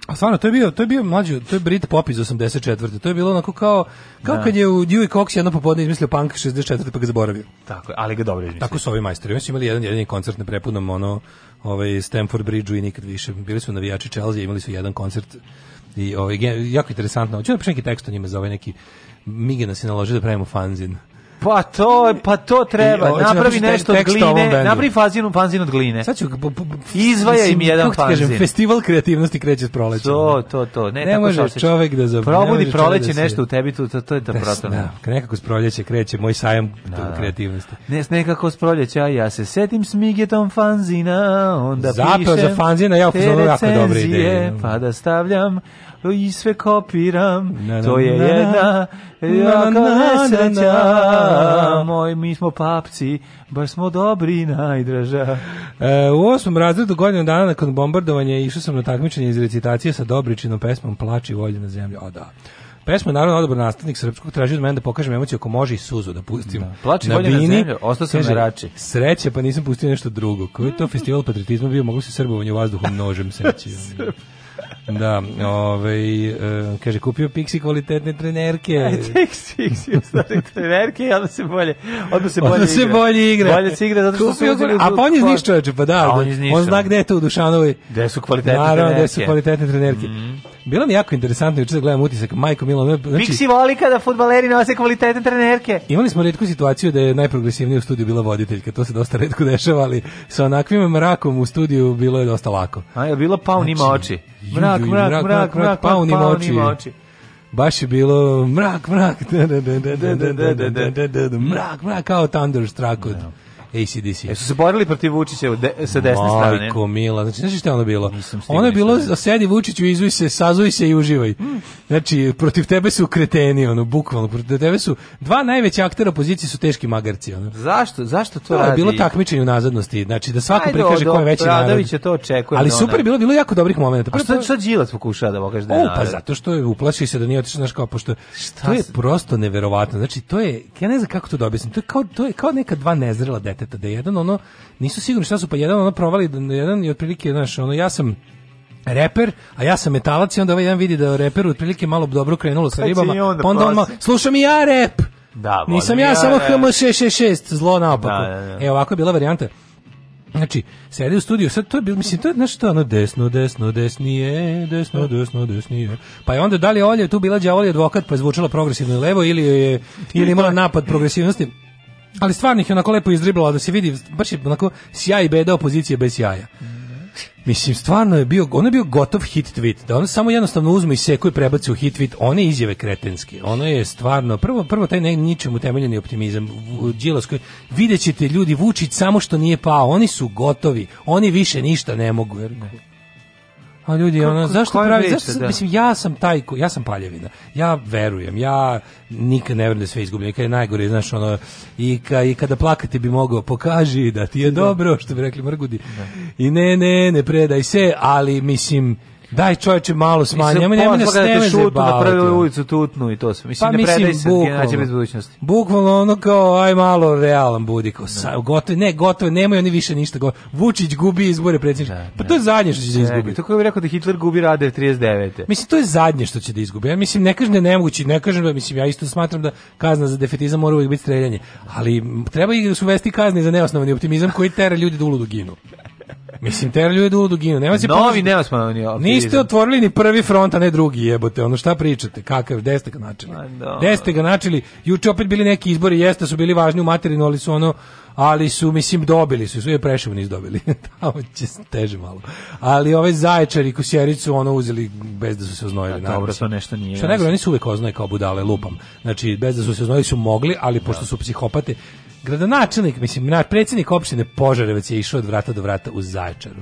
A stvarno, to je bio, to je bio mlađi, to je Brit Pop iz 84. To je bilo onako kao, kao da. kad je u Dewey Cox jedno popodne izmislio punk 64. pa ga zaboravio. Tako ali ga dobro izmislio. Tako su ovi majstori. Oni su imali jedan jedini koncert na prepunom, ono, ovaj, Stamford Bridge-u i nikad više. Bili su navijači Chelsea, imali su jedan koncert i ovaj, jako interesantno. Hoću da pišem neki tekst o njima za ovaj neki Mige nas je naložio da pravimo fanzin. Pa to, pa to treba. I, napravi nešto od gline, napravi fazinu fanzin od gline. Sad ću izvaja im jedan kako fanzin. Kažem, festival kreativnosti kreće s prolećem. To, to, to. Ne, ne tako može šašeć. čovjek da zaboravi. Probudi da proleće da nešto u tebi, to, to, to je da proto. Da, nekako s proljeće kreće moj sajam da. kreativnosti. Ne, nekako s proljeća, ja se setim s Migetom fanzina, onda Zapeo pišem za fanzina, ja upozorio jako dobre ideje. Pa da stavljam i sve kopiram, na, na, to je na, jedna jaka nesreća, moj, mi smo papci, baš smo dobri najdraža. E, u osmom razredu godinu dana nakon bombardovanja išao sam na takmičenje iz recitacije sa Dobričinom pesmom Plači volje na zemlju, o da. Pesma je naravno odbor nastavnik srpskog traži od mene da pokažem emociju ako može i suzu da pustim. Da. Plači na bini, na zemlju, ostao sam na rači. Sreće, pa nisam pustio nešto drugo. Koji je to festival patriotizma bio, mogu se srbovanje vazduhom nožem seći. Da, ovaj, e, kaže, kupio Pixi kvalitetne trenerke. Pixi, stari trenerke, onda se bolje, onda se bolje onda se bolje igra. Bolje se igra, zato što kupio, su A pa on je iz čoveče, pa da, on, on zna gde je to u Dušanovoj. Gde su kvalitetne Naravno, trenerke. Naravno, su kvalitetne trenerke. Mm. Bilo mi jako interesantno, juče da gledam utisak, Majko Milo. Znači, Pixi voli kada fudbaleri nose kvalitetne trenerke. Imali smo retku situaciju da je najprogresivnija u studiju bila voditeljka, to se dosta retko dešava, ali sa onakvim mrakom u studiju bilo je dosta lako. A je bilo pa on znači, ima oči. Mrak mrak, mrak, mrak, mrak, mrak, pa unim oči. Baš je bilo mrak, mrak, mrak, mrak, kao Thunderstruck od... No. ACDC. E se borili protiv Vučića de, sa desne Marko, strane. Marko Mila, znači znaš šta je ono bilo? Ono je bilo, da. sedi Vučiću, izuj se, sazuj se i uživaj. Znači, protiv tebe su kreteni, ono, bukvalno, protiv tebe su, dva najveća aktera opozicije su teški magarci, ono. Zašto, zašto to, to radi? je bilo takmičenje u nazadnosti, znači da svako Ajde, prikaže ko je veći narod. to očekuje. Ali super je bilo, bilo jako dobrih momenata. A što, što Đilas pokušava da pokaže da je pa narod? Pa zato što je uplaši se da nije otišao, znaš kao, pošto, to je prosto neverovatno, znači to je, ja ne znam kako to da objasnim, to je kao, to je kao neka dva nezrela dete Arteta, da jedan ono, nisu sigurni šta su, pa jedan ono provali, da jedan i otprilike, znaš, ono, ja sam reper, a ja sam metalac i onda ovaj jedan vidi da reper otprilike malo dobro krenulo sa pa ribama, pa onda, on malo, slušam i ja rep! Da, Nisam ja, ja samo HM666, zlo naopako. Da, da, da. E, ovako je bila varijanta. Znači, sedi u studiju, sad to je bilo, mislim, to je nešto ono desno, desno, desnije, desno, desno, desnije. Pa je onda da li je Olja tu bila đavolji advokat, pa je zvučala progresivno levo ili je ili imala pa, napad progresivnosti. Ali stvarnih je onako lepo izdriblala da se vidi, baš je onako sjaj i beda opozicije bez sjaja. Mislim, stvarno je bio, on je bio gotov hit tweet, da ono samo jednostavno uzme i seku i prebaci u hit tweet, one izjave kretenske, ono je stvarno, prvo, prvo taj ne, ničemu temeljeni optimizam u Đilovskoj, vidjet ćete ljudi, Vučić samo što nije pao, oni su gotovi, oni više ništa ne mogu, jer A ljudi, kako, ono, zašto pravi, zašto, da? mislim, ja sam taj, ko, ja sam paljevina, ja verujem, ja nikad ne verujem da sve izgubljeno, kad je najgore, znaš, ono, i, ka, i kada plakati bi mogao, pokaži da ti je da. dobro, što bi rekli mrgudi, da. i ne, ne, ne predaj se, ali, mislim, Daj čoveče malo smanjimo, smanji. Nemoj nemoj nas nemoj na da napravili ulicu tutnu i to sve. Mislim pa, ne predaj se generacija bez budućnosti. Bukvalno ono kao aj malo realan budi kao da. sa, gotovo ne gotovo nemaju oni više ništa. Go, Vučić gubi izbore predsjedničke. Da, pa to je zadnje što će da izgubi. To kao bi rekao da Hitler gubi Rade 39. Mislim to je zadnje što će da izgubi. Ja mislim ne kažem da je nemoguće, ne kažem da mislim ja isto smatram da kazna za defetizam mora uvijek biti streljanje, ali treba i suvesti kazne za neosnovani optimizam koji tera ljudi da uludu ginu. Mislim, terljuje da u duginu. Nema si Novi neosmanovni Niste otvorili ni prvi front, a ne drugi jebote. Ono šta pričate? Kakav? Gde ste ga načeli? Da. Gde ste ga načeli? Juče opet bili neki izbori, jeste su bili važni u materinu, ali su ono ali su, mislim, dobili su, su je preševo nisu dobili, tamo će se teže malo. Ali ove zaječari i kusjericu ono uzeli bez da su se oznojili. Da, dobro, to nešto nije. Što nego, oni su uvek oznoje kao budale, lupam. Znači, bez da su se oznojili su mogli, ali pošto da. su psihopate, Gradonačelnik, mislim, na opštine Požarevac je išao od vrata do vrata u Zaječaru.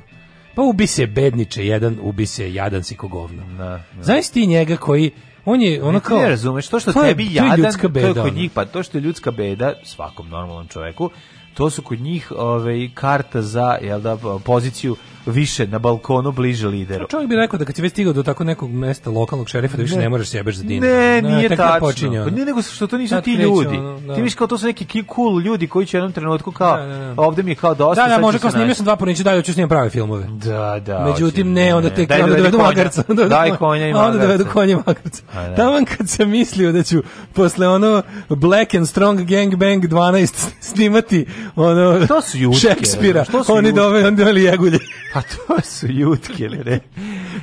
Pa ubi se bedniče jedan, ubi se jadan si kogovno. Da, da, Znaš ti njega koji on je ono kao ne razumeš to što to tebi je, jadan to je kod njih pa to što je ljudska beda svakom normalnom čoveku to su kod njih ovaj karta za jel da poziciju više na balkonu bliže lideru. Čovjek bi rekao da kad si već stigao do tako nekog mesta lokalnog šerifa da više ne, ne možeš sebeš za dinar. Ne, ne, nije tačno. Počinje, pa ono. Ne, nego što to nisu ti kreće, ljudi. Ono, da. Ti misliš kao to su neki cool ljudi koji će u jednom trenutku kao da, da, da. ovde mi je kao dosta. Da, da, može kao snimio sam dva pornića, dalje hoću snimam prave filmove. Da, da. Međutim, ne, onda te daj, da onda dovedu magarca. Daj konja i magarca. Onda dovedu konja i magarca. Taman kad sam mislio da ću posle ono Black and Strong Gang Bang 12 snimati ono to su jutke Šekspira što su oni jutke? on doveli jegulje pa to su jutke li ne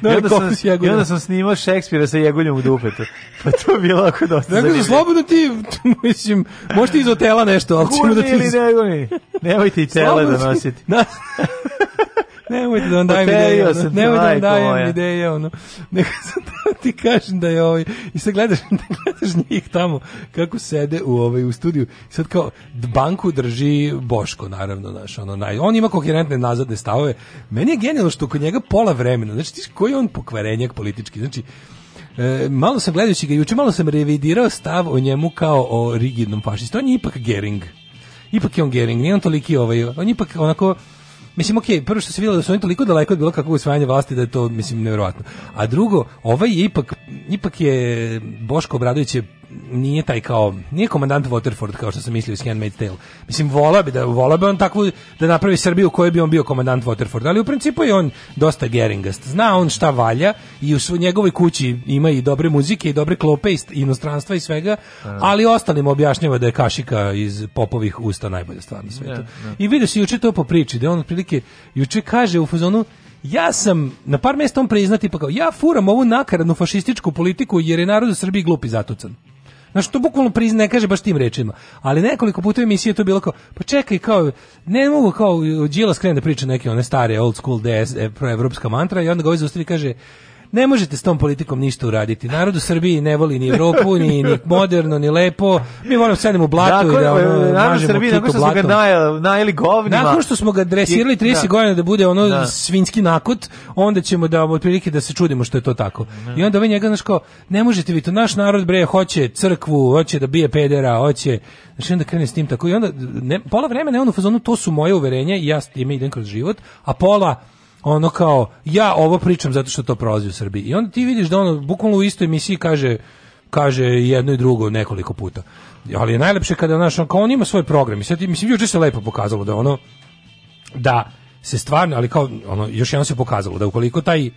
no, I, sam, sam snimao Šekspira sa jeguljom u dupetu. Pa to je bilo jako dosta Nego znači, slobodno ti, mislim, možeš ti iz hotela nešto, ali ćemo da ti... Gurni ili ne Nemoj ti tele da nositi. Nemojte da vam dajem ideje. Ono. Nemojte da vam dajem ideje. Ono. Neko sam da ti kažem da je ovaj... I sad gledaš, da gledaš njih tamo kako sede u, ovaj, u studiju. sad kao banku drži Boško, naravno. Naš, ono, naj, on ima koherentne nazadne stavove. Meni je genijalno što kod njega pola vremena. Znači, tiš, koji je on pokvarenjak politički? Znači, E, malo sam gledajući ga juče, malo sam revidirao stav o njemu kao o rigidnom fašistu. On je ipak Gering. Ipak je on Gering, nije on toliki ovaj. On je ipak onako mislim okej, okay, prvo što se videlo da su oni toliko daleko od bilo kakvog usvajanja vlasti da je to mislim neverovatno. A drugo, ovaj je ipak ipak je Boško Obradović je nije taj kao nije komandant Waterford kao što sam mislio iz Handmaid's Tale. Mislim vola bi da vola bi on takvu da napravi Srbiju u kojoj bi on bio komandant Waterford, ali u principu je on dosta geringast. Zna on šta valja i u svoj njegovoj kući ima i dobre muzike i dobre klope iz inostranstva i svega, ali ostalim objašnjava da je kašika iz popovih usta najbolja stvar na svetu. Da, da. I vidi se juče to po priči, da on otprilike juče kaže u fazonu ja sam na par mesta on priznati pa kao ja furam ovu nakaradnu fašističku politiku jer je narod u Srbiji glup i zatucan. Znaš, to bukvalno priznaje, kaže baš tim rečima. Ali nekoliko puta u emisiji je to bilo kao, pa čekaj, kao, ne mogu kao, Đilas krene da priča neke one stare old school DS, e, proevropska mantra i onda ga ovaj zaustavi kaže, Ne možete s tom politikom ništa uraditi. Narod u Srbiji ne voli ni Evropu, ni, ni moderno, ni lepo. Mi moramo da sedemo u blatu dakle, i da ono, e, narod u Srbiji, nakon što smo ga najeli, govnima. Nakon što smo ga dresirali 30 da. godina da bude ono da. svinski nakot, onda ćemo da otprilike da se čudimo što je to tako. Da. I onda vi ovaj njega, znaš kao, ne možete vi to, naš narod bre, hoće crkvu, hoće da bije pedera, hoće, znači onda krene s tim tako i onda, ne, pola vremena je on u fazonu, to su moje uverenja i ja s time idem kroz život, a pola ono kao ja ovo pričam zato što to prolazi u Srbiji. I onda ti vidiš da ono bukvalno u istoj emisiji kaže kaže jedno i drugo nekoliko puta. Ali je najlepše kada naš on kao on ima svoj program i sad mislim juče se lepo pokazalo da ono da se stvarno, ali kao ono još jednom se pokazalo da ukoliko taj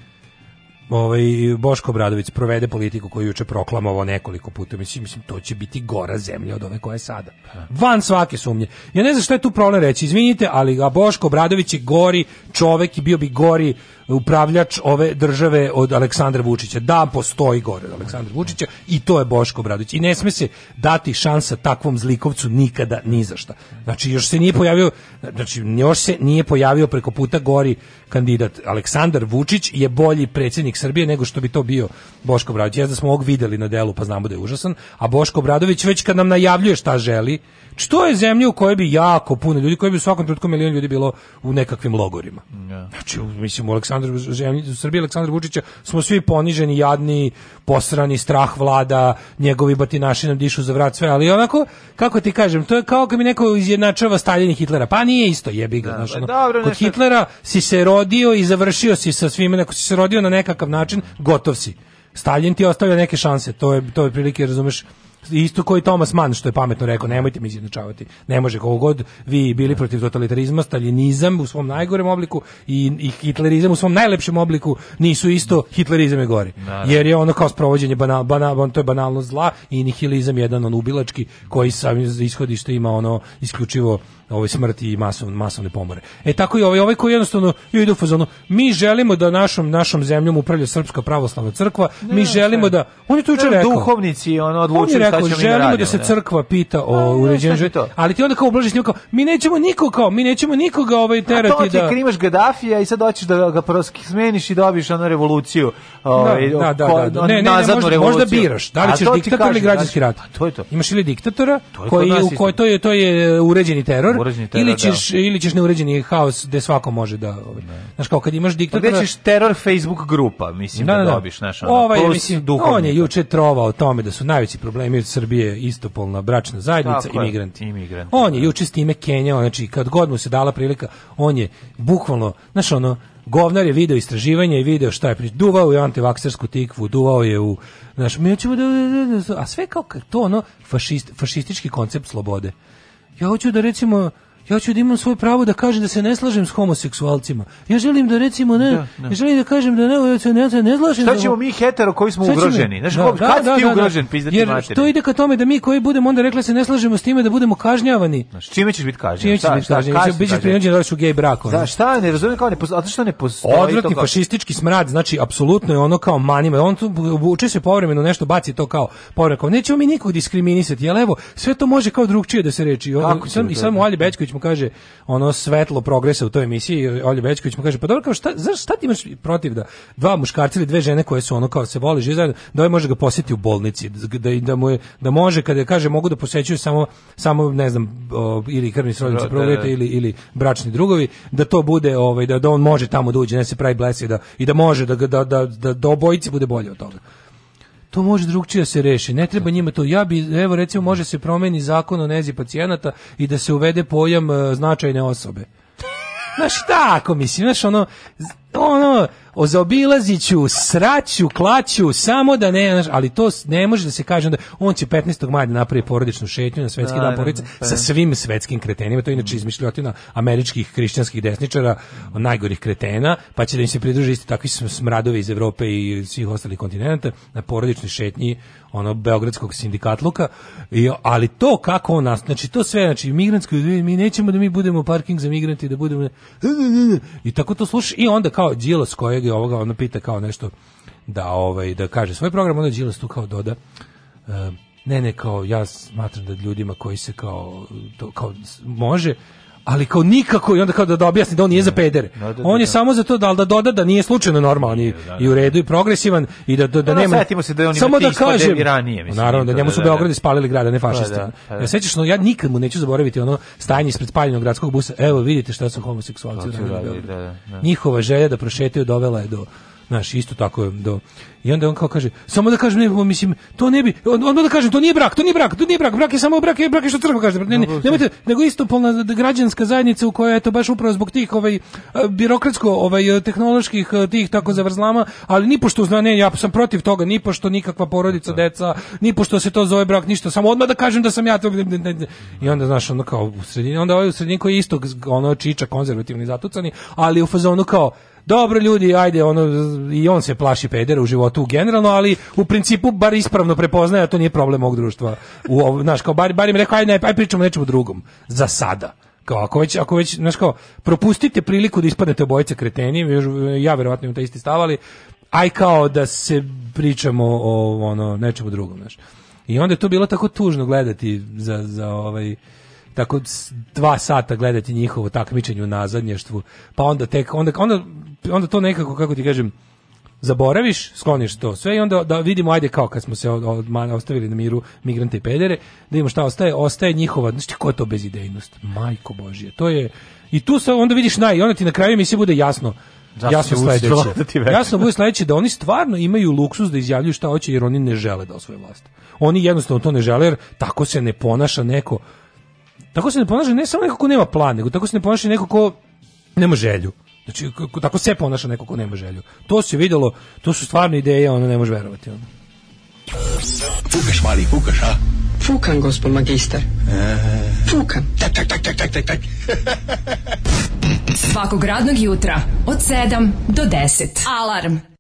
ovaj, Boško Obradović provede politiku koju juče proklamovao nekoliko puta. Mislim, mislim, to će biti gora zemlja od ove koja je sada. Van svake sumnje. Ja ne znam šta je tu problem reći, izvinite, ali a Boško Obradović je gori čovek i bio bi gori upravljač ove države od Aleksandra Vučića. Da, postoji gore od Aleksandra Vučića i to je Boško Obradović. I ne sme se dati šansa takvom zlikovcu nikada ni za šta. Znači još se nije pojavio znači još se nije pojavio preko puta gori kandidat Aleksandar Vučić je bolji predsjednik Srbije nego što bi to bio Boško Obradović. Ja da smo ovog videli na delu pa znamo da je užasan, a Boško Obradović već kad nam najavljuje šta želi, što znači, je zemlja u kojoj bi jako puno ljudi, koji bi u svakom trenutku milion ljudi bilo u nekakvim logorima. Da. Znači, mislim, u Aleksandru Aleksandar u Srbiji Aleksandar Vučića smo svi poniženi, jadni, posrani, strah vlada, njegovi batinaši nam dišu za vrat sve, ali onako kako ti kažem, to je kao da mi neko izjednačava Staljin i Hitlera. Pa nije isto, jebi ga, da, znaš. Da, ono, kod nešto... Hitlera si se rodio i završio si sa svim, ako si se rodio na nekakav način, gotov si. Stalin ti ostavlja neke šanse, to je to je prilike, razumeš, isto kao i Thomas Mann što je pametno rekao, nemojte mi izjednačavati. Ne može koliko god vi bili protiv totalitarizma, staljinizam u svom najgorem obliku i, i hitlerizam u svom najlepšem obliku nisu isto hitlerizam je gori. Naravno. Jer je ono kao sprovođenje banal, banal, to je banalno zla i nihilizam jedan on ubilački koji sam ishodište ima ono isključivo ovaj smrti i masovne, masovne pomore. E tako i ovaj, ovaj koji jednostavno ide u fazonu, mi želimo da našom našom zemljom upravlja Srpska pravoslavna crkva, ne, mi želimo ne, da, on je to juče rekao. Duhovnici, on odlučuju on šta ćemo da želimo da, radimo, da se crkva pita o uređenju, ali ti onda kao ublažiš njega, mi nećemo niko kao, mi nećemo nikoga ovaj terati da... to ti da... imaš Gaddafija i sad hoćeš da ga proski smeniš i dobiješ onu revoluciju. Ovaj, da, da, da, da. da. Ne, ne, ne, možda, možda biraš, da li ćeš diktator ili građanski rat. To je to. Imaš ili diktatora koji u koji to je to je uređeni teror teror, teror ili da. ćeš da. ili ćeš neuređeni haos gde svako može da ovaj. Da. Znaš kao kad imaš diktatora, pa ćeš teror Facebook grupa, mislim da, da, da, da. dobiš, znaš, ono, ovaj, mislim, on je juče trovao o tome da su najveći problemi u Srbije istopolna bračna zajednica i migranti. Imigranti. On je juče s time Kenjao, znači kad god mu se dala prilika, on je bukvalno, znaš ono, govnar je video istraživanje i video šta je prič. Duvao je u antivaksersku tikvu, duvao je u... Znaš, mi ćemo da... A sve kao to ono fašist, fašistički koncept slobode. Ja hoću da recimo ja ću da imam svoje pravo da kažem da se ne slažem s homoseksualcima. Ja želim da recimo ne, da, da. Ja želim da kažem da ne, ja se ne, ne slažem. Šta da- ćemo da, mi hetero koji smo ugroženi? Znaš, da, da kad da, ti da, da. ugrožen, da, Jer materi. to ide ka tome da mi koji budemo onda rekli se ne slažemo s time da budemo kažnjavani. Znaš, čime ćeš biti kažnjavan? Čime ćeš biti kažnjavan? Bićeš prinuđen da u gej brak. Za šta? Ne razumem kao ne, zato što ne postoji Odvratni fašistički smrad, znači apsolutno je ono kao manima. On tu uči se povremeno nešto baci to kao povremeno. Nećemo mi nikog diskriminisati, jel evo, sve to može kao drugčije da se reči. I sam Alji Bečković Bećković mu kaže ono svetlo progresa u toj emisiji Olja Bećković mu kaže pa dobro kao šta zašto šta ti imaš protiv da dva muškarca ili dve žene koje su ono kao se vole žive da ovaj može ga posjetiti u bolnici da da mu je, da može kada kaže mogu da posećuju samo samo ne znam o, ili krvni srodnici da, ili ili bračni drugovi da to bude ovaj da, da on može tamo da uđe ne se pravi blesav da i da može da da da da, da obojici bude bolje od toga to može drugčije da se reši. Ne treba njima to. Ja bi, evo recimo, može se promeni zakon o nezi pacijenata i da se uvede pojam e, značajne osobe. Znaš, tako mislim, znaš, ono, ono, o zaobilaziću, sraću, klaću, samo da ne, znaš, ali to ne može da se kaže onda on će 15. maja da napravi porodičnu šetnju na svetski dan porodice da. sa svim svetskim kretenima, to je inače izmišljotina američkih hrišćanskih desničara, najgorih kretena, pa će da im se pridruži isto takvi smradovi iz Evrope i svih ostalih kontinenta na porodičnoj šetnji ono beogradskog sindikatluka i ali to kako on nas znači to sve znači migrantski mi nećemo da mi budemo parking za migrante da budemo i tako to slušaš i onda kao Đilas kojeg i ovoga, ono pita kao nešto da ovaj da kaže svoj program, onda Đilas tu kao doda uh, ne ne kao ja smatram da ljudima koji se kao to kao može ali kao nikako i onda kao da, da objasni da on nije za pedere. Da, da, da, on je da. samo za to da, da doda da nije slučajno normalan i, da, i u redu i progresivan i da, da, nema... se da on samo da kaže, ranije. Mislim, naravno, da njemu su Beograd ispalili grada, ne pa fašisti. Ja pa e, sećaš, no, ja nikad mu neću zaboraviti ono stajanje ispred spaljenog gradskog busa. Evo, vidite šta su homoseksualci radili. Njihova želja da prošetaju dovela je do Znaš, isto tako do i onda on kao kaže, samo da kažem, ne, mislim, to ne bi, on, onda da kažem, to nije brak, to nije brak, to nije brak, brak je samo brak, je brak je što crkva kaže, ne, ne, nemojte, nego istopolna građanska zajednica u kojoj je to baš upravo zbog tih ovaj birokratsko, ovaj e, tehnoloških e, tih tako zavrzlama, ali ni pošto zna, ne, ja sam protiv toga, ni pošto nikakva porodica, da. deca, ni pošto se to zove brak, ništa, samo odmah da kažem da sam ja to, i onda, znaš, ono kao, u sredini, onda ovaj u sredini koji je isto, ono, čiča, konzervativni, zatucani, ali u fazonu kao, Dobro ljudi, ajde, ono i on se plaši pedera u životu generalno, ali u principu bar ispravno prepoznaje, to nije problem mog društva. U ovo, znaš, kao bar, bar im rekao, ajde, aj pričamo nečemu drugom. Za sada kao ako već ako već znaš kao propustite priliku da ispadnete obojica kreteni ja verovatno imam taj isti stavali, aj kao da se pričamo o ono nečemu drugom znaš i onda je to bilo tako tužno gledati za za ovaj tako dva sata gledati njihovo takmičenje u nazadnještvu, pa onda tek, onda, onda, onda to nekako, kako ti kažem, zaboraviš, skloniš to sve i onda da vidimo, ajde kao kad smo se od, od, ostavili na miru migrante i pedere, da vidimo šta ostaje, ostaje njihova, znači ko je to bezidejnost, majko božje, to je, i tu se onda vidiš naj, i onda ti na kraju mi se bude jasno, jasno sledeće. Da jasno bude sledeće da oni stvarno imaju luksus da izjavljuju šta hoće jer oni ne žele da osvoje vlast. Oni jednostavno to ne žele jer tako se ne ponaša neko Tako se ne ponaša ne samo neko ko nema plan, nego tako se ne ponaša neko ko nema želju. Znači, tako se ponaša neko ko nema želju. To se videlo, to su stvarne ideje, ono ne može verovati. Ono. Fukaš, mali, fukaš, a? Fukan, gospod magister. E... Fukan. Tak, tak, tak, tak, tak, tak, tak. Svakog radnog jutra od 7 do 10. Alarm.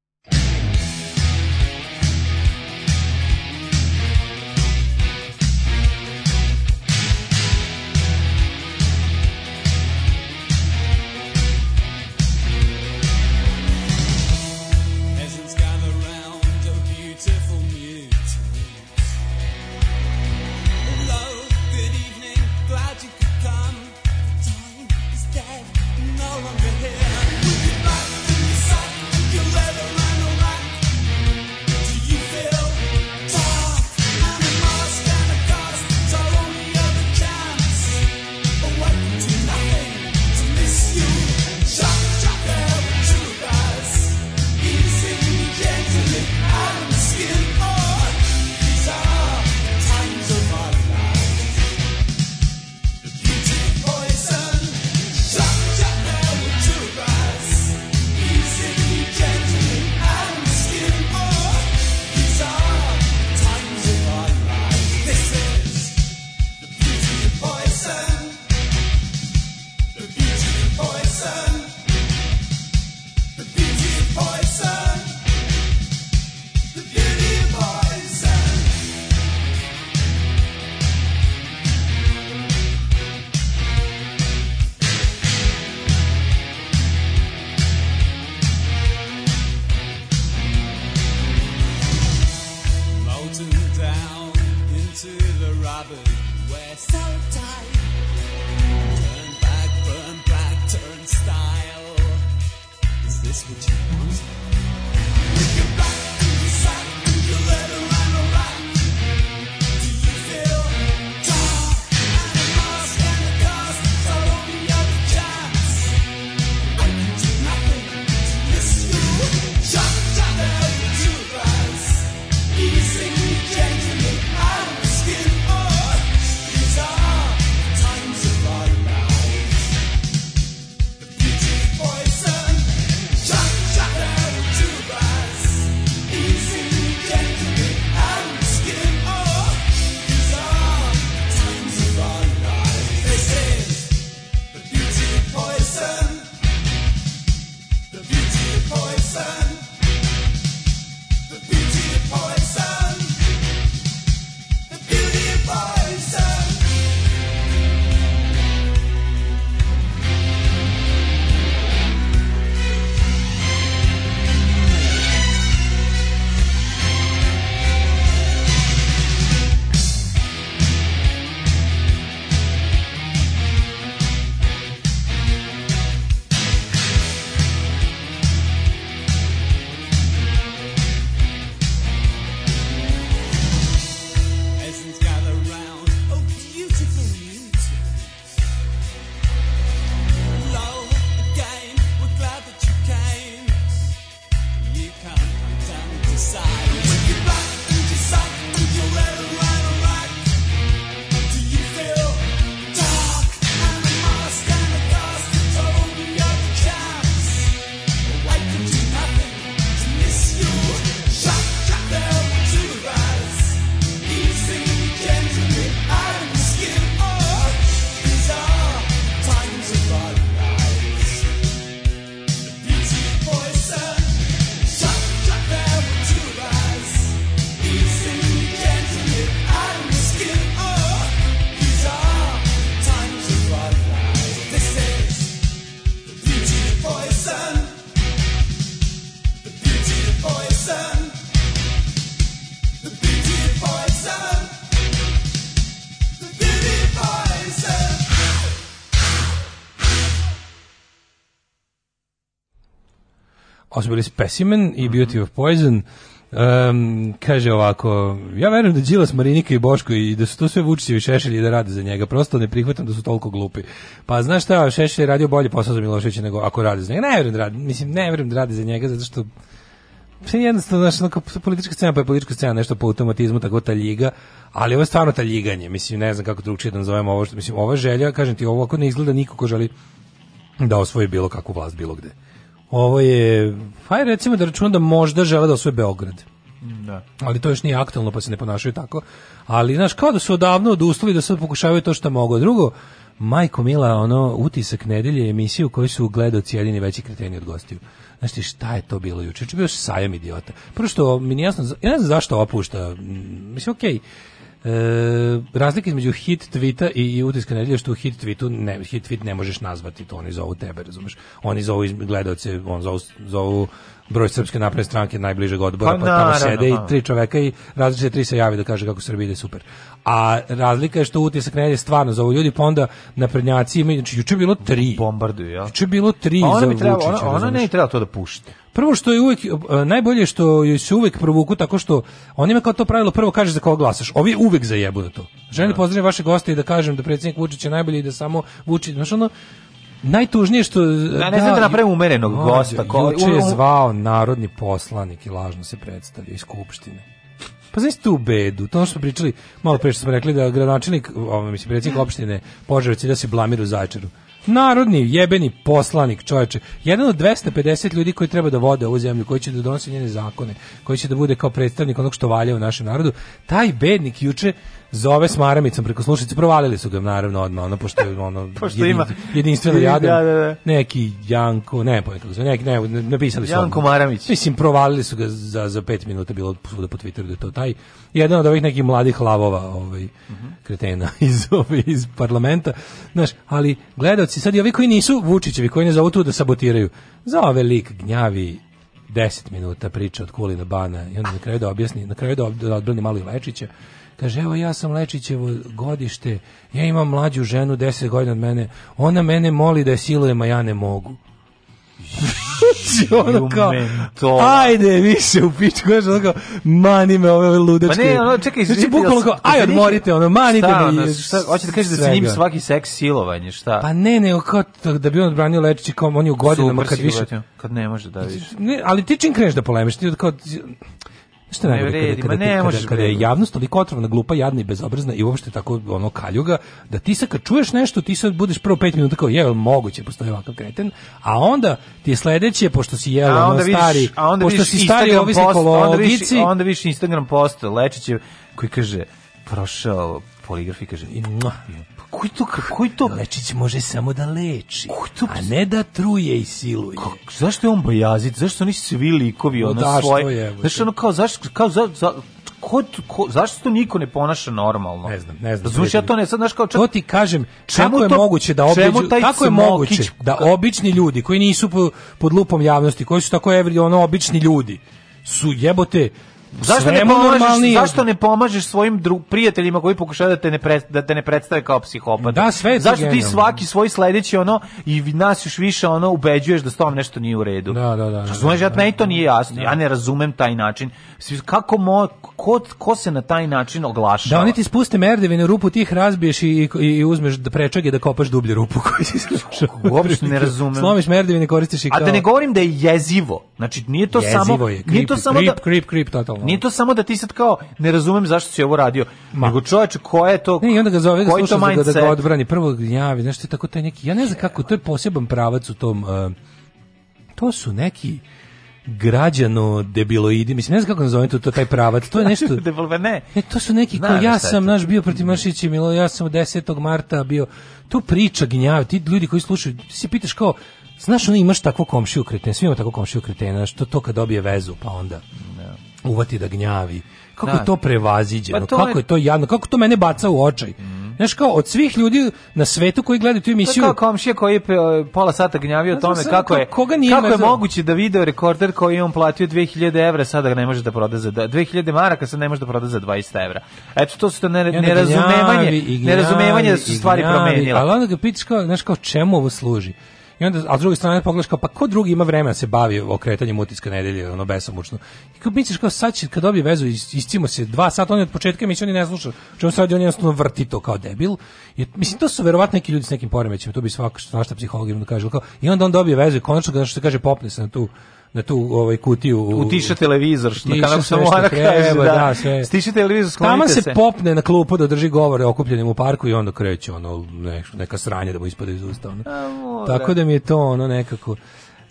smo bili Specimen i mhm. Beauty of Poison. Um, kaže ovako, ja verujem da Đilas, Marinika i Boško i da su to sve Vučićevi šešelji da rade za njega, prosto ne prihvatam da su toliko glupi. Pa znaš šta, Šešelj je radio bolje posao za Miloševića nego ako rade za njega. Ne verujem da radi, mislim, ne verujem da radi za njega, zato što Mislim, jednostavno, znaš, ono, politička scena, pa je politička scena nešto po automatizmu, tako ta ljiga, ali ovo je stvarno ta ljiganje, mislim, ne znam kako drugčije da nazovemo ovo, što, mislim, ova želja, kažem ti, ovo ako ne izgleda niko ko želi da osvoji bilo kakvu vlast bilo gde. Ovo je, hajde recimo da računam da možda žele da osvoje Beograd. Da. Ali to još nije aktualno, pa se ne ponašaju tako. Ali, znaš, kao da su odavno odustali da sad pokušavaju to što mogu. Drugo, Majko Mila, ono, utisak nedelje je emisija u kojoj su gledoci jedini veći kreteni od gostiju. Znaš ti, šta je to bilo juče? Juče bio sajam idiota. Prvo što mi nije ja ne znam zašto opušta. Mislim, okej, okay, E, razlika između hit tvita i, i utiska nedelje što hit tvitu ne, hit tvit ne možeš nazvati, to oni zovu tebe, razumeš. Oni zovu gledaoce, on zovu, zovu broj srpske napredne stranke najbližeg odbora, pa, pa tamo naravno, sede i pa. tri čoveka i različite tri se javi da kaže kako Srbija ide super. A razlika je što utisak nedelje stvarno zovu ljudi, pa onda na prednjaci znači juče bilo tri. Bombarduju, ja. Juče bilo tri pa ona za mi treba, Vučića, Ona, ona ne treba to da pušti. Prvo što je uvek e, najbolje što je se uvek provuku tako što onima kao to pravilo prvo kaže za koga glasaš. Ovi uvek zajebu na to. Želim da, da pozdravim vaše goste i da kažem da predsednik Vučić je najbolji i da samo Vučić, znači ono Najtužnije što... E, da, ne znam da, da napravim umerenog gosta. Ko, juče je zvao narodni poslanik i lažno se predstavlja iz Skupštine. Pa znaš tu bedu, to što smo pričali, malo pre što smo rekli da gradonačelnik, ovaj, mislim, predsjednik opštine Požarevac da se blamiru u Zajčaru. Narodni jebeni poslanik, čoveče. Jedan od 250 ljudi koji treba da vode ovu zemlju, koji će da donose njene zakone, koji će da bude kao predstavnik onog što valja u našem narodu. Taj bednik juče zove s maramicom preko slušalice, provalili su ga naravno odmah, ono, pošto je ono, pošto jedin, ima. jedinstveno jadan, da, da, da. neki Janko, ne, neki, ne, napisali su Janko odmah. Maramić. Mislim, provalili su ga za, za pet minuta, bilo svuda po Twitteru da je to taj, jedan od ovih nekih mladih lavova, ovaj, uh mhm. -huh. kretena iz, ovaj, iz parlamenta, znaš, ali gledaoci Vučićevci, sad i ovi koji nisu Vučićevi, koji ne zovu tu da sabotiraju, za ove lik gnjavi 10 minuta priča od Kulina Bana i onda na kraju da objasni, na kraju da, ob, da odbrani malo Lečića. Kaže, evo ja sam Lečićevo godište, ja imam mlađu ženu 10 godina od mene, ona mene moli da je silujem, a ja ne mogu. Znači, ono kao, ajde više u pičku, znaš, ono kao, mani me ove ludačke. Pa ne, ono, čekaj, znači, bukvalno kao, aj odmorite, ono, manite šta, me. Ono, šta, hoće da kažeš da se njim svaki seks silovanje, šta? Pa ne, ne, kao, da bi on odbranio Lečići, kao on je u godinama, Super, kad više... Kad ne može da više. Ne, ali ti čim kreneš da polemiš, ti kao, Šta ne vredi, kada, kada, ne kada, kada, je javnost toliko otrovna, glupa, jadna i bezobrazna i uopšte tako ono kaljuga, da ti sad kad čuješ nešto, ti sad budeš prvo pet minuta kao, je, moguće, postoji ovakav kreten, a onda ti je sledeće, pošto si jeo ono, stari, a onda pošto si stari ovisnik o logici... Onda viš Instagram post, lečiće, koji kaže, prošao poligraf i kaže, koji to koji to lečić može samo da leči to... a ne da truje i siluje Kako, zašto je on bojazit zašto oni svi likovi ona no, da, svoje znaš ono da. kao zašto kao za, za ko, ko, zašto to niko ne ponaša normalno? Ne znam, ne znam. Zvuči ja to ne sad znaš kao čak, To ti kažem, čemu kako to, je moguće da obiđu, kako je moguće da obični ljudi koji nisu pod lupom javnosti, koji su tako evri ono obični ljudi su jebote Zašto ne pomažeš, zašto ne pomažeš svojim dru, prijateljima koji pokušavaju da te ne pre, da te ne predstave kao psihopata? Da, sve Zašto ti svaki svoj sledeći ono i nas još više ono ubeđuješ da s tom nešto nije u redu? Da, da, da. Razumeš, da, ja da, da. meni to nije jasno. Ja ne razumem taj način. Kako mo, ko, ko se na taj način oglašava? Da oni ti spuste merdevine rupu ti ih razbiješ i, i, i uzmeš da prečage da kopaš dublju rupu koju si slušao. Uopšte ne razumem. Slomiš merdevine koristiš ih kao... A da ne govorim da je jezivo. Znači nije to jezivo samo je, krip, nije to samo creep, da... creep, krip, krip totalno. Nije to samo da ti sad kao ne razumem zašto si ovo radio, Ma. nego čovjek ko je to? Ne, i onda ga zove, koji da ga, da ga odbrani, prvo javi, nešto tako taj neki. Ja ne znam kako to je poseban pravac u tom uh, to su neki građano debiloidi, mislim, ne znam kako nazovem to, to taj pravac, to je nešto... ne. E, to su neki, ko, ja sam, naš, bio protiv Mašići, Milo, ja sam 10. marta bio, tu priča gnjav, ti ljudi koji slušaju, ti se pitaš kao, znaš, ono, imaš takvo komšiju kretena, svi imamo takvo komšiju kretena, što to kad dobije vezu, pa onda uvati da gnjavi. Kako da. je to prevaziđeno, pa to kako je... je to jadno, kako to mene baca u očaj. Mm. Znaš kao, od svih ljudi na svetu koji gledaju tu emisiju... To je kao komšija koji je pola sata gnjavio o tome kako, je, koga nije kako je moguće da video rekorder koji je on platio 2000 evra sada ga ne može da proda za... 2000 da- maraka sad ne može da proda za 20 evra. Eto, to su to nerazumevanje, nerazumevanje da su stvari promenile. Ali onda ga pitaš kao, znaš kao, čemu ovo služi? I onda, a s druge strane pogledaš kao, pa ko drugi ima vremena da se bavi okretanjem utiska nedelje, ono besomučno. I kao misliš kao sad će, kad dobije vezu, iscimo se dva sata, oni od početka mi oni ne sluša. Čemu sad on jednostavno vrti to kao debil. I, mislim, to su verovatno neki ljudi s nekim poremećajem, to bi svaka svašta psiholog da kaže. Kao, I onda on dobije vezu i konačno, kada što se kaže, popne se na tu na tu ovaj kutiju utiša televizor što na samo ona kaže da, da sve. stiše televizor sklonite se se popne na klupu da drži govore okupljenim u parku i onda kreće ono neka sranje da mu ispade iz usta ono. A, Tako da mi je to ono nekako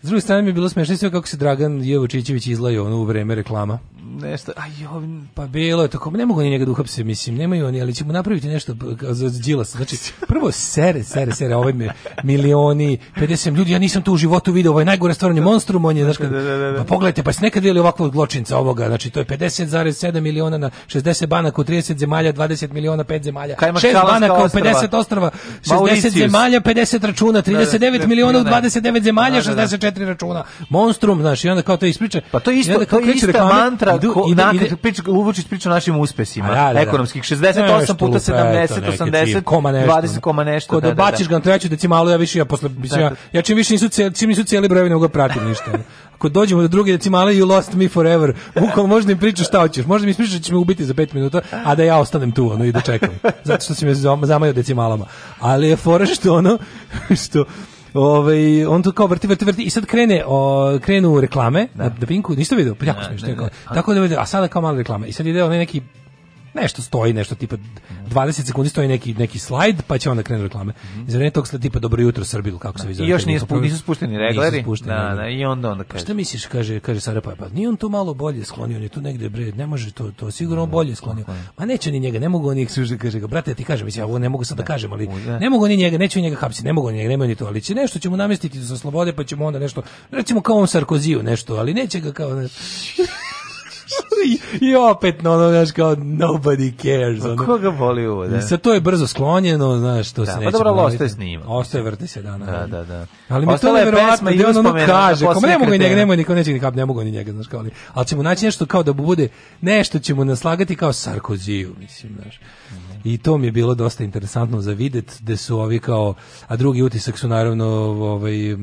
S druge strane mi je bilo smešno sve kako se Dragan Jevočićević izlaju ono u vreme reklama. Nešto, aj, ovim... pa bilo je tako, ne mogu oni njega da uhapse, mislim, nemaju oni, ali ćemo napraviti nešto za se. Znači, prvo sere, sere, sere, ovaj mi, milioni, 50 ljudi, ja nisam to u životu video, ovo ovaj je najgore stvaranje monstrum, on je, znači, da, da, da, pa pogledajte, pa ste nekad vidjeli ovakvog zločinca ovoga, znači, to je 50,7 miliona na 60 banaka u 30 zemalja, 20 miliona, 5 zemalja, Kajma 6 banaka u 50 ostrava, 60 Mauricius. zemalja, 50 računa, 39 miliona u 29 zemalja, 64 četiri računa, monstrum, znaš, i onda kao to ispriča. Pa to je isto, kao to ista reklame, mantra idu, ko, ide, ide, priča, Luvučić priča našim uspesima, da, da, da. ekonomskih, 68 puta 70, 80, koma nešto, 20 koma nešto. kad da, da, da. baciš ga na treću decimalu, ja više, ja, posle, da, ja, ja čim više nisu, cijeli, čim nisu cijeli brojevi, nego da pratim ništa. Ako dođemo do druge decimale, you lost me forever. Bukvalno možda im pričaš šta hoćeš. Možda mi pričaš da će me ubiti za 5 minuta, a da ja ostanem tu, ono, i da čekam. Zato što si me zamajao decimalama. Ali je fora što ono, što Ove, ovaj, on tu kao vrti vrti vrti i sad krene o, krenu reklame da. na Pinku, niste video, pa jako smešno. Tako da a sada kao mala reklama. I sad ide onaj neki nešto stoji, nešto tipa 20 sekundi stoji neki neki slajd, pa će onda krenu reklame. Mm -hmm. Za vreme tog slajd tipa dobro jutro Srbiju, kako se vi zove. Da. I još nije spu, nisu spušteni regleri. Nisu spušteni, da, da, da, i onda onda pa kaže. Šta misliš, kaže, kaže Sara pa, pa nije on tu malo bolje sklonio, on je tu negde bre, ne može to, to sigurno da, bolje sklonio. Ma neće ni njega, ne mogu oni suže kaže ga, brate, ja ti kažem, mislim, ja ovo ne mogu sad da kažem, ali ne mogu ni njega, neću njega hapsiti, ne mogu ni njega, nema ni to, ali će nešto ćemo namestiti za slobode, pa ćemo onda nešto, recimo kao on Sarkoziju nešto, ali neće ga kao I, I opet, no, ono, znaš, kao, nobody cares. Pa ono. Koga voli ovo, da? Sad to je brzo sklonjeno, znaš, to da, se pa neće... Pa dobro, ali ostaje snima. Ostaje, vrti se dana. Da, da, da. Ali mi Ostala to je verovatno, gde on ono kaže, kao, ne mogu ni njega, nemoj niko, neće ni kap, ne mogu ni njega, znaš, kao, ali, ali ćemo naći nešto kao da bude, nešto ćemo naslagati kao Sarkoziju, mislim, znaš. Mhm. I to mi je bilo dosta interesantno za videt, da su ovi kao, a drugi utisak su naravno ovaj,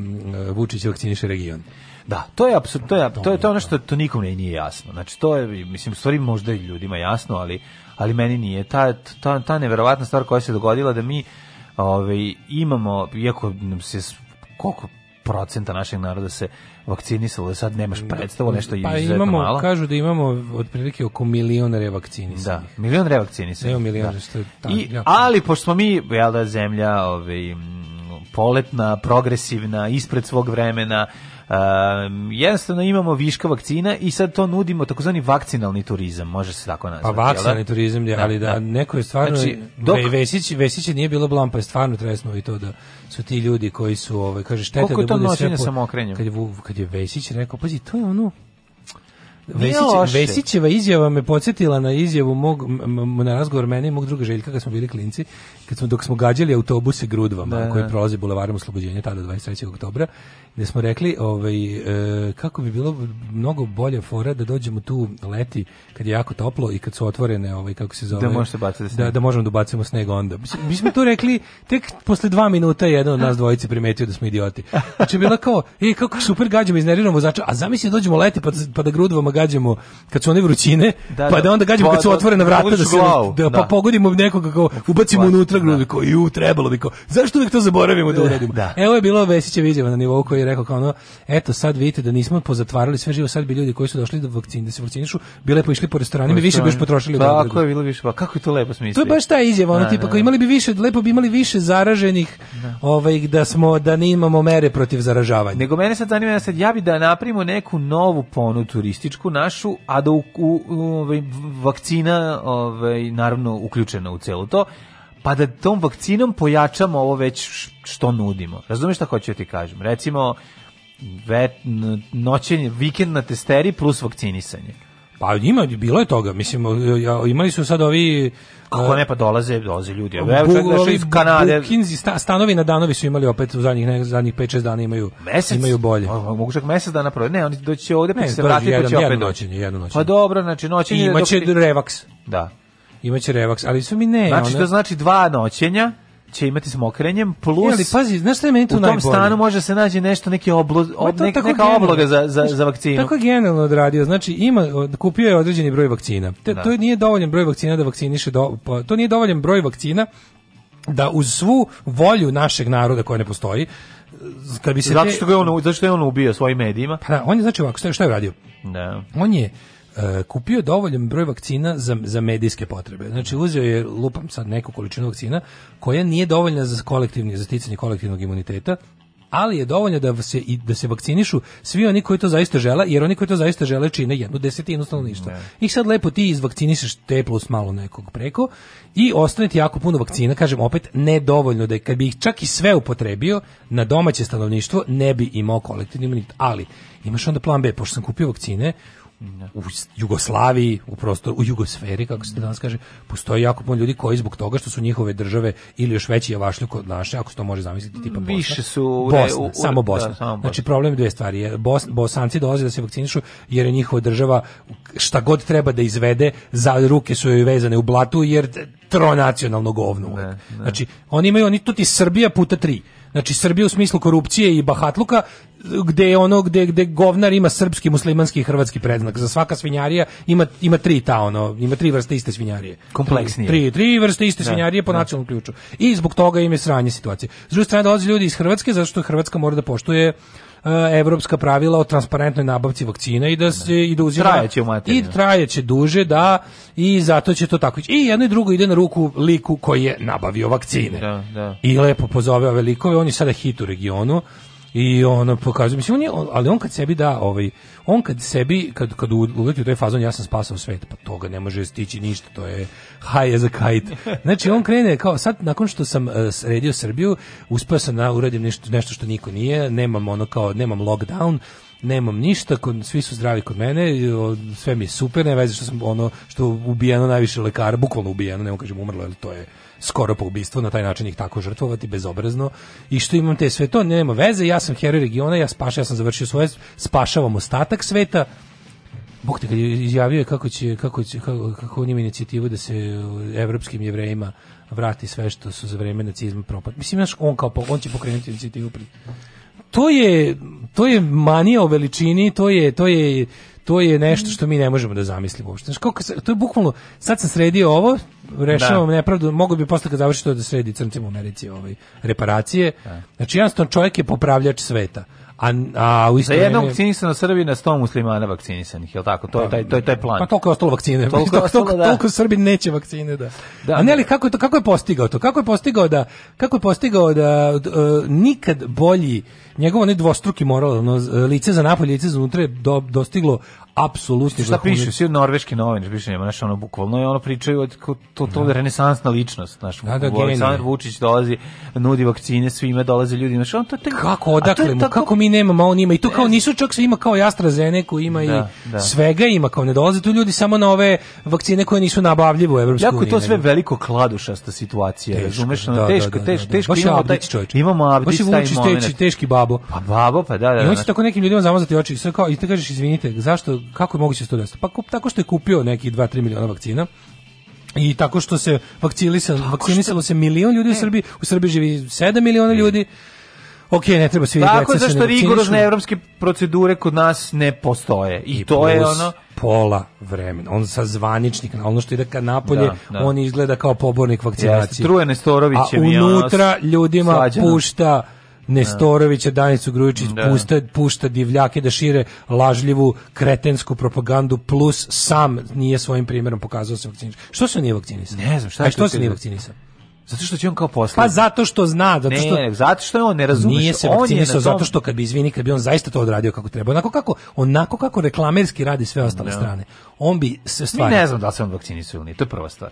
Vučić vakciniše region. Da, to je apsurd, to je to je to nešto što to nikome nije jasno. Znači to je mislim stvari možda i ljudima jasno, ali ali meni nije ta ta ta neverovatna stvar koja se dogodila da mi ovaj imamo iako nam se koliko procenta našeg naroda se vakcinisalo, da sad nemaš predstavu, nešto je pa imamo, malo. Kažu da imamo otprilike oko miliona revakcinisanih. Da, milion revakcinisanih. Evo milion, da. što je tam, I, Ali, pošto smo mi, jel da, zemlja ovaj, poletna, progresivna, ispred svog vremena, jednostavno imamo viška vakcina i sad to nudimo takozvani vakcinalni turizam, može se tako nazvati. Pa da? vakcinalni turizam, je, da, ali da, da, neko je stvarno znači, dok... Vesić, Vesić nije bilo blampa, je stvarno tresno i to da su ti ljudi koji su, ovaj, kaže, štete da bude sve... Koliko je da to noćenje po... samokrenjem? Kad je, kad je Vesić rekao, pazi, to je ono, Vesić, Vesićeva izjava me podsjetila na izjavu mog na razgovor mene i mog druga Željka kad smo bili klinci, kad smo dok smo gađali autobuse grudvama da, koji da. prolaze bulevarom Oslobođenja tada 23. oktobra, gde smo rekli, ovaj e, kako bi bilo mnogo bolje fora da dođemo tu leti kad je jako toplo i kad su otvorene ovaj kako se zove da možete da baciti da, da možemo da bacimo sneg onda. Mi smo to rekli tek posle dva minuta jedan od nas dvojice primetio da smo idioti. Znači bilo kao, ej kako super gađamo iznerviramo vozača, a zamisli da dođemo leti pa, pa da grudvama gađamo kad su one vrućine, da, pa da, da onda gađamo kad su pa da, otvorena da, vrata da se da, pa pogodimo nekoga kao ubacimo unutra grudi kao ju trebalo bi kao zašto uvek to zaboravimo da uradimo. Evo je bilo Vesićeva izjava na nivou koji je rekao kao ono eto sad vidite da nismo pozatvarali sve živo sad bi ljudi koji su došli da vakcine da se vakcinišu bile pa išli po restoranima i više bi još potrošili Tako pa je bilo više pa kako je to lepo smisli. To je baš ta izjava ono tipa imali bi više lepo bi imali više zaraženih ovaj da smo da ne imamo mere protiv zaražavanja. Nego mene sad zanima sad ja bi da napravimo neku novu ponudu turističku našu, a da u, u, ovaj, vakcina ovaj, naravno uključena u celo to, pa da tom vakcinom pojačamo ovo već što nudimo. Razumeš šta hoću da ti kažem? Recimo, vet, noćenje, vikend na testeri plus vakcinisanje. Pa ima, bilo je toga, mislim, imali su sad ovi... Ako ne, pa dolaze, dolaze ljudi. Evo čak iz Kanade. Bukinzi, stanovi na danovi su imali opet u zadnjih, zadnjih 5-6 dana imaju, mesec? imaju bolje. O, mogu čak mesec dana prvo. Ne, oni doći će ovde, pa ne, se vratiti, pa će opet jedno noćenje, jedno noćenje. Pa dobro, znači noćenje... Imaće dok... revaks. Da. Imaće revaks, ali su mi ne... Znači, ona... to znači dva noćenja, će imati smokrenjem plus ali pazi znaš šta je meni tu u tom najbolje? stanu može se naći nešto neki oblo, ob, nek, neka general, obloga za za za vakcinu tako je generalno odradio znači ima kupio je određeni broj vakcina Te, da. to nije dovoljan broj vakcina da vakciniše do, pa, to nije dovoljan broj vakcina da uz svu volju našeg naroda koja ne postoji kad bi se zato što ga je on zato što je on ubio svojim medijima pa da, on je znači ovako šta je, šta je radio da on je E, kupio dovoljan broj vakcina za, za medijske potrebe. Znači, uzeo je, lupam sad, neku količinu vakcina koja nije dovoljna za kolektivni, za sticanje kolektivnog imuniteta, ali je dovoljno da se i da se vakcinišu svi oni koji to zaista žele, jer oni koji to zaista žele čine jednu desetinu stanovništva. I sad lepo ti izvakcinišeš te plus malo nekog preko i ostane ti jako puno vakcina, kažem opet nedovoljno da je, kad bi ih čak i sve upotrebio na domaće stanovništvo ne bi imao kolektivni imunitet, ali imaš onda plan B, pošto sam kupio vakcine, Da. u Jugoslaviji, u prostoru, u Jugosferi, kako se danas kaže, postoji jako puno ljudi koji zbog toga što su njihove države ili još veći javašljuk od naše, ako se to može zamisliti, tipa Bosna. Više su... Bosna, u, u, da, samo Bosna. Da, samo znači, problem je dve stvari. Bos, bosanci dolaze da se vakcinišu jer je njihova država šta god treba da izvede, za ruke su joj vezane u blatu jer tronacionalno govno. Ne, ne. Znači, oni imaju, oni tu ti Srbija puta tri. Znači Srbija u smislu korupcije i bahatluka gde je ono gde gde govnar ima srpski, muslimanski i hrvatski predznak. Za svaka svinjarija ima ima tri ta ono, ima tri vrste iste svinjarije. Kompleksnije. Tri, tri vrste iste da, svinjarije po da. nacionalnom ključu. I zbog toga im je sranje situacije. S druge strane dolaze ljudi iz Hrvatske zato što Hrvatska mora da poštuje E, evropska pravila o transparentnoj nabavci vakcina i da se da. i da uzima trajeće i trajeće duže da i zato će to tako ići. I jedno i drugo ide na ruku liku koji je nabavio vakcine. Da, da. I lepo pozove ove likove, je sada hit u regionu I ono pokazuje, mislim on je, ali on kad sebi da, ovaj, on kad sebi kad kad uleti u taj fazon ja sam spasao svet, pa toga ne može stići ništa, to je high as a kite. Znači on krene kao sad nakon što sam uh, sredio Srbiju, uspeo sam da uradim nešto nešto što niko nije, nemam ono kao nemam lockdown, nemam ništa, kod, svi su zdravi kod mene, sve mi je super, ne veze što sam ono, što ubijeno najviše lekara, bukvalno ubijeno, ne kažem umrlo, jer to je skoro po ubistvu, na taj način ih tako žrtvovati bezobrazno. I što imam te sve to, nema veze, ja sam heroj regiona, ja spašavam, ja sam završio svoje, spašavam ostatak sveta. Bog te kad je izjavio kako će kako će kako, kako on ima inicijativu da se uh, evropskim jevrejima vrati sve što su za vreme nacizma propad. Mislim znaš on kao on će pokrenuti inicijativu. To je to je manija o veličini, to je to je to je nešto što mi ne možemo da zamislimo uopšte. Znaš, koliko se, to je bukvalno, sad sam sredio ovo, rešavam da. nepravdu, mogu bi posle kad završi to da sredi crncima u Americi ovaj, reparacije. Da. Znači, jednostavno čovjek je popravljač sveta. A, a u isto Za jednog vakcinisana na 100 muslimana vakcinisanih, je tako? To je pa, taj, to je taj plan. Pa toliko je ostalo vakcine. Toliko, je ostalo, da. toliko Srbi neće vakcine, da. da a ne da. li, kako je, to, kako je postigao to? Kako je postigao da, kako je postigao da uh, nikad bolji, njegov onaj dvostruki moral, ono, lice za napolje, lice za unutra je do, dostiglo apsolutni Šta piše? Svi norveški novine, piše njema, znaš, ono, bukvalno je ono pričaju od to, to, to da. renesansna ličnost, znaš, da, da, Aleksandar Vučić dolazi, nudi vakcine, svima dolaze ljudi, znaš, on to te... Kako odakle mu, tako... kako mi nemamo, on ima, i to kao nisu čak sve ima kao i AstraZeneca, ima da, i da. svega ima, kao ne dolaze tu ljudi samo na ove vakcine koje nisu nabavljive u Evropskoj Jako je to sve veliko kladušasta situacija, razumeš, ono, da, da, teško, da, teško, teško, imamo taj, imamo Abdić, taj moment. Teški babo. Pa babo, pa da, da. I on će tako nekim ljudima zamazati oči, sve kao, i te kažeš, izvinite, zašto kako je moguće 110? Da pa kup, tako što je kupio neki 2-3 miliona vakcina, i tako što se vakcinisalo, vakcinisalo se milion ljudi ne. u e. Srbiji, u Srbiji živi 7 miliona e. ljudi. Ok, ne treba svi Tako deca zašto rigorozne evropske procedure kod nas ne postoje. I, I to je ono pola vremena. On sa zvaničnik, na ono što ide ka napolje, da, da. on izgleda kao pobornik vakcinacije. Jeste, Trujene Storovićev. A unutra ljudima slađeno. pušta Nestorovića, Danicu Grujičić da. pušta, pušta divljake da šire lažljivu kretensku propagandu plus sam nije svojim primjerom pokazao se vakcinisan. Što se nije vakcinisao? Ne znam, šta je što se nije vakcinisao? Zato što će on kao posle. Pa zato što zna, zato što ne, zato što on ne razume. Nije se vakcinisao tom... zato što kad bi izvini, kad bi on zaista to odradio kako treba, onako kako onako kako reklamerski radi sve ostale no. Da. strane. On bi se stvarno ne znam da se on vakcinisao ili nije, to je prva stvar.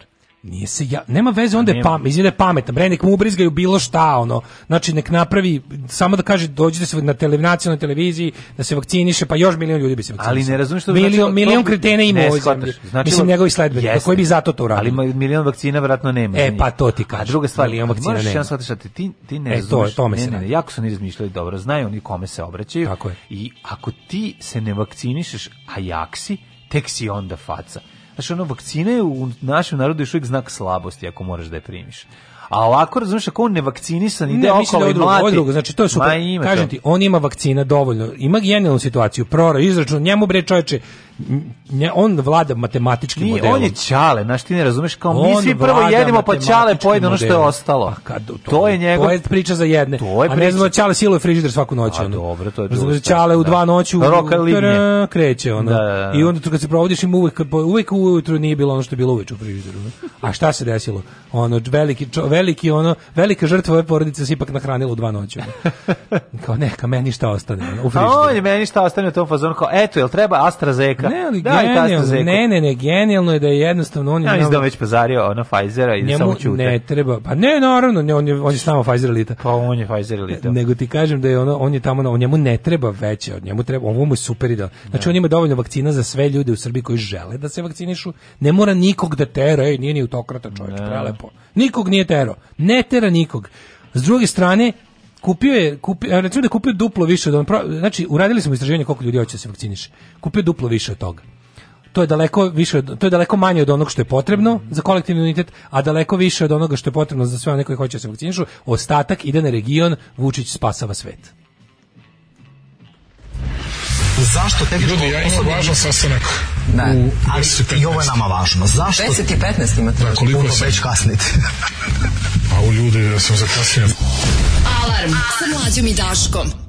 Nije se ja, nema veze, onda je pamet, izvine da pametan, bre, nek mu ubrizgaju bilo šta, ono, znači nek napravi, samo da kaže dođite se na telev, nacionalnoj televiziji, da se vakciniše, pa još milion ljudi bi se vakcinisalo. Ali ne razumiješ što milion, znači, milion kretena ima ne, znači, mislim njegovi sledbeni, pa koji bi zato to uradili. Ali milion vakcina verovatno nema. E, pa to ti kaže. druga stvar, milion vakcina moraš nema. da ti, ti, ti ne e, to, to ne, ne, ne, jako su ne izmišljali dobro, znaju oni kome se obraćaju. Tako je. I ako ti se ne vakcinišeš, a jaksi, tek si onda faca. Znači, ono, vakcina je u našem narodu još uvijek znak slabosti ako moraš da je primiš. A ovako, razumiješ, ako on nevakcinisan ide ne, okolo da i mlati... Odrugo, znači, to je super. Kažem ti, on ima vakcina dovoljno. Ima genijalnu situaciju, prora, izračun, njemu bre čoveče, Ne, on vlada matematički Nije, modelom. On je čale, znaš, ti ne razumeš, kao on mi svi prvo jedimo pa čale pojede ono što je ostalo. Pa kad, to, to, je njegov... To je priča za jedne. To je A ne znamo, čale siluje frižider svaku noć. A ono. dobro, to je dobro. Da čale u da. dva noću tara, kreće, ono. Da, da, da. I onda tu kad se provodiš im uvek, uvek ujutru nije bilo ono što je bilo uveč u frižideru. A šta se desilo? Ono, veliki, čo, veliki, ono, velika žrtva ove porodice se ipak nahranila u dva noću. Kao neka, meni šta ostane. Ono, u frižideru. A on je meni šta ostane u tom fazonu, kao, eto, jel treba AstraZeneca? tasta. Da, ne, ali da, genijalno, ne, ne, ne, genijalno je da je jednostavno on je... Ja mislim da već pazario Pfizer-a i da samo čute. ne treba, pa ne, naravno, ne, on je, on je samo Pfizer elita. Pa on je Pfizer elita. Nego ti kažem da je ono, on je tamo, on njemu ne treba veće, od njemu treba, ovo mu je super ideal. Znači, da. on ima dovoljno vakcina za sve ljude u Srbiji koji žele da se vakcinišu, ne mora nikog da tera, ej, nije ni autokrata čovjek, da. prelepo. Nikog nije tero, ne tera nikog. S druge strane, kupio je, kupio, recimo da kupio duplo više od on, znači uradili smo istraživanje koliko ljudi hoće da se vakciniše. Kupio duplo više od toga. To je daleko više od, to je daleko manje od onog što je potrebno za kolektivni unitet a daleko više od onoga što je potrebno za sve one koji hoće da se vakcinišu. Ostatak ide na region Vučić spasava svet. Zašto tehničko... Ljudi, ja imam važan sastanak da. u 10 i ovo je nama važno. Zašto... 10 i 15 imate. Da, koliko puno sam... već kasnite. A u ljudi, ja sam zakasnio. Alarm sa mlađom i Daškom.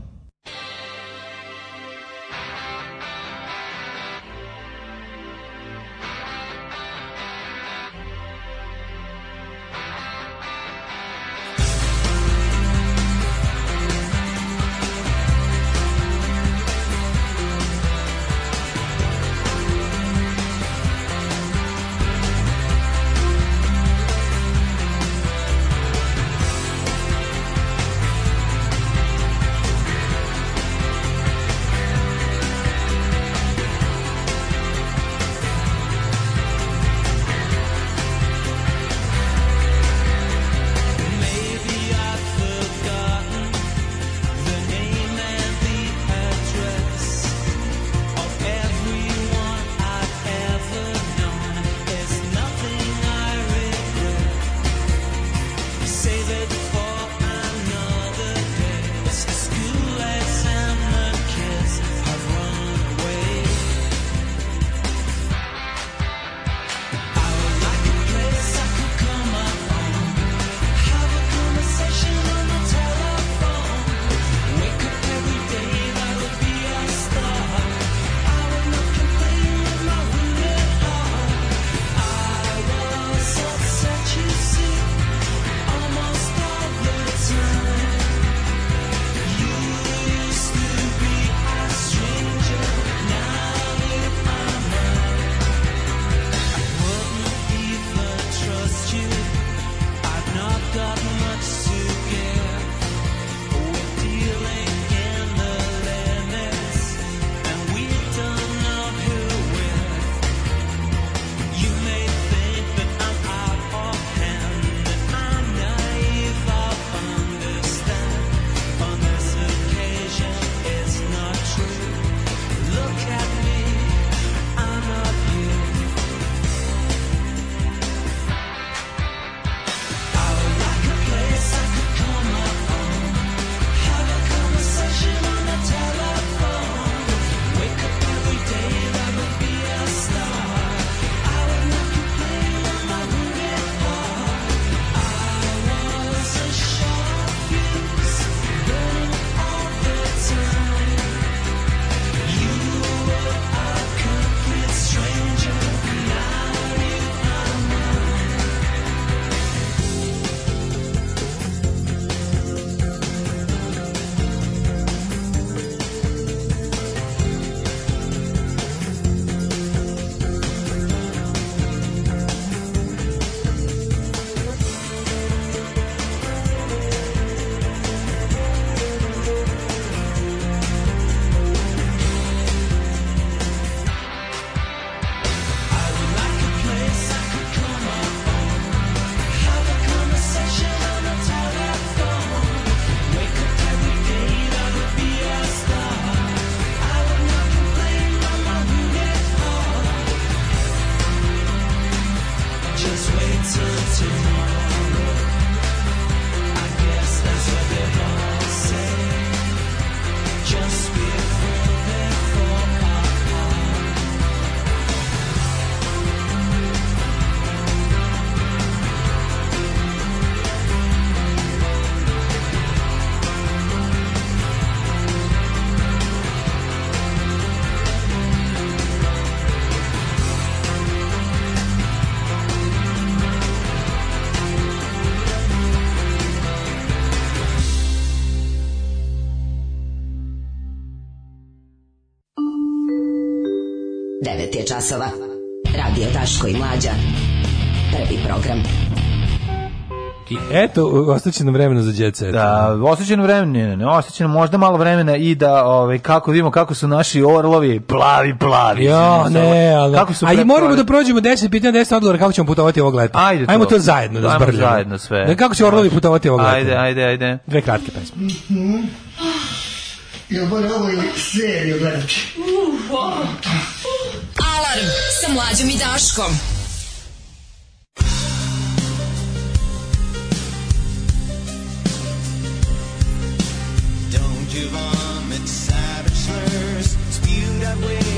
9 je časova. Radio Taško i Mlađa. Prvi program. I eto, ostaće nam vremena za djece. Da, ostaće nam vremena, ne, ostaće nam možda malo vremena i da ove, ovaj, kako da vidimo kako su naši orlovi plavi, plavi. Jo, znači, ne, ali... Da. Kako su a i moramo da prođemo 10 pitanja, 10 odgovora kako ćemo putovati ovog leta. Ajde to. Ajmo to zajedno da zbrljamo. Ajmo zajedno sve. Da, kako će orlovi putovati ovog leta? Ajde, ajde, ajde. Dve kratke pesme. Mm -hmm. Ja moram ovo seriju gledati. Uh, Alarm sa mlađom i Daškom. Don't you vomit savage slurs spewed out with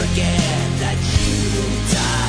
forget that you will die.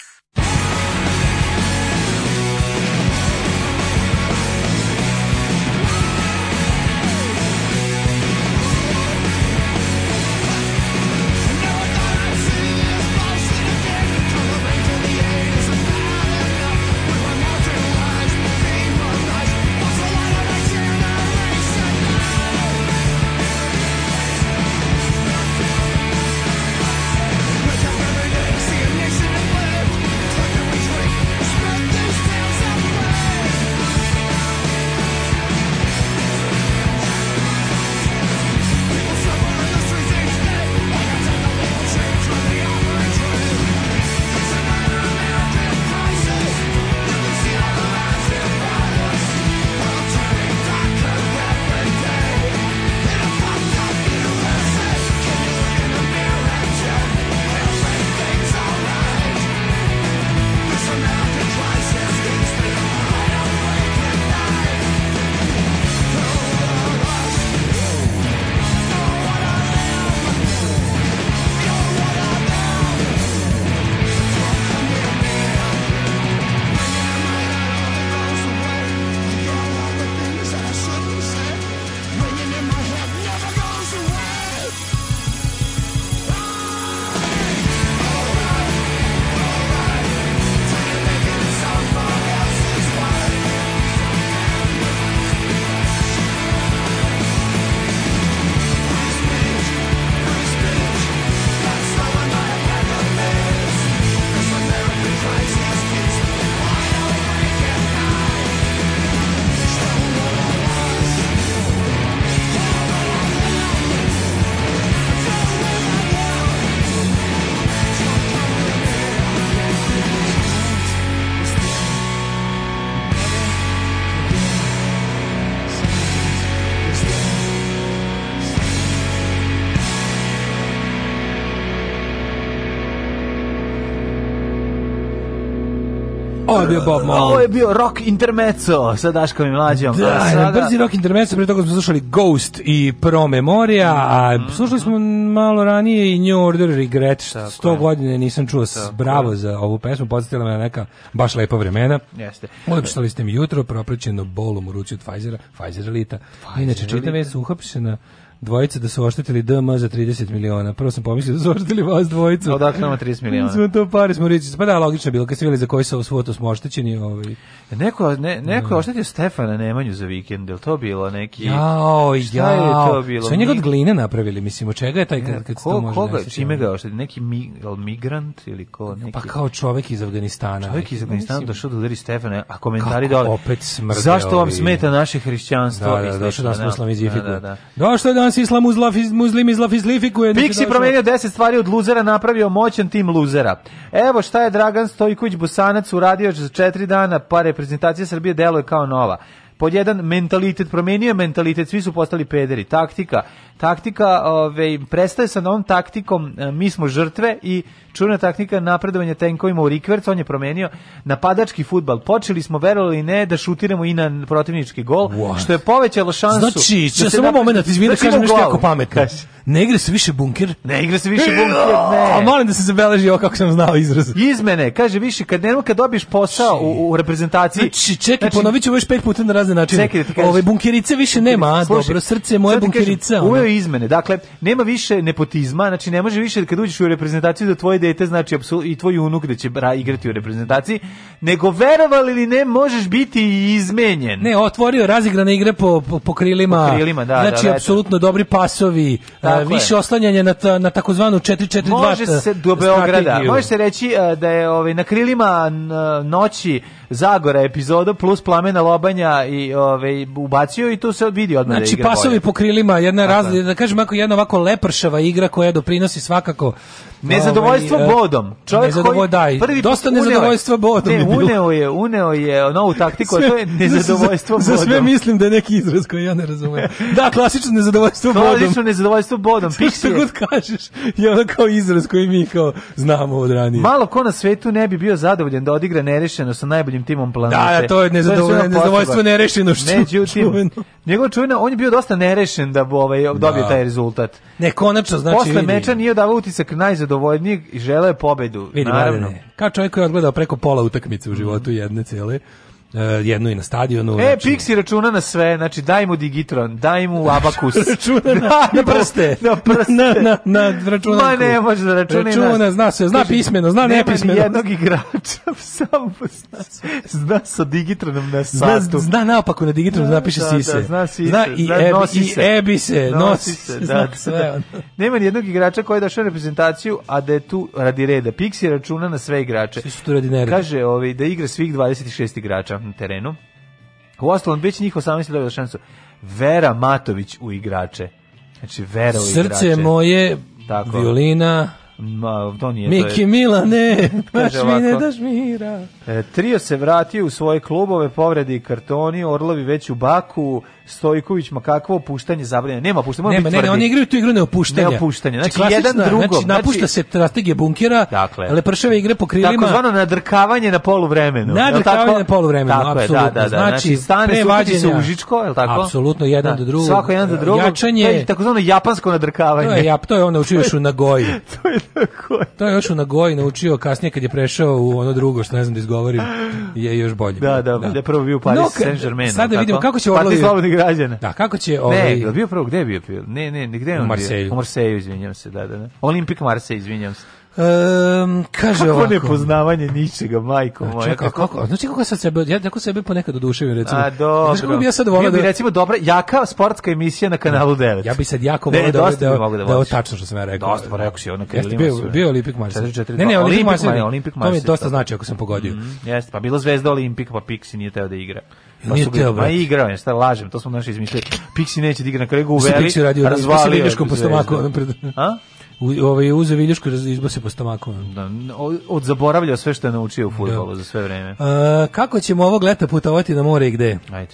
bio da, Bob da, da. Marley. Ovo je bio rock intermezzo sa Daškom i Mlađom. Da, sada... brzi rock intermezzo, prije toga smo slušali Ghost i Pro Memoria, a mhm. slušali smo malo ranije i New Order Regret, što 100 godine nisam čuo Tako bravo za ovu pesmu, podsjetila me na neka baš lepa vremena. Jeste. Odpštali ste mi jutro, propraćeno bolom u ruci od Pfizera, Pfizer elita. Pfizer Inače, čitave su uhapšena dvojica da su oštetili DM za 30 miliona. Prvo sam pomislio da su oštetili vas dvojicu. Da, odakle nama 30 miliona? Smo to pare smo reći. Pa da, logično je bilo, kad ste vidjeli za koji se svotu smo oštećeni. Ovaj. E, neko, ne, neko je da. oštetio Stefana Nemanju za vikend, je to bilo neki... Jao, jao. je to bilo? Sve njega od gline napravili, mislim, od čega je taj kad, kad se to može koga, nesreći, Čime ga ovaj? oštetio? Neki mi, migrant ili ko? Pa neki... Pa kao čovek iz Afganistana. Čovek iz Afganistana došao da udari Stefana, a komentari dole. opet smrde Zašto vam smeta naše hrišćanstvo? Da, da, došao da, da, da, da, da, da, da, da, da, nas islam uzlaf, muslim izlafislifikuje. Piksi promenio deset stvari od luzera, napravio moćan tim luzera. Evo šta je Dragan Stojković Busanac uradio za četiri dana, pa reprezentacija Srbije deluje kao nova pod jedan mentalitet promenio mentalitet svi su postali pederi taktika taktika, ovaj prestaje sa novom taktikom, e, mi smo žrtve i čuna taktika napredovanja tenkovima u rikverc, on je promenio napadački futbal. Počeli smo, verovali ne, da šutiramo i na protivnički gol, What? što je povećalo šansu. Znači, da ja samo moment, izvinite da, da kažem nešto jako pametno. Kaži. Ne igra se više bunker? Ne igra se više bunker, ne. A molim da se zabeleži ovo kako sam znao izraz. Izmene, kaže više, kad nema kad dobiješ posao u, znači, u reprezentaciji. Znači, čekaj, znači, ponovit ću još pet puta na razne načine. Čekaj, da ti kažeš. Ove bunkerice više nema, a, dobro, srce moje bunkerica. Uveo ove izmene. Dakle, nema više nepotizma, znači ne može više kad uđeš u reprezentaciju da tvoje dete znači i tvoj unuk da će igrati u reprezentaciji, nego verovali ili ne možeš biti izmenjen. Ne, otvorio razigrane igre po, po, po krilima. Po krilima da, znači, da, da apsolutno dobri pasovi, a, više je. oslanjanje na, na takozvanu 4-4-2 Može se do Beograda, može se reći a, da je ovaj, na krilima noći Zagora epizoda plus plamena lobanja i ovaj ubacio i tu se vidi odmah da znači, da igra. Znači pasovi po krilima, jedna razlika, da kažem ako jedna ovako lepršava igra koja doprinosi svakako Ovaj, nezadovoljstvo ovaj, bodom. Čovjek koji da, prvi dosta nezadovoljstva bodom. Ne, je uneo je, uneo je novu taktiku, sve, to je nezadovoljstvo za, bodom. Za sve mislim da je neki izraz koji ja ne razumem. Da, klasično nezadovoljstvo klasično bodom. Klasično nezadovoljstvo bodom. Sve što god kažeš je ono kao izraz koji mi kao znamo od ranije. Malo ko na svetu ne bi bio zadovoljen da odigra nerešeno sa najboljim timom planete. Da, da to je nezadovoljstvo, nezadovoljstvo nerešeno što Međutim, njegov čuvena, on je bio dosta nerešen da bi ovaj, dobio da. taj rezultat. Ne, konačno, znači... Posle meča nije davao utisak najzadovoljstvo nezadovoljnijeg i žele pobedu. Vidi, naravno. Mladene, kao čovjek koji je odgledao preko pola utakmice u životu jedne cele, E, jednu i na stadionu. E, znači... Pixi računa na sve, znači daj mu Digitron, daj mu Abakus. računa na, daj na prste. Na prste. Na, na, na računanku. Ma ne, može da računa. Računa, zna se, zna pismeno, zna nepismeno. Nema jednog igrača, samo zna sa Digitronom na satu. Zna, zna naopako na Digitronu, da, napiše da, sise. Da, zna sise, zna i, zna, ebi, nosi se. i ebi se, nosi se. Da, zna da. sve. Da. Nema jednog igrača koji je došao reprezentaciju, a da je tu radi reda. Pixi računa na sve igrače. Svi su tu radi nereda. Kaže ovaj, da igra svih 26 igrača na terenu. U ostalom, već njih 18 dobila šansu. Vera Matović u igrače. Znači, Vera u igrače. Srce moje, Tako. violina, Ma, to nije Miki Milane, baš mi ne daš mira. E, trio se vratio u svoje klubove, povredi i kartoni, Orlovi već u Baku, Stojković, ma kakvo opuštanje zabranjeno. Nema opuštanja, nema, ne, ne, oni igraju tu igru neopuštanja. Neopuštanja. Znači, znači jedan drugom, znači napušta znači, se strategija bunkera. Dakle, lepršave igre po krilima. zvano nadrkavanje na poluvremenu. Nadrkavanje na poluvremenu, tako apsolutno. Je, da, da, da. Znači, znači stane suti se užičko, je tako? Apsolutno jedan da. do drugog. Svako jedan do drugog. Jačanje. Je, zvano japansko nadrkavanje. To je, ja, to je on naučio još u Nagoji. to je tako. To je još u Nagoji naučio kasnije kad je prešao u ono drugo, što ne znam da izgovorim, je još bolje. Da, da, da prvo bio Paris Saint-Germain. Sada vidimo kako će Orlovi njegovih građana. Da, kako će ovaj Ne, bio prvo gde bio bio? Ne, ne, nigde on Marseille. bio? U Marseju, izvinjavam se, da, da, da. Olimpik Marsej, izvinjavam se. Ehm, kaže kako ovako. nepoznavanje ničega, majko moja. Čekaj, kako, kako, znači kako sad sebe, ja tako sebe ponekad oduševim, recimo. A, dobro. Znaš kako bi ja sad volao da... Bi, recimo, dobra, jaka sportska emisija na kanalu 9. Da, ja bi sad jako volao ne, da... Ne, ovaj da, mogu da, da, da, tačno što sam ja rekao. Dosta, pa rekao si ono kad Bio, bio Olimpik Marseille. Ne, ne, Olimpik Marseille. Olimpik Marseille. To mi dosta da. znači ako sam pogodio. Mm, jeste, pa bilo zvezda Olimpik, pa Pixi nije teo da igra. Pa nije teo, Ma igrao je, šta lažem, to smo naši izmislili. Pixi neće da igra na kregu, ga uveli. Pixi radio, razvalio. Pixi vidiškom po stomaku. A? U, ovaj uzeo viljušku i izbase po stomaku. Da, od zaboravlja sve što je naučio u fudbalu da. za sve vreme. A, kako ćemo ovog leta putovati na more i gde? Ajde.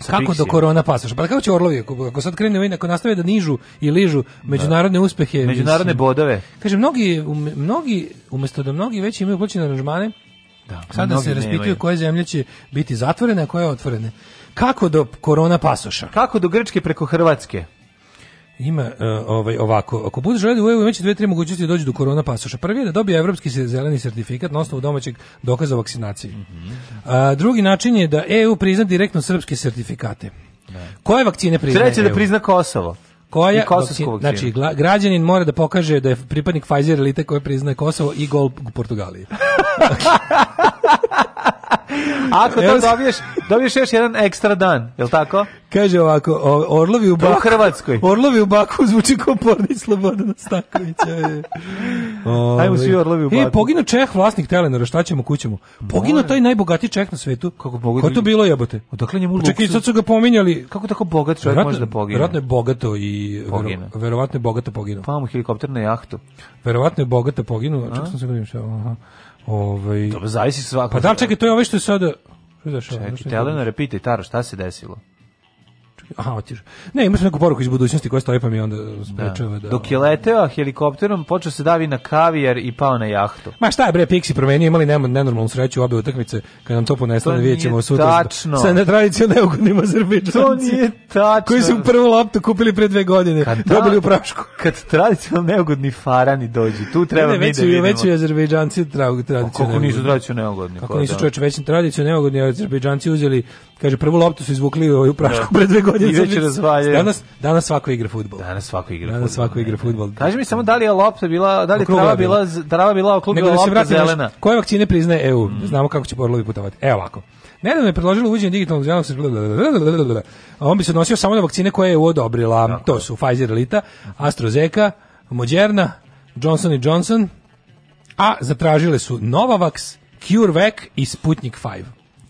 Sa kako fiksije. do korona pasaš? Pa kako će Orlovi, ako, ako sad krenu, ako nastave da nižu i ližu međunarodne da. uspehe... Međunarodne mislim, bodove. Kaže, mnogi, um, mnogi, umesto da mnogi već imaju plaćene aranžmane, Da, Sada se raspituju koje zemlje će biti zatvorene, a koje otvorene. Kako do korona pasoša? Kako do Grčke preko Hrvatske? Ima uh, ovaj ovako, ako budeš želio u EU imaće dve tri mogućnosti da doći do korona pasoša. Prvi je da dobije evropski zeleni sertifikat na osnovu domaćeg dokaza o vakcinaciji. Mm -hmm. uh, drugi način je da EU prizna direktno srpske sertifikate. Da. Koje vakcine priznaje? Treće da e prizna Kosovo koja vakcin, znači građanin mora da pokaže da je pripadnik Pfizer elite koja priznaje Kosovo i gol Portugaliji. Ako to dobiješ, dobiješ još jedan ekstra dan, je li tako? Kaže ovako, Orlovi u Baku... u Hrvatskoj. Orlovi u Baku zvuči kao porni Slobodana Stakovića. E. Ajmo svi Orlovi u e, Baku. E, pogino Čeh, vlasnik Telenora, šta ćemo kućemo? Pogino taj najbogatiji Čeh na svetu. Kako mogu? Ko to bilo jebote? Odakle njemu luksuz? Čekaj, sad su ga pominjali. Kako tako bogat čovjek može da pogine? Verovatno je bogato i... Pogine. Verovatno je bogato pogino. Pa mu helikopter na jahtu. Verovatno je bogato pogino. Čekaj sam se gledam šta. Ovaj Dobro, zavisi svako. Pa da čekaj, to je ove ovaj što je sada Čekaj, Telena, repitaj, Taro, šta se desilo? Aha, otiš. Ne, imaš neku poruku iz budućnosti koja stoji pa mi onda sprečava da... da Dok je ovaj. leteo helikopterom, počeo se davi na kavijer i pao na jahtu. Ma šta je bre, Pixi promenio, imali nema nenormalnu sreću u obe utakmice, kad nam to ponestane, vidjet ćemo sutra. Tačno. Sa netradicijom neugodnim Azerbejdžancima. To nije tačno. Koji su prvu loptu kupili pre dve godine, kad dobili u prašku. Kad tradicionalno neugodni farani dođu, tu treba ne, ne, već, mi da vidimo. Već su Azerbejdžanci pa tradicionalno neugodni. Kako nisu tradicionalno pa neugodni? Kako nisu čoveče, već tradicionalno neugodni, Azerbejdžanci uzeli Kaže prvu loptu su izvukli ovaj u Prašku da. pre dve godine. I već razvaljaju. Danas danas svako igra fudbal. Danas svako igra. Danas fudbal. svako igra fudbal. Kaže mi samo da li je lopta bila, da li trava bila, trava bila okrugla lopta da zelena. Naš, koje vakcine priznaje EU? Mhm. Znamo kako će orlovi putovati. Evo ovako. Nedavno je predložilo uvođenje digitalnog zelenog se on bi se odnosio samo na vakcine koje je odobrila. Tako. To su Pfizer Lita, AstraZeneca, Moderna, Johnson Johnson, a zatražile su Novavax, CureVac i Sputnik 5.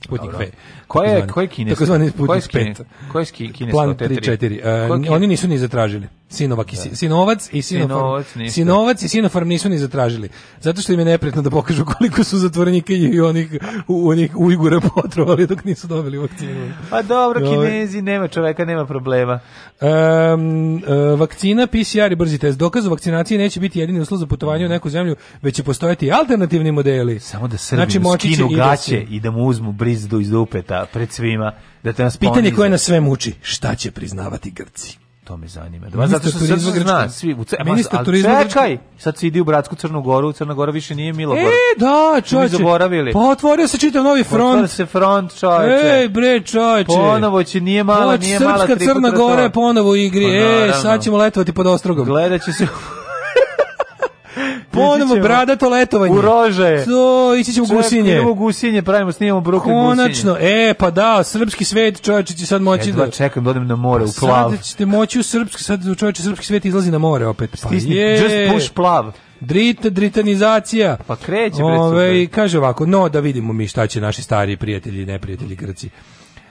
Sputnik 5. Koje je koje kinesko? Takozvani Sputnik 5. Koje je kinesko Plan 3-4. E, oni nisu ni zatražili. Sinovak i da. Sinovac i Sinofarm. Sinovac, i Sinofarm nisu ni zatražili. Zato što im je neprijatno da pokažu koliko su zatvorenika i onih u onih Ujgura potrovali dok nisu dobili vakcinu. Pa dobro, ovaj- Kinezi nema čoveka, nema problema. Um, vakcina, PCR i brzi test. Dokaz o vakcinaciji neće biti jedini uslov za putovanje u neku zemlju, već će postojati alternativni modeli. Samo da Srbim znači, skinu da gaće i da mu uzmu brizdu iz dupeta da pred svima, da te nas Pitanje koje nas sve muči, šta će priznavati Grci? to me zanima. Da, zato što sad zna, svi, u ce, ministar turizma čekaj, sad si ide u Bratsku Crnu Goru, Crna Gora više nije Milogor. E, da, čoveče, zaboravili. Pa otvorio se čitav novi front. Otvorio se front, čoveče. Ej, bre, čoveče. Ponovo će, nije mala, Poč, nije mala. Srpska Crna da Gora je ponovo u igri. Pa, e, sad ćemo letovati pod ostrogom. gledaće se... Ponovo brada to letovanje. U rože. So, ići ćemo Čovjek, gusinje. Idemo gusinje, pravimo, snimamo brokli gusinje. e, pa da, srpski svet, čovječe, će sad moći Jedva, da... čekam da odem na more, u pa plav. Sad ćete moći u srpski, sad čovječe, srpski svet izlazi na more opet. Pa Stisni, je. just push plav. Drit, dritanizacija. Pa kreće, Ove, Kaže ovako, no, da vidimo mi šta će naši stari prijatelji i neprijatelji Grci.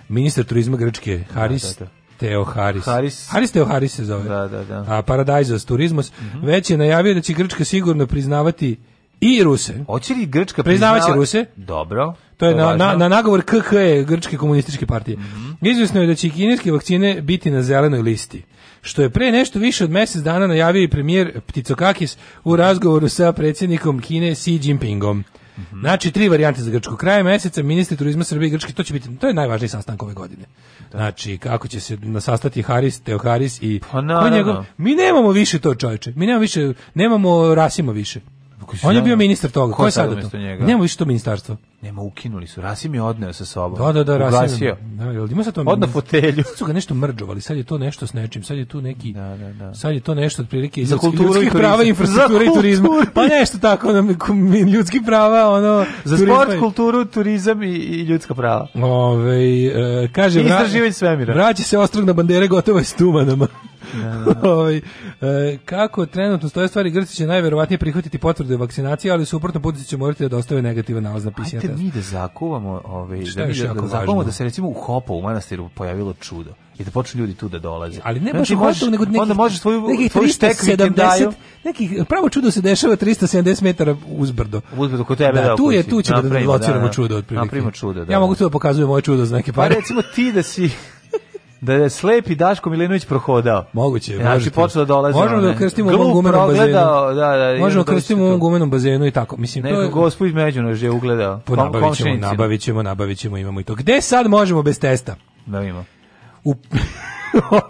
Ministar turizma Grčke, da, da, Haris da, da, da. Teo Haris. Haris. Haris Teo Haris se zove. Da, da, da. A Paradajzos Turizmos mm -hmm. već je najavio da će Grčka sigurno priznavati i Ruse. Hoće li Grčka priznavaće priznava... Ruse? Dobro. To je na, na, na nagovor KKE, Grčke komunističke partije. Mm -hmm. Izvjesno je da će kineske vakcine biti na zelenoj listi što je pre nešto više od mesec dana najavio i premijer Pticokakis u razgovoru sa predsjednikom Kine Xi Jinpingom. Mm -hmm. Znači, tri varijante za Grčku. Kraje meseca, ministri turizma Srbije i Grčke, to će biti, to je najvažniji sastanak ove godine. Da. Znači, kako će se sastati Haris, Teoharis i... Pa, na, njegov... Mi nemamo više to, čovječe. Mi nemamo više, nemamo rasima više. On je bio ministar toga. Ko, ko je sada to? Nema više to ministarstvo. Nema, ukinuli su. Rasim je odneo sa sobom. Da, da, da, Rasim. Je, da, jel, ima sad to Od na fotelju. Sad su ga nešto mrđovali, sad je to nešto s nečim, sad je tu neki... Da, da, da. Sad je to nešto od prilike iz ljudskih prava, infrastrukture i turizma. Pa nešto tako, ono, ljudski prava, ono... Za turizma. sport, kulturu, turizam i, i ljudska prava. Ove, e, kaže... Istraživanje svemira. Vraća se ostrog na bandere, gotovo je s tumanama. Da. Ovaj, e, kako trenutno stoje stvari, Grci će najverovatnije prihvatiti potvrdu o vakcinaciji, ali suprotno putu će morati da dostave negativan nalaz na PCR test. Ajde mi da zakuvamo, ovaj, da, mi da, da, zakuvamo da se recimo u Hopo u manastiru pojavilo čudo i da počnu ljudi tu da dolaze. Ali ne znači, baš znači, u nego neki. onda možeš svoju, nekih tvoj štek vikendaju. Nekih, pravo čudo se dešava 370 metara uzbrdo. Uzbrdo kod tebe da, da tu je, tu ćemo da, da lociramo da, da, čudo. Napravimo čudo, da. Ja da. mogu to da pokazujem moje čudo za neke pa pare. Pa recimo ti da si da je slepi Daško Milinović prohodao. Moguće, znači, možete. Znači, počeo da dolazi. Možemo da krstimo u gumenom bazenu. Da, da, da, Možemo da krstimo u gumenom bazenu i tako. Mislim, Neko to je... gospod Međunož je ugledao. Po, pa nabavit ćemo, nabavit ćemo, nabavit ćemo, imamo i to. Gde sad možemo bez testa? Da imamo. U...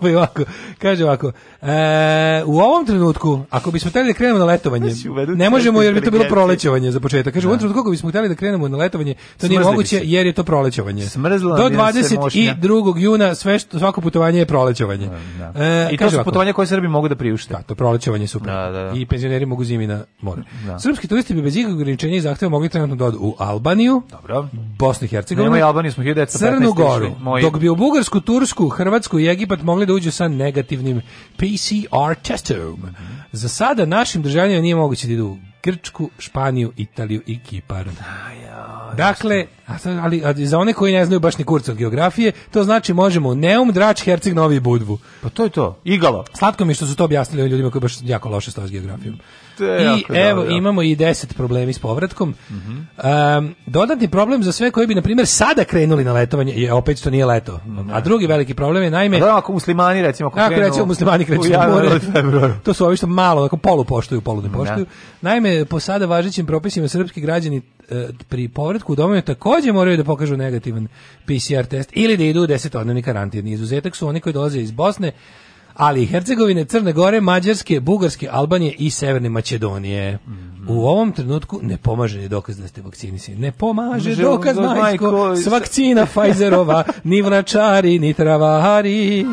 ovako, kaže ovako, E, u ovom trenutku, ako bismo hteli da krenemo na letovanje, da ne možemo jer bi to bilo prolećovanje za početak. Kaže, u ovom da. trenutku ako bismo hteli da krenemo na letovanje, to Smrzli nije moguće se. jer je to prolećovanje. Smrzla Do 22. juna sve što, svako putovanje je prolećovanje. Da, da. E, I to su putovanja koje Srbi mogu da priušte. Da, to prolećovanje super. Da, da, I penzioneri mogu zimi na more. Srpski turisti bi bez ikakvog ograničenja i zahteva mogli trenutno dođu u Albaniju, Dobro. Bosnu i Hercegovinu, Albaniju smo 1915 Crnu Goru, dok bi u Bugarsku, Tursku, Hrvatsku i Egipat mogli da uđu sa negativnim PCR testom. Mm -hmm. Za sada našim državljanima nije moguće da idu u Grčku, Španiju, Italiju i Kipar. Dakle, ali, ali, za one koji ne znaju baš ni kurca od geografije, to znači možemo u Neum, Drač, Herceg, Novi Budvu. Pa to je to, igalo. Slatko mi što su to objasnili ljudima koji baš jako loše stoje s geografijom. I evo dobro. imamo i 10 problema s povratkom. Mm -hmm. um, dodatni problem za sve koji bi na primjer sada krenuli na letovanje, je opet što nije leto. Mm, a drugi veliki problem je naime da, ako muslimani recimo ako, ako krenu, recimo muslimani kreću na more, to su ovi što malo ako polu poštuju, polu ne da. poštuju. Da. Naime po sada važećim propisima srpski građani e, pri povratku u domovinu takođe moraju da pokažu negativan PCR test ili da idu u 10 karantin. Izuzetak su oni koji dolaze iz Bosne, ali i Hercegovine, Crne Gore, Mađarske, Bugarske, Albanije i Severne Makedonije. Mm -hmm. U ovom trenutku ne pomaže ni dokaz da ste vakcinisani. Ne pomaže Može dokaz, da, majko, s vakcina Pfizerova, ni vračari, ni travari.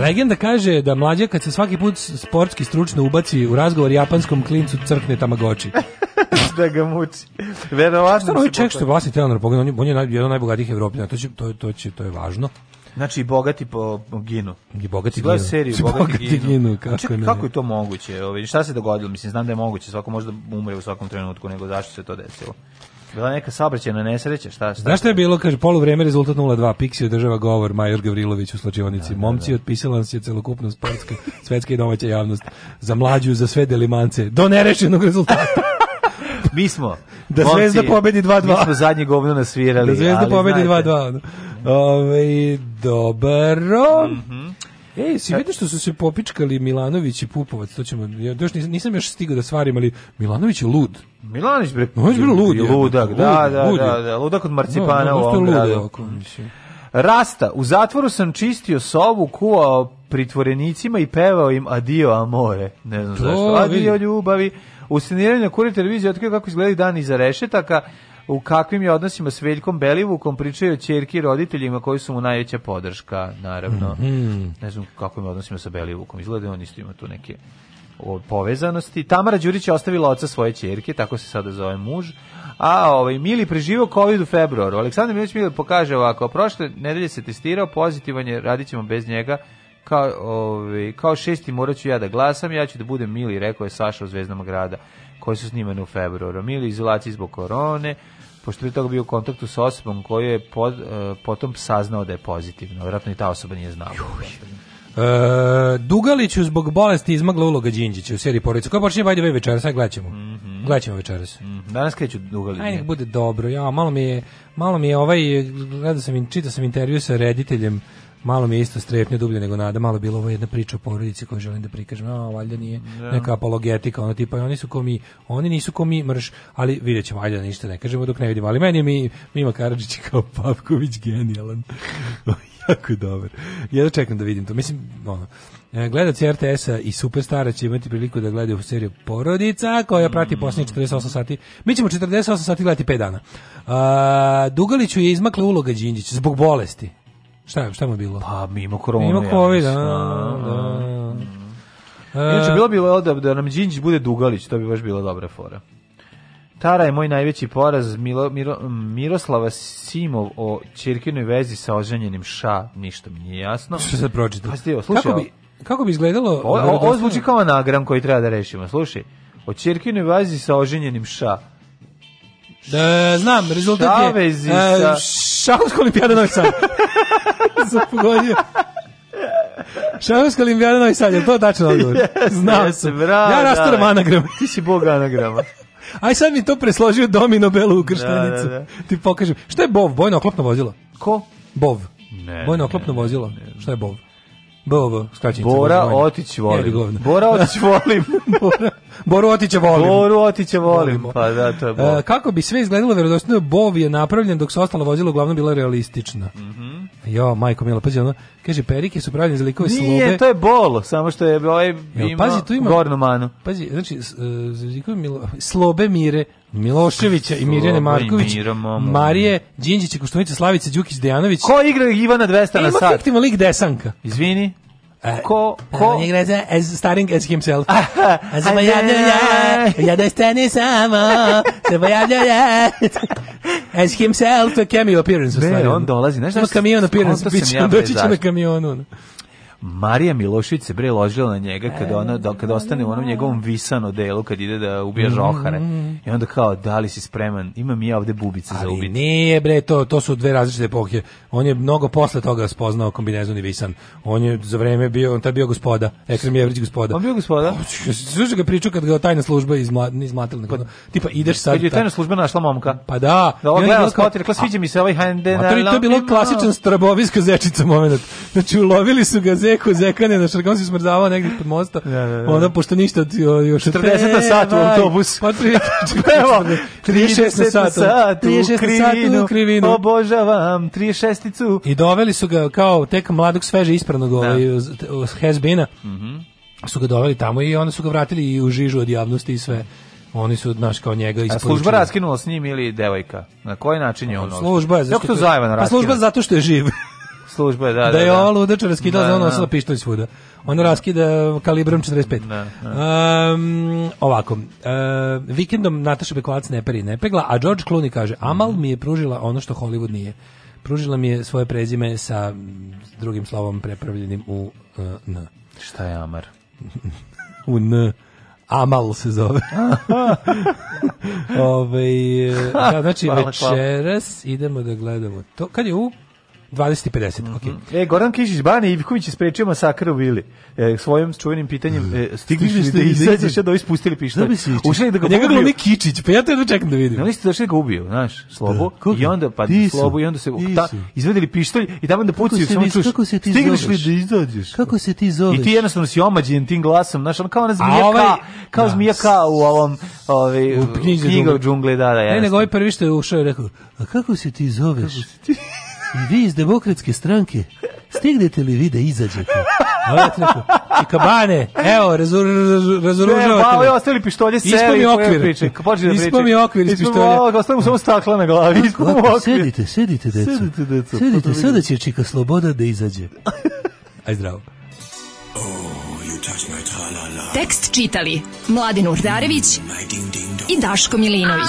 Legenda kaže da mlađa kad se svaki put sportski stručno ubaci u razgovor japanskom klincu crkne tamagoči. da ga muči. Verovatno. Stvarno, ček što je vlasni Telenor Bogan, on je, on je jedan od najbogatijih Evropljana, to, će, to, to, će, to je važno. Znači, bogati po ginu. I bogati ginu. seriju, bogati, bogati ginu. Znači, kako, Čekaj, kako je to moguće? Ove, ovaj, šta se dogodilo? Mislim, znam da je moguće, svako možda umre u svakom trenutku, nego zašto se to desilo? Bila da, neka saobraćajna nesreća, šta, šta? Znaš šta je bilo, kaže, poluvreme rezultat 0:2, 2 Pixi održava govor Major Gavrilović u slačionici. Da, da, Momci, da. otpisala se je celokupna sportska, svetska i domaća javnost. Za mlađu, za sve delimance. Do nerešenog rezultata. mi smo. Da momci, Zvezda pobedi 2:2. 2 Mi smo zadnje govno nasvirali. Da Zvezda pobedi 2:2. 2 da. ovaj, Dobro. Mm Ej, si e. vidio što su se popičkali Milanović i Pupovac, to ćemo, ja još nisam, nisam još stigao da stvarim, ali Milanović je lud. Milanović bre, on je bio lud. Ludak, da, da, da, da, ludak od da, marcipana no, da, no, u ovom gradu. Rasta, u zatvoru sam čistio sobu, kuvao pritvorenicima i pevao im adio amore. Ne znam to, zašto. Adio ljubavi. U sceniranju na kuri televizije otkrio kako izgledaju dani iza rešetaka u kakvim je odnosima s Veljkom Belivukom, pričaju o čerki roditeljima koji su mu najveća podrška, naravno. Mm -hmm. Ne znam kakvim odnosima sa Belivukom, izgleda da on isto ima tu neke o povezanosti. Tamara Đurić je ostavila oca svoje ćerke, tako se sada zove muž. A ovaj Mili preživio COVID u februaru. Aleksandar Milić Mili pokaže ovako, prošle nedelje se testirao, pozitivan je, radit ćemo bez njega. Kao, ovaj, kao šesti morat ću ja da glasam, ja ću da budem Mili, rekao je Saša u Zvezdama grada, koji su snimani u februaru. Mili izolaciji zbog korone, pošto je toga bio u kontaktu sa osobom koji je pod, e, potom saznao da je pozitivno. Vjerojatno i ta osoba nije znala. E, Dugaliću zbog bolesti izmagla uloga Đinđića u seriji Porodica. Koja počinje bajde večeras, aj gledaćemo. Mm -hmm. Gledaćemo večeras. Mm -hmm. Danas kreću Dugalić. Ajde, nek bude dobro. Ja, malo mi je, malo mi je ovaj, gledao sam, čitao sam intervju sa rediteljem malo mi je isto strepnje dublje nego nada, malo bilo ovo jedna priča o porodici koju želim da prikažem, a valjda nije yeah. Da. neka apologetika, ono tipa, oni su ko mi, oni nisu ko mi mrš, ali vidjet ćemo, ajde ništa ne kažemo dok ne vidimo, ali meni je mi, Mima Karadžić kao Pavković genijalan, jako dobar, ja da čekam da vidim to, mislim, ono, e, Gledaci RTS-a i Superstara će imati priliku da gledaju seriju Porodica, koja prati mm. posljednje 48 sati. Mi ćemo 48 sati gledati 5 dana. uh, Dugaliću je izmakla uloga Đinđić zbog bolesti. Šta, šta mu je bilo? Pa mimo korona. Mimo covid, ja, da, da. Mm. E. Inače, bilo bi da, da nam Đinđić bude Dugalić, to bi baš bila dobra fora. Tara je moj najveći poraz Milo, Miro, Miroslava Simov o čirkinoj vezi sa oženjenim ša, ništa mi nije jasno. Što se pročitao? Pa Kako bi, kako bi izgledalo... O, o, ovo zvuči kao anagram koji treba da rešimo, slušaj. O čirkinoj vezi sa oženjenim ša. Da, znam, rezultat Chavez je... Chavez e, Šahovska olimpijada Novi Sad. Zapogodio. Šahovska olimpijada Novi Sad, je to tačan odgovor? znam se. sam. Bravo, ja rastaram anagrama. Ti si bog anagrama. Aj sad mi to presložio Domino Belu u krštenicu. Da, da, da. Ti pokažem. Šta je BOV, bojno oklopno vozilo? Ko? BOV. Ne, bojno oklopno ne, vozilo. Šta je BOV? BOV, skraćenica. Bora Otić volim. Bora Otić volim. Bora Boru Otića volimo. Boru Otića volimo. Pa da, to je e, bol. kako bi sve izgledalo verodostojno, Bov je napravljen dok su ostalo vozilo uglavnom bila realistična. Mhm. Mm jo, majko Mila, pazi ono, kaže perike su pravljene za likove slobe. Nije, to je bolo, samo što je ovaj ima, pazi, tu ima gornu manu. Pazi, znači, uh, Milo, slobe mire, Miloševića i Mirjane Marković, i Marije Đinđića, Koštunica, Slavice Đukić, Dejanović. Ko igra Ivana 200 na sat? Ima fiktivan lik Desanka. Izvini. E, ko, pa, ko? On je as, starring as himself. A se pojavljao ja, ja da stani samo, se pojavljao ja. As himself, a cameo appearance. Ne, on dolazi, znaš da... Ima kamion appearance, bit će, doći će na kamionu. Marija Milošić se bre ložila na njega kad e, ona da kad ostane u onom da. njegovom visano delu kad ide da ubija mm. žohare. I onda kao da li si spreman? Imam i ja ovde bubice za ubiti. Nije bre to to su dve različite epohe. On je mnogo posle toga spoznao kombinezon i visan. On je za vreme bio on tad bio gospoda, Ekrem je Jevrić gospoda. On bio gospoda. Pa, slušaj ga priču kad ga tajna služba izma, izmatila. Pa, tipa ideš sad. Kad je tajna služba našla momka. Pa da. Da on gleda kao ti rekla sviđa mi se ovaj Hande. To je bilo klasičan straboviska zečica momenat. Znači ulovili su ga zeku, zekane na šargon se smrzavao negdje pod mosta. Da, da, da. Onda, pošto ništa od, još... 40 sat u autobus. Otprilike. Evo, 36 sat, sat u krivinu. krivinu. Obožavam 36-icu. I doveli su ga kao tek mladog, sveže ispranog da. ovaj, been Mhm. Mm su ga doveli tamo i onda su ga vratili i u žižu od javnosti i sve. Oni su, znaš, kao njega isporučili. A služba raskinula s njim ili devojka? Na koji način je pa, ono? Služba je... Pa služba zato što je živ služba, da, da. Da je ova ludača raskidala, da, da ona da. nosila pištolj svuda. Ono raskida kalibrom 45. Da, da. Um, ovako, uh, vikendom Nataša Bekovac ne peri ne pegla, a George Clooney kaže, Amal mi je pružila ono što Hollywood nije. Pružila mi je svoje prezime sa mm, drugim slovom prepravljenim u uh, N. Šta je Amar? u N. Amal se zove. Ove, e, da, znači, večeras idemo da gledamo to. Kad je u 20 i 50. Mm -hmm. okay. E, Goran Kišić Bane Ivković je sprečio masakr u Vili. E, svojim čuvenim pitanjem e, mhm. stigli ste da izađeš da ispustili pištolj. Da Ušli da ga pa Njega glumi Kičić, pa ja te to čekam da vidim. Oni ste došli da ga ubiju, znaš, slobu da. i onda pa ti slobu i onda se ta, izvedeli pištolj i tamo da pucaju, samo čuješ. Kako se ti Stigliš li da izađeš? Kako se ti zoveš? I ti jednostavno si omađen tim glasom, znaš, on kao ona zmija ovaj, kao da. zmija ka u ovom ovaj knjiga džungle, da, da. Ne, nego ovaj prvi što je ušao i rekao: "A kako se ti zoveš?" Kako se ti... I vi iz demokratske stranke stignete li vi da izađete? I e, kabane, evo, razoružavate. Ne, pa, evo, ostali pištolje seli. Ispom mi okvir. Da Ispom mi okvir iz pištolja. Ostali mu samo stakla na glavi. Ispo mu okvir. Sedite, sedite, deco. Sedite, deco. Pa sedite, sada će čika sloboda da izađe. Aj zdravo. Oh, Tekst čitali Mladin Urdarević i Daško Milinović